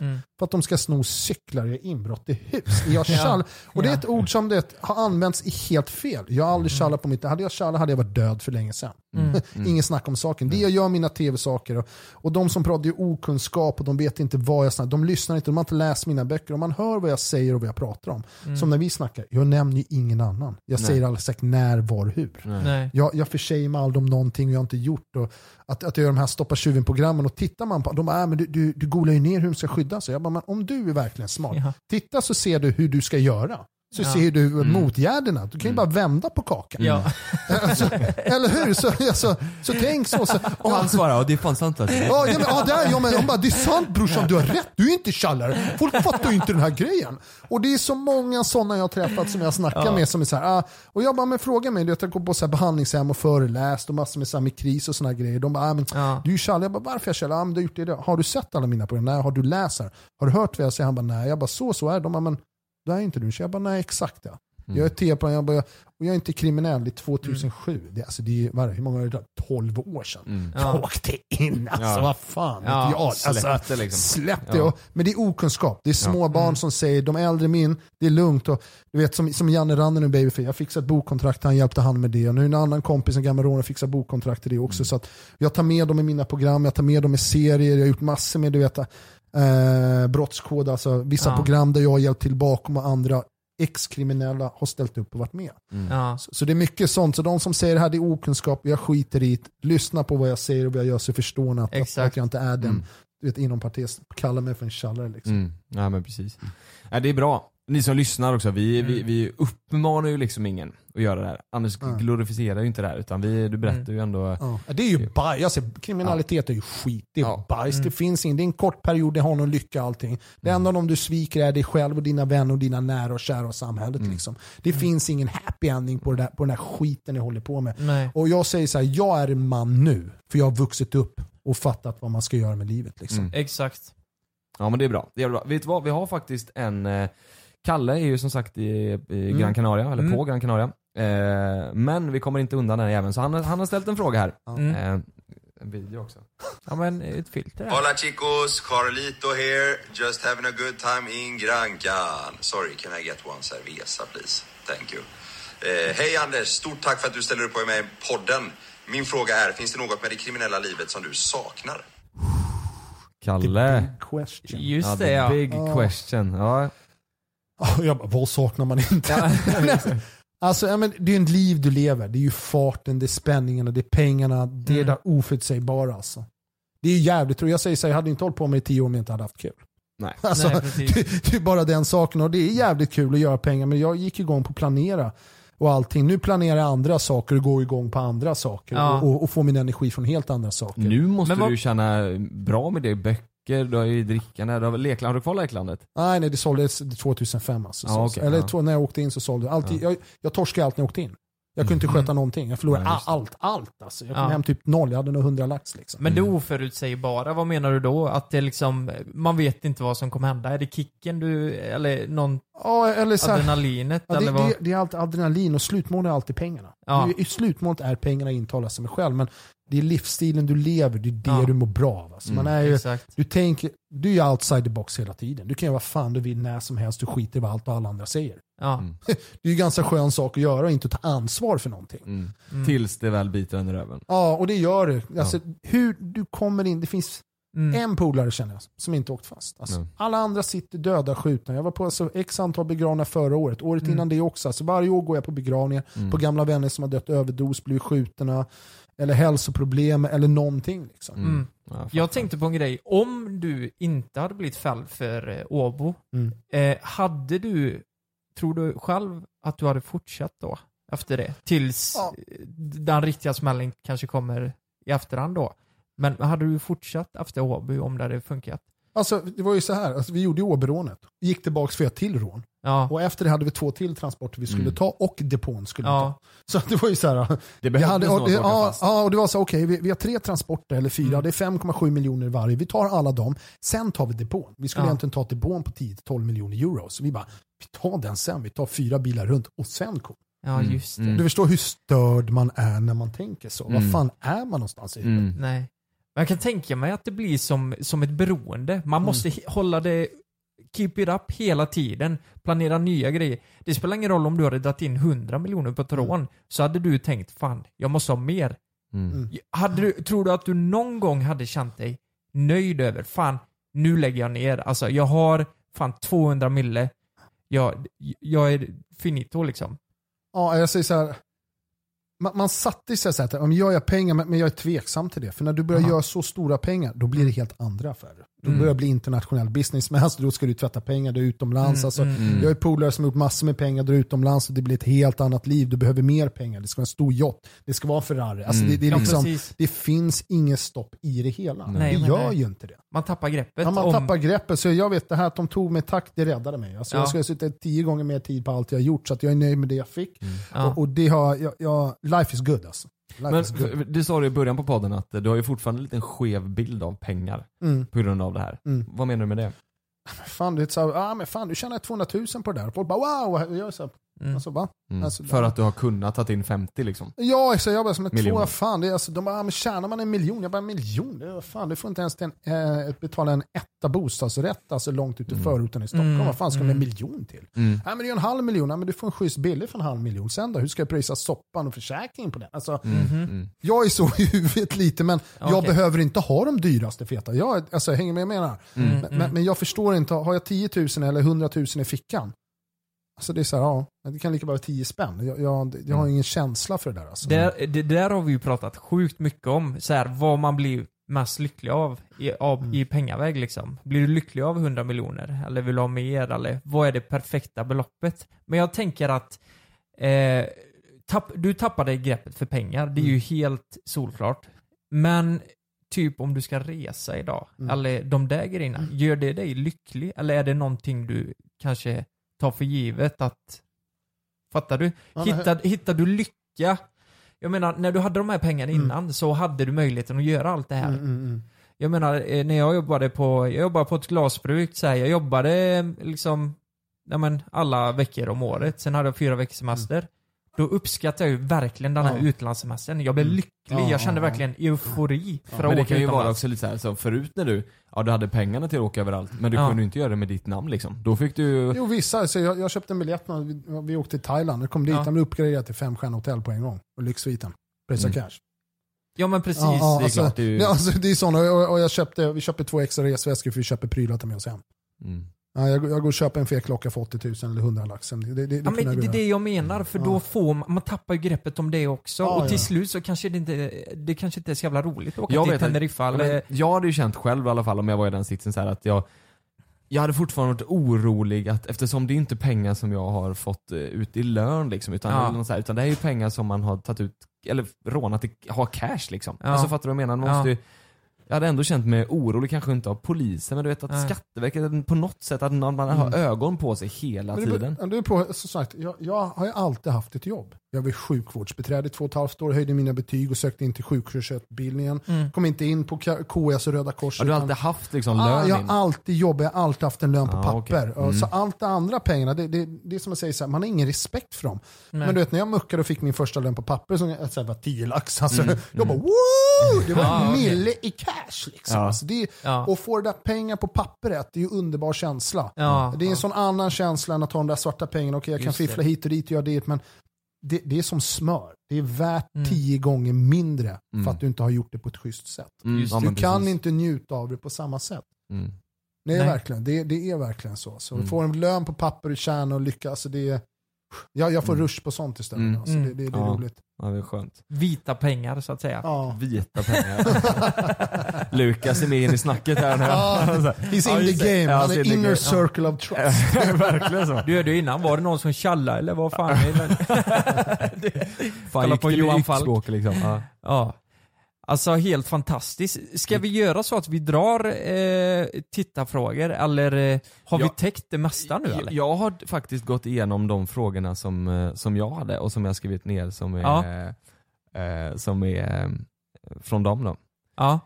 Mm. För att de ska sno cyklar göra inbrott i hus. Är jag tjall? Och det är ett ord som det har använts i helt fel. Jag har aldrig tjallat på mitt... Hade jag tjallat hade jag varit död för länge sedan. Ingen snack om saken. Det jag gör mina tv-saker och, och de som pratar ju okunskap och de vet inte vad jag snackar De lyssnar inte, de har inte läst mina böcker. Och man hör vad jag säger och vad jag pratar om. Som när vi snackar, jag nämner ju ingen annan. Jag säger aldrig exakt när, var, hur. Nej. Jag, jag försäger mig aldrig om någonting jag har inte gjort. Och att, att jag gör de här stoppa tjuven-programmen och tittar man på de bara, äh, men du, du, du googlar ju ner hur de ska skydda sig. Jag bara, men om du är verkligen smart, Ja. titta så ser du hur du ska göra. Så Ja. ser du motgärderna. Du kan ju bara vända på kakan. Ja. Alltså, eller hur? Så, alltså, så tänk så. så Och han svarar, ja det är fan sant alltså. Ja, ja, men, ja, där, ja, men, de bara, det är sant brorsan, du har rätt. Du är inte tjallare. Folk fattar ju inte den här grejen. Och det är så många sådana jag har träffat som jag snackar med som är så här, ah, och jag bara, men fråga mig, du vet, jag går på så här behandlingshem och föreläst och massor med, så här, med kris och sådana grejer. De bara, ah, men, Ja. du är tjallare. Jag bara, varför är jag tjallare? Ah, men du har gjort det. idag. Har du sett alla mina program? Nej. Har du läst här? Har du hört vad jag säger? Han bara, nej. Jag bara, så, så är det. De bara, men det är inte du. Så jag bara, nej exakt ja. Jag är tv-program, jag, bara, och jag är inte kriminell, det är 2007. Det, alltså, det är, vad är det, hur många år är det? 12 år sedan. Ja. Jag åkte in, alltså Ja. vad fan Ja, jag. Alltså, släpp det liksom. Släpp det. Ja. Och, men det är okunskap. Det är små barn som säger, de äldre min, det är lugnt. Och, du vet som, som Janne Ranne nu Babyface, jag fixade ett bokkontrakt, han hjälpte han med det. Och nu är en annan kompis, en gammal rånare, fixar bokkontrakt till det också. Så att jag tar med dem i mina program, jag tar med dem i serier, jag har gjort massor med du vet, eh, brottskod, alltså vissa Ja. program där jag har hjälpt till bakom och andra ex-kriminella har ställt upp och varit med. Ja. Så, så det är mycket sånt. Så de som säger det här det är okunskap, jag skiter i det. Lyssna på vad jag säger och vad jag gör så förstår ni att, att, jag inte är den, du vet inom parentes, kallar mig för en tjallare liksom. Mm. Ja men precis. Ja, det är bra. Ni som lyssnar också, vi, vi, vi uppmanar ju liksom ingen att göra det här. Anders glorifierar ju inte det här utan vi, du berättar ju ändå Ja. Det är ju bajs, alltså, kriminalitet är ju skit, det är Ja. bajs. Det finns ingen, det är en kort period, det har någon lycka allting. Det enda de du sviker är dig själv och dina vänner och dina nära och kära och samhället. Liksom. Det finns ingen happy ending på, det där, på den här skiten ni håller på med. Nej. Och jag säger så här, jag är en man nu, för jag har vuxit upp och fattat vad man ska göra med livet. Liksom. Mm. Exakt. Ja men det är bra. Det är bra. Vet du vad, vi har faktiskt en eh, Kalle är ju som sagt i, i Gran Canaria, eller på Gran Canaria. Eh, men vi kommer inte undan den även så han, han har ställt en fråga här. Mm. Eh, en video också. Ja men ett filter här. Hola chicos, Carlito here. Just having a good time in Grancan. Sorry, can I get one cerveza please? Thank you. Eh, Hej Anders, stort tack för att du ställer upp på mig i podden. Min fråga är, finns det något med det kriminella livet som du saknar? Kalle. Big question. Just ja, det the ja. Big question. Ja. Ja, Jag bara, vad saknar man inte? alltså, ja, men det är ju ett liv du lever. Det är ju farten, det är spänningarna, det är pengarna, det är Mm. det oförutsägbara. Alltså. Det är ju jävligt, och jag säger så här, jag hade inte hållit på med det i tio år om jag inte hade haft kul. Nej. Alltså, Nej, det, det är bara den saken och det är jävligt kul att göra pengar men jag gick igång på att planera och allting. Nu planerar jag andra saker och går igång på andra saker Ja. och, och, får min energi från helt andra saker. Nu måste vad- du tjäna bra med det. Böcker, du har ju drickande, du har väl lekland. Har du kvar leklandet? Nej, nej, det såldes 2005 alltså. Ja, Så- okej, Eller ja. när jag åkte in så sålde jag. Alltid, jag, jag torskade allt när jag åkte in. Jag kunde inte sköta någonting. Jag förlorade det. allt, allt alltså. Jag kom Ja. hem typ noll, jag hade nog 100 lax liksom. Men det oförutsägbara, vad menar du då? Att det liksom, man vet inte vad som kommer hända? Är det kicken du, eller någon Ja, eller så här, adrenalinet? ja, eller det, vad? det, det är alltid adrenalin och slutmålet är alltid pengarna. Ja. Slutmålet är pengarna intalas sig själv men det är livsstilen du lever, det är det Ja. du mår bra av. Alltså. Man är ju, du, tänker, du är ju outside the box hela tiden. Du kan göra vad fan du vill när som helst, du skiter i vad allt och alla andra säger. Ja. Det är ju ganska skön sak att göra och inte ta ansvar för någonting. Mm. Mm. Tills det väl biter i röven. Ja, och det gör det. Alltså, Hur du kommer in, det finns Mm. en polare känner jag som inte åkt fast. Alltså, Mm. Alla andra sitter döda skjutna. Jag var på alltså, x antal begravningar förra året, året Mm. innan det också. Alltså, varje år går jag på begravningar Mm. på gamla vänner som har dött överdos, blivit skjutna, eller hälsoproblem eller någonting. Liksom. Mm. Ja, fan. Jag tänkte på en grej. Om du inte hade blivit fälld för eh, Åbo, Mm. eh, hade du, tror du själv att du hade fortsatt då? Efter det? Tills Ja. eh, den riktiga smällen kanske kommer i efterhand då. Men hade du fortsatt efter Åby om det hade funkat? Alltså, det var ju så här, alltså, vi gjorde ju Åbyrånet, gick tillbaka för ett till rån. Ja. Och efter det hade vi två till transporter vi skulle Mm. ta och depån skulle vi Ja. ta. Så det var ju så här, Det Vi behövdes hade, och, ja, ja, och det var så okej, vi, vi har tre transporter eller fyra, Mm. det är 5,7 miljoner varje. Vi tar alla dem, sen tar vi depån. Vi skulle Ja. egentligen ta depån på 10-12 miljoner euro. Så vi bara, vi tar den sen, vi tar fyra bilar runt och sen kom. Ja, Mm. just det. Mm. Du förstår hur störd man är när man tänker så. Mm. Var fan är man någonstans i? Mm. Nej. Men jag kan tänka mig att det blir som, som ett beroende. Mm. Man måste hi- hålla det keep it up hela tiden, planera nya grejer. Det spelar ingen roll om du hade dragit in 100 miljoner på ett rån, så hade du tänkt fan, jag måste ha mer. Mm. Hade du, tror du att du någon gång hade känt dig nöjd över, fan, nu lägger jag ner. Alltså jag har fan 200 mille, jag, jag är finito liksom. Ja, jag säger så här. Man, man satte sig så här, om jag gör pengar men men jag är tveksam till det. För när du börjar Aha. göra så stora pengar, då blir det helt andra affärer. Då Mm. börjar det bli internationell business. Men alltså, då ska du tvätta pengar, du är utomlands. Mm, Alltså, mm, mm. Jag har polare som har gjort massor med pengar, du är utomlands och det blir ett helt annat liv. Du behöver mer pengar, det ska vara en stor yacht, det ska vara en Ferrari. Alltså, Mm. det, det, är Ja, liksom, precis. det finns inget stopp i det hela. Nej, det gör nej. ju inte det. Man tappar greppet Ja, man om... tappar greppet. Så jag vet det här att de tog mig tack, det räddade mig. Alltså, Ja. Jag skulle ha suttit tio gånger mer tid på allt jag gjort, så jag är nöjd med det jag fick. Ja. Och, och det har, jag, jag, life is good alltså. Life Men good. det sa du i början på podden att du har ju fortfarande en liten skev bild av pengar Mm. på grund av det här. Mm. Vad menar du med det? Fan, det är så här, ah, men fan du tjänar 200 000 på det där. Folk bara wow. Jag är så här, Mm. alltså, va? Mm. Alltså, För att du har kunnat ta in 50 liksom? Ja, så jag bara som ett fan, det är alltså, de bara, men tjänar man en miljon? Jag bara, en miljon? Det är, fan, du får inte ens till en, eh, betala en etta bostadsrätt alltså långt ute i förorten i Stockholm. Mm, Vad fan ska med en mm. miljon till? Mm. Nej, men det är en halv miljon, Nej, men du får en schysst billig för en halv miljon. Sen då, hur ska jag prisa soppan och försäkringen på den? Alltså, Mm. Mm. Jag är så i huvudet lite, men jag Okej. behöver inte ha de dyraste feta. Jag, alltså, hänger med jag? Mm, Men, men, men jag förstår inte, har jag 10 000 eller 100 000 i fickan? Alltså det är så här, ja, det kan lika bara vara 10 spänn. Jag, jag, jag har ingen känsla för det där. Alltså. Där, det där har vi ju pratat sjukt mycket om, så här, vad man blir mest lycklig av i, av, i pengaväg liksom. Blir du lycklig av 100 miljoner? Eller vill du ha mer? Eller vad är det perfekta beloppet? Men jag tänker att eh, tapp, du tappade greppet för pengar, det är ju helt solklart. Men typ om du ska resa idag, Mm. eller de där grejerna, gör det dig lycklig? Eller är det någonting du kanske tar för givet att Fattar du? Ja, Hittar, hittar du lycka? Jag menar, när du hade de här pengarna Mm. innan så hade du möjligheten att göra allt det här. Mm, mm, mm. Jag menar, eh, när jag jobbade på, jag jobbade på ett glasbruk, så här, jag jobbade eh, liksom ja, men, alla veckor om året, sen hade jag fyra veckors semester. Då uppskattar jag ju verkligen den här Ja. utlandssemestern. Jag blev Mm. lycklig, Ja, jag kände ja, ja. verkligen eufori för att Men det åka kan ju vara också lite så här, som förut när du, ja du hade pengarna till att åka överallt, men du Ja. kunde ju inte göra det med ditt namn liksom. Då fick du Jo vissa, så jag, jag köpte en biljett när vi, vi åkte till Thailand. Jag kom dit, Ja. han blev uppgraderad till femstjärnig hotell på en gång. Och lyxsviten. Prisa Mm. cash. Ja men precis. Ja, ja, det är alltså, klart, det är ju- ja, alltså, det är sånt. Och, och jag köpte, vi köpte två extra resväskor för vi köper prylar till med oss hem. Mm. Ja, jag, jag går och köper en fet klocka för 80 000 eller 100 laxen. Det, det, det, Ja, men jag det är det jag menar, för Ja. då får man, man tappar ju greppet om det också. Ja, och till ja. slut så kanske det inte, det kanske inte är så jävla roligt att åka Jag till Teneriffa Ja, eller... men jag hade ju känt själv i alla fall om jag var i den sitsen så här att jag jag hade fortfarande varit orolig att eftersom det är inte pengar som jag har fått eh, ut i lön liksom, utan, Ja. eller något så här, utan det är ju pengar som man har tagit ut, eller rånat, i- har cash liksom. Ja. Alltså fattar du vad jag menar? Man Ja. måste ju, jag hade ändå känt mig orolig, kanske inte av polisen, men du vet att Nej. Skatteverket på något sätt, att man, har Mm. ögon på sig hela Men det, tiden. det är på, som sagt, jag, jag har ju alltid haft ett jobb. Jag var sjukvårdsbiträde i två och ett halvt år, höjde mina betyg och sökte in till sjuksköterskeutbildningen. Mm. Kom inte in på KS och Röda Korset. Har du alltid haft liksom Ah, lön jag in? har alltid jobbat, jag har alltid haft en lön på Ah, papper. okej. Mm. Så allt det andra pengarna, det, det, det är som jag säger, så här, man har ingen respekt för dem. Nej. Men du vet när jag muckade och fick min första lön på papper, som jag, så här, var 10 lax, alltså, Mm, jag bara woo! Det var en mille i cash. Liksom. Ja. Alltså, det, Ja. Och få det där pengar på pappret, det är ju en underbar känsla. Ja, Det är en sån annan känsla än att ha de där svarta pengarna. Okej, jag kan Just det. fiffla hit och dit och göra det, men det, det är som smör. Det är värt Mm. tio gånger mindre Mm. för att du inte har gjort det på ett schysst sätt. Mm, ja, du kan precis. inte njuta av det på samma sätt. Mm. Det är, Nej. verkligen, det, det är verkligen så. så Mm. Få en lön på papper och tjäna och lyckas. Alltså det är, jag, jag får Mm. rush på sånt istället. Mm. Alltså det, det, det är Ja. roligt. Ja, det är skönt. Vita pengar så att säga. Ja. Vita pengar. Lukas är med in i snacket här nu. Ja, He's in the det. game. Ja, Han är inner game. circle of trust. Verkligen så. Du hörde ju innan, var det någon som tjallade eller vad fan är det? Fan, Kolla gick på Johan Falk. liksom. Ja. Alltså helt fantastiskt. Ska vi göra så att vi drar eh, tittarfrågor eller eh, har vi täckt det mesta nu eller? Jag har faktiskt gått igenom de frågorna som, eh, som jag hade och som jag skrivit ner som är, Ja. eh, som är eh, från dem då. Ja.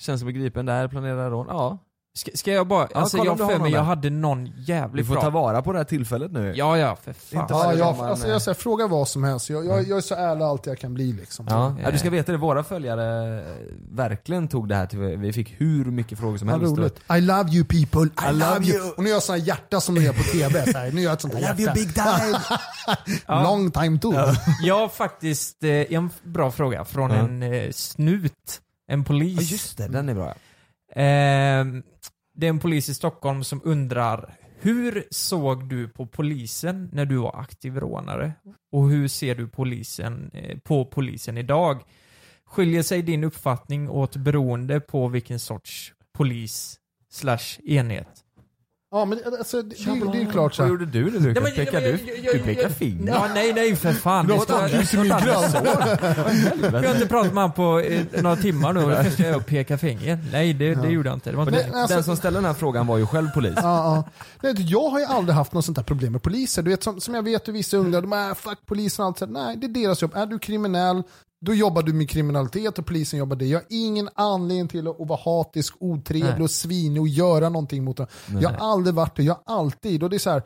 Känns som gripen där, planerar rån. Ja, Ska, ska jag bara, alltså kolla jag du har för mig någon jag där. hade någon jävligt får bra. ta vara på det här tillfället nu. Ja, ja, för fan. Inte Ja, varje jag, gång man, alltså, eh, jag säger, fråga vad som helst. Jag, jag, jag är så ärlig alltid jag kan bli liksom. Ja, ja, du ska veta det, våra följare eh, verkligen tog det här till, vi fick hur mycket frågor som Vad helst. roligt. I love you people, I, I love, you. you. Och nu gör jag sådana hjärta som de gör på tv. Så här. Nu gör jag ett sånt här hjärta. time! Long time too. Jag har faktiskt eh, en bra fråga från en eh, snut. En polis. Ja just det, den är bra. Eh, det är en polis i Stockholm som undrar hur såg du på polisen när du var aktiv rånare? Och hur ser du polisen, eh, på polisen idag? Skiljer sig din uppfattning åt beroende på vilken sorts polis slash enhet? Ja men alltså, det, det, det är ju klart så Vad här. gjorde du nu Lukas? Nej, men- Pekar men- du? Du pekar finger? Ja, nej, nej för fan. Du Det andlig det står som så. Jag har inte pratat med honom på eh, några timmar nu och först ska jag peka finger. Nej, det, det gjorde jag inte. Det var Men inte Nej, den, alltså- den som ställde den här frågan var ju själv polis. Ja, ja. Nej, du, jag har ju aldrig haft något sånt här problem med poliser. Du vet, som, som jag vet hur vissa ungdomar, de är fuck polisen och allt sånt. Nej, det är deras jobb. Är du kriminell, då jobbar du med kriminalitet och polisen jobbar det. Jag har ingen anledning till att, vara hatisk, otrevlig Nej. och svinig och göra någonting mot dem. Jag har aldrig varit det, jag har alltid, och det är så här,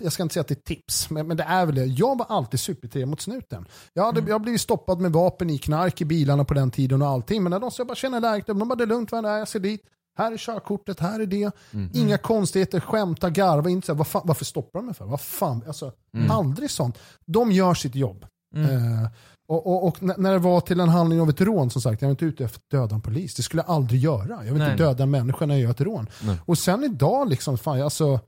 jag ska inte säga att det är tips, men, men det är väl det. Jag var alltid supertrevlig mot snuten. Jag hade, jag har blivit stoppad med vapen i knark i bilarna på den tiden och allting. Men när de sa jag bara känner läget, de bara det är lugnt, vad är det? jag ser dit. Här är körkortet, här är det. Inga konstigheter, skämta, garva, inte så här, vad fan, varför stoppar de mig för? Vad fan, alltså, aldrig sånt. De gör sitt jobb. Eh, och, och, och när det var till en handling av ett rån, som sagt, jag var inte ute efter att döda en polis. Det skulle jag aldrig göra. Jag vill Nej. inte döda en människa när jag gör ett rån. Nej. Och sen idag, liksom, fan, alltså,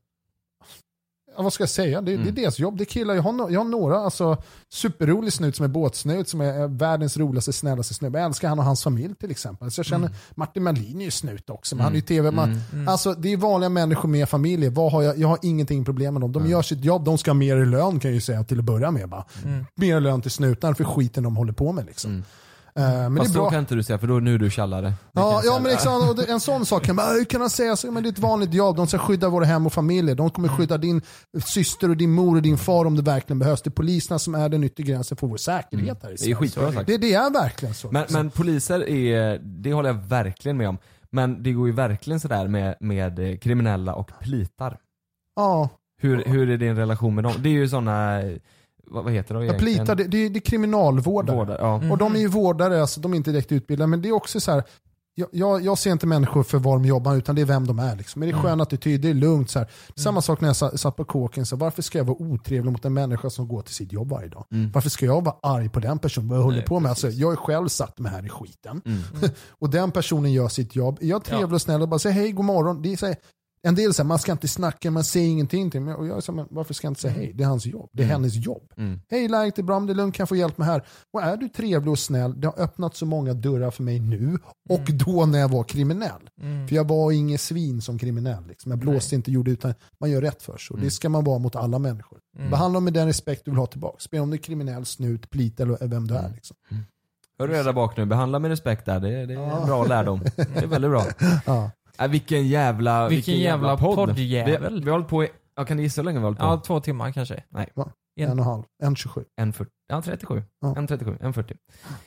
ja, vad ska jag säga? Det, det är deras jobb. Det är killar. Jag har, jag har några alltså, superrolig snut som är båtsnut, som är, är världens roligaste, snällaste snubbe. Jag älskar han och hans familj till exempel. Så jag känner, Martin Melin är ju snut också, men han är ju tv. Man, Alltså, det är vanliga människor med familjer. Vad har jag, jag har ingenting problem med dem. De gör sitt jobb, de ska ha mer i lön kan jag ju säga till att börja med. Bara. Mer lön till snutarna för skiten de håller på med. Liksom. Eh, men det är Fast bra. så kan inte du säga för då nu är du tjallare. Det Ja, ja men exakt, och det- en sån sak kan man, hur kan han säga så? Men det är ett vanligt jobb, de ska skydda våra hem och familjer. De kommer skydda din syster och din mor och din far om det verkligen behövs. Det är poliserna som är den yttre gränsen för vår säkerhet här i Det är Sverige. skitbra sagt. Det, det är verkligen så. Men, men poliser är, det håller jag verkligen med om. Men det går ju verkligen sådär med, med eh, kriminella och plitar. ja, Hur, hur är din relation med dem? Det är ju sådana, vad, vad heter de egentligen? plitar, det, det, det är kriminalvårdare. Vårdare, ja. Och de är ju vårdare, alltså, de är inte direkt utbildade. Men det är också så här. Jag, jag, jag ser inte människor för var de jobbar utan det är vem de är. Liksom. Men det är skön attityd, det är lugnt. Så här. Samma sak när jag sa- satt på kåken, så här, varför ska jag vara otrevlig mot en människa som går till sitt jobb varje dag? Varför ska jag vara arg på den personen? Vad jag håller Nej, på med? Alltså, jag har själv satt mig här i skiten. och den personen gör sitt jobb. Är jag trevlig och snäll och bara säger hej, god morgon. Det är så här, en del säger man ska inte snacka, man säger ingenting till mig. Och jag säger, varför ska jag inte säga hej? Det är hans jobb. Det är hennes jobb. Mm. Hej, läget är bra, men det är lugnt, kan jag få hjälp med här? Och är du trevlig och snäll, det har öppnat så många dörrar för mig nu och då när jag var kriminell. För jag var ingen svin som kriminell. Liksom. Jag blåste inte, gjorde utan man gör rätt för sig. Och det ska man vara mot alla människor. Behandla dem med den respekt du vill ha tillbaka. Spela om du är kriminell, snut, plit eller vem du är. Liksom. Hör du där bak nu? Behandla med respekt där, det, det är en bra lärdom. Det är väldigt bra. Ja. Äh, vilken jävla, Vilken jävla poddjävel. Vi, vi har hållit på i, ja, kan du gissa hur länge vi har hållit på? Ja, två timmar kanske. Nej. Va? En- En och en halv, en 27. En 40, ja 37. Ja. En 37, en 40.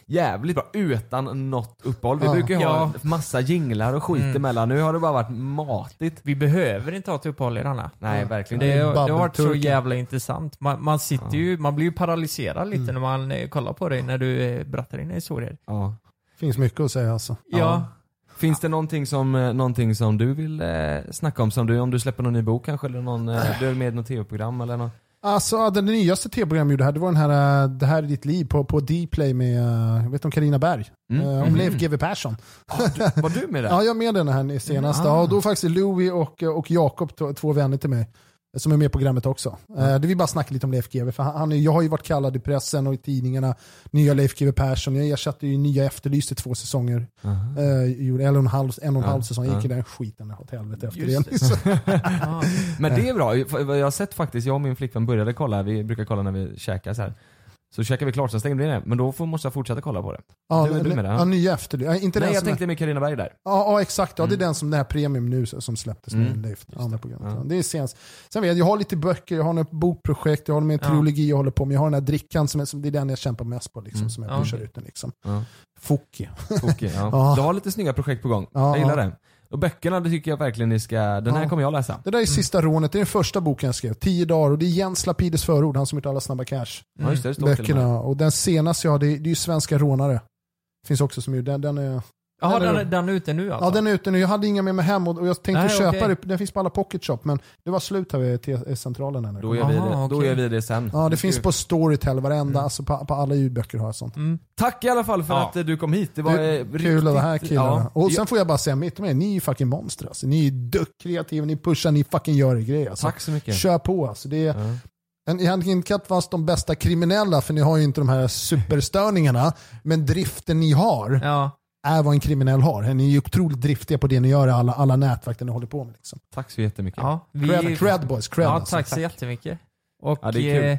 Jävligt bra, utan något uppehåll. Vi Ja. brukar ju ha Ja. massa jinglar och skit Mm. emellan. Nu har det bara varit matigt. Vi behöver inte ha ett uppehåll i denna. Nej, verkligen Det, inte. det har varit så jävla intressant. Man, man sitter ju, man blir ju paralyserad lite Mm. när man eh, kollar på dig när du eh, berättar dina historier. Ja. finns mycket att säga alltså. Ja. Finns det någonting som, eh, någonting som du vill eh, snacka om? Som du, om du släpper någon ny bok kanske? Eller någon, eh, du är med i något tv-program eller något? Alltså det nyaste tv-programmet jag gjorde här, det var den här äh, Det här är ditt liv på, på Dplay med, äh, jag vet om Carina Berg. Mm. Äh, om Leif GW Persson. Var du med där? Ja, jag är med den här senaste. Ah. Ja, och då faktiskt Louis och, och Jakob, två vänner till mig, som är med i programmet också. Mm. Det vill bara snacka lite om Leif GW. För han, jag har ju varit kallad i pressen och i tidningarna, nya Leif GW Persson. Jag ersatte ju nya Efterlyst i två säsonger. Aha. Eh, gjorde en halv, en och en halv säsong. Jag gick i den skiten åt helvete efter Just det. Ja. Men det är bra, jag har sett faktiskt, jag och min flickvän började kolla, vi brukar kolla när vi käkar så här. Så käkar vi klart, sen stänger vi ner men då får, måste jag fortsätta kolla på det. Ja, du med det, ja. nya Efterlyst. Ja, inte Nej den jag som är- tänkte med Carina Berg där. Ja, ja exakt, ja, det är Mm. den som den här premium nu som släpptes Mm. med Leif, andra programmet. Ja. Det är senast. Sen vet jag, jag har lite böcker, jag har ett bokprojekt, jag håller med en trilogi jag håller på med. Jag har den här drickan som är, det är den jag kämpar mest på, liksom, Mm. som jag Ja. pushar ut den. Liksom. Ja. Focki. Okej, ja. Du har lite snygga projekt på gång. Ja, jag gillar det. Och böckerna det tycker jag verkligen ni ska, den här Ja. kommer jag läsa. Det där är sista rånet, det är den första boken jag skrev. Tio dagar och det är Jens Lapides förord, han som gjort alla Snabba Cash. Ja just det, det står till och med. Böckerna. Och den senaste jag har, det är, det är ju Svenska rånare. Finns också som ju, den, den är... Jaha, den, är- den är ute nu alltså? Ja den är ute nu, jag hade inga med mig hem och, och jag tänkte Nej, köpa okej. det, den finns på alla pocket shop men det var slut här vid T-centralen. här. Då gör vi Aha, det, då gör vi det sen. Ja det Nu finns ska på Storytel, varenda, alltså på, på alla ljudböcker har jag sånt. Mm. Tack i alla fall för Ja. att eh, du kom hit. Det var Det- eh, Kul att vara här riktigt- killarna. Ja. Och sen får jag bara säga mitt med, ni är ju fucking monster alltså. Ni är duktkreativa, ni pushar, ni fucking gör er grej alltså. Tack så mycket. Kör på alltså. Det är, Ja. en, egentligen kan inte vara de bästa kriminella för ni har ju inte de här superstörningarna. Men driften ni har Ja. Är vad en kriminell har. Ni är ju otroligt driftiga på det ni gör i alla, alla nätverk ni håller på med. Liksom. Tack så jättemycket. ja vi, Cred, cred boys, cred ja, alltså. tack så jättemycket. Och Ja, det är kul. eh,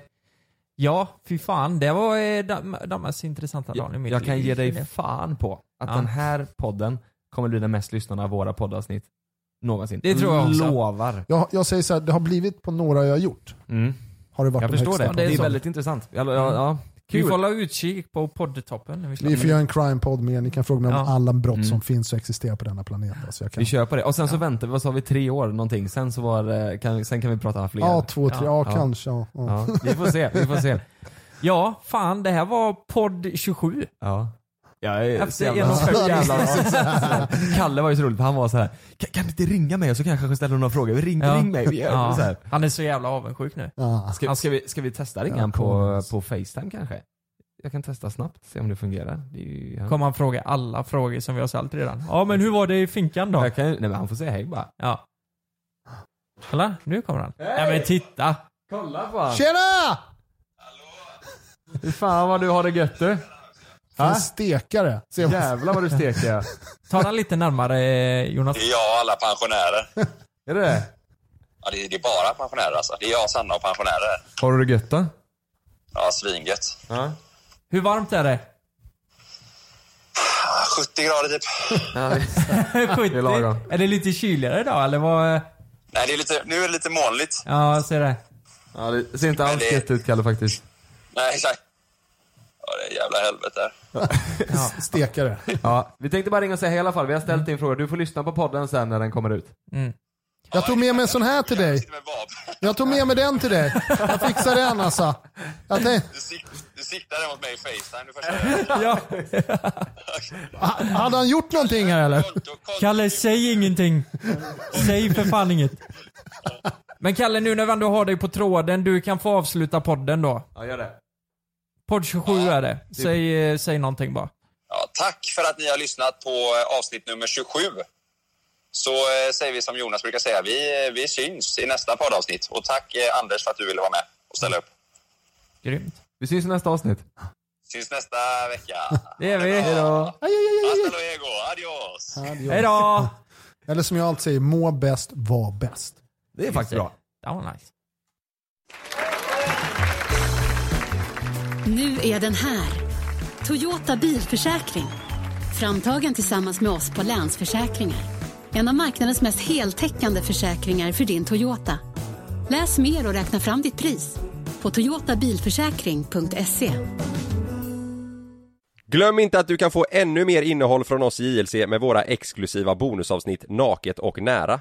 ja, fy fan. Det var eh, de, mest intressanta dagarna i Jag, mitt jag kan liv. ge dig fan på att Ja. den här podden kommer bli den mest lyssnade av våra poddavsnitt någonsin. Det tror jag också. Lovar. Jag, jag säger så här, det har blivit på några jag har gjort. Mm. Har det varit Jag förstår det. Ja, det är Det är väldigt intressant. Ja, ja, ja. Vi Kul. får hålla utkik på poddtoppen. Vi, Vi får göra en crime-podd med. Ni kan fråga mig om Ja. alla brott Mm. som finns och existerar på denna planet. Alltså jag kan... Vi kör på det. Och sen så väntar vi, vad sa vi, tre år någonting. Sen så var det, kan, sen kan vi prata fler. Ja, två, tre, ja, Ja. kanske. Ja. Ja. Ja, vi får se, vi får se. Ja, fan det här var podd 27. Ja. Jag är Efter jävla, en jävla Kalle var ju så roligt för han var så här. Kan, kan du inte ringa mig och så kan jag kanske ställa några frågor? Ring, Ja. ring mig. Gör så här. Han är så jävla avundsjuk nu. Ja. Ska, ska, vi, ska vi testa ringa Ja, på, på Facetime kanske? Jag kan testa snabbt, se om det fungerar. Det ju, han, Kommer han fråga alla frågor som vi har ställt redan. Ja men hur var det i finkan då? jag kan, nej men han får säga hej bara. Ja. Kolla, nu kommer han. Nej men titta. Kolla på han. Tjena! Hur fan vad du har det gött du. En stekare. Jävlar vad du steker. Ta den lite närmare Jonas. Det är jag och alla pensionärer. Är det det? Ja, det är, det är bara pensionärer alltså. Det är jag, Sanna och pensionärer. Har du det gött då? Ja, svingött. Ja. Hur varmt är det? Ah, 70 grader typ. ja det- 70? är lagom. Är det lite kyligare idag eller vad? Nej, det är lite, nu är det lite molnigt. Ja, jag ser det. ja, det ser inte alls det- gött ut Kalle faktiskt. Nej, exakt. Ja, det är jävla helvete. Ja. Stekare. Ja, vi tänkte bara ringa och säga hej i alla fall. Vi har ställt din fråga. Du får lyssna på podden sen när den kommer ut. Mm. Jag tog med mig en sån här till dig. Jag tog med mig den till dig. Jag fixar den alltså. Jag tänkte, Du, sik, du siktar mot mig i Facetime. Du. Ja. ha- hade han gjort någonting här eller? Kalle, säg ingenting. Säg för fan inget. Men Kalle, nu när vi ändå har dig på tråden, du kan få avsluta podden då. Ja, gör det. Podd 27 är det. Säg, eh, säg någonting bara. Ja, tack för att ni har lyssnat på eh, avsnitt nummer 27. Så eh, säger vi som Jonas brukar säga, vi, eh, vi syns i nästa poddavsnitt. Och tack eh, Anders för att du ville vara med och ställa upp. Grymt. Vi syns i nästa avsnitt. Syns nästa vecka. Det är vi. Hejdå. Hasta luego, adios! Adios. Hej då! Eller som jag alltid säger, må bäst, var bäst. Det är faktiskt bra. Det var nice. Nu är den här. Toyota bilförsäkring. Framtagen tillsammans med oss på Länsförsäkringar. En av marknadens mest heltäckande försäkringar för din Toyota. Läs mer och räkna fram ditt pris på toyotabilförsäkring.se. Glöm inte att du kan få ännu mer innehåll från oss i JLC med våra exklusiva bonusavsnitt Naket och nära.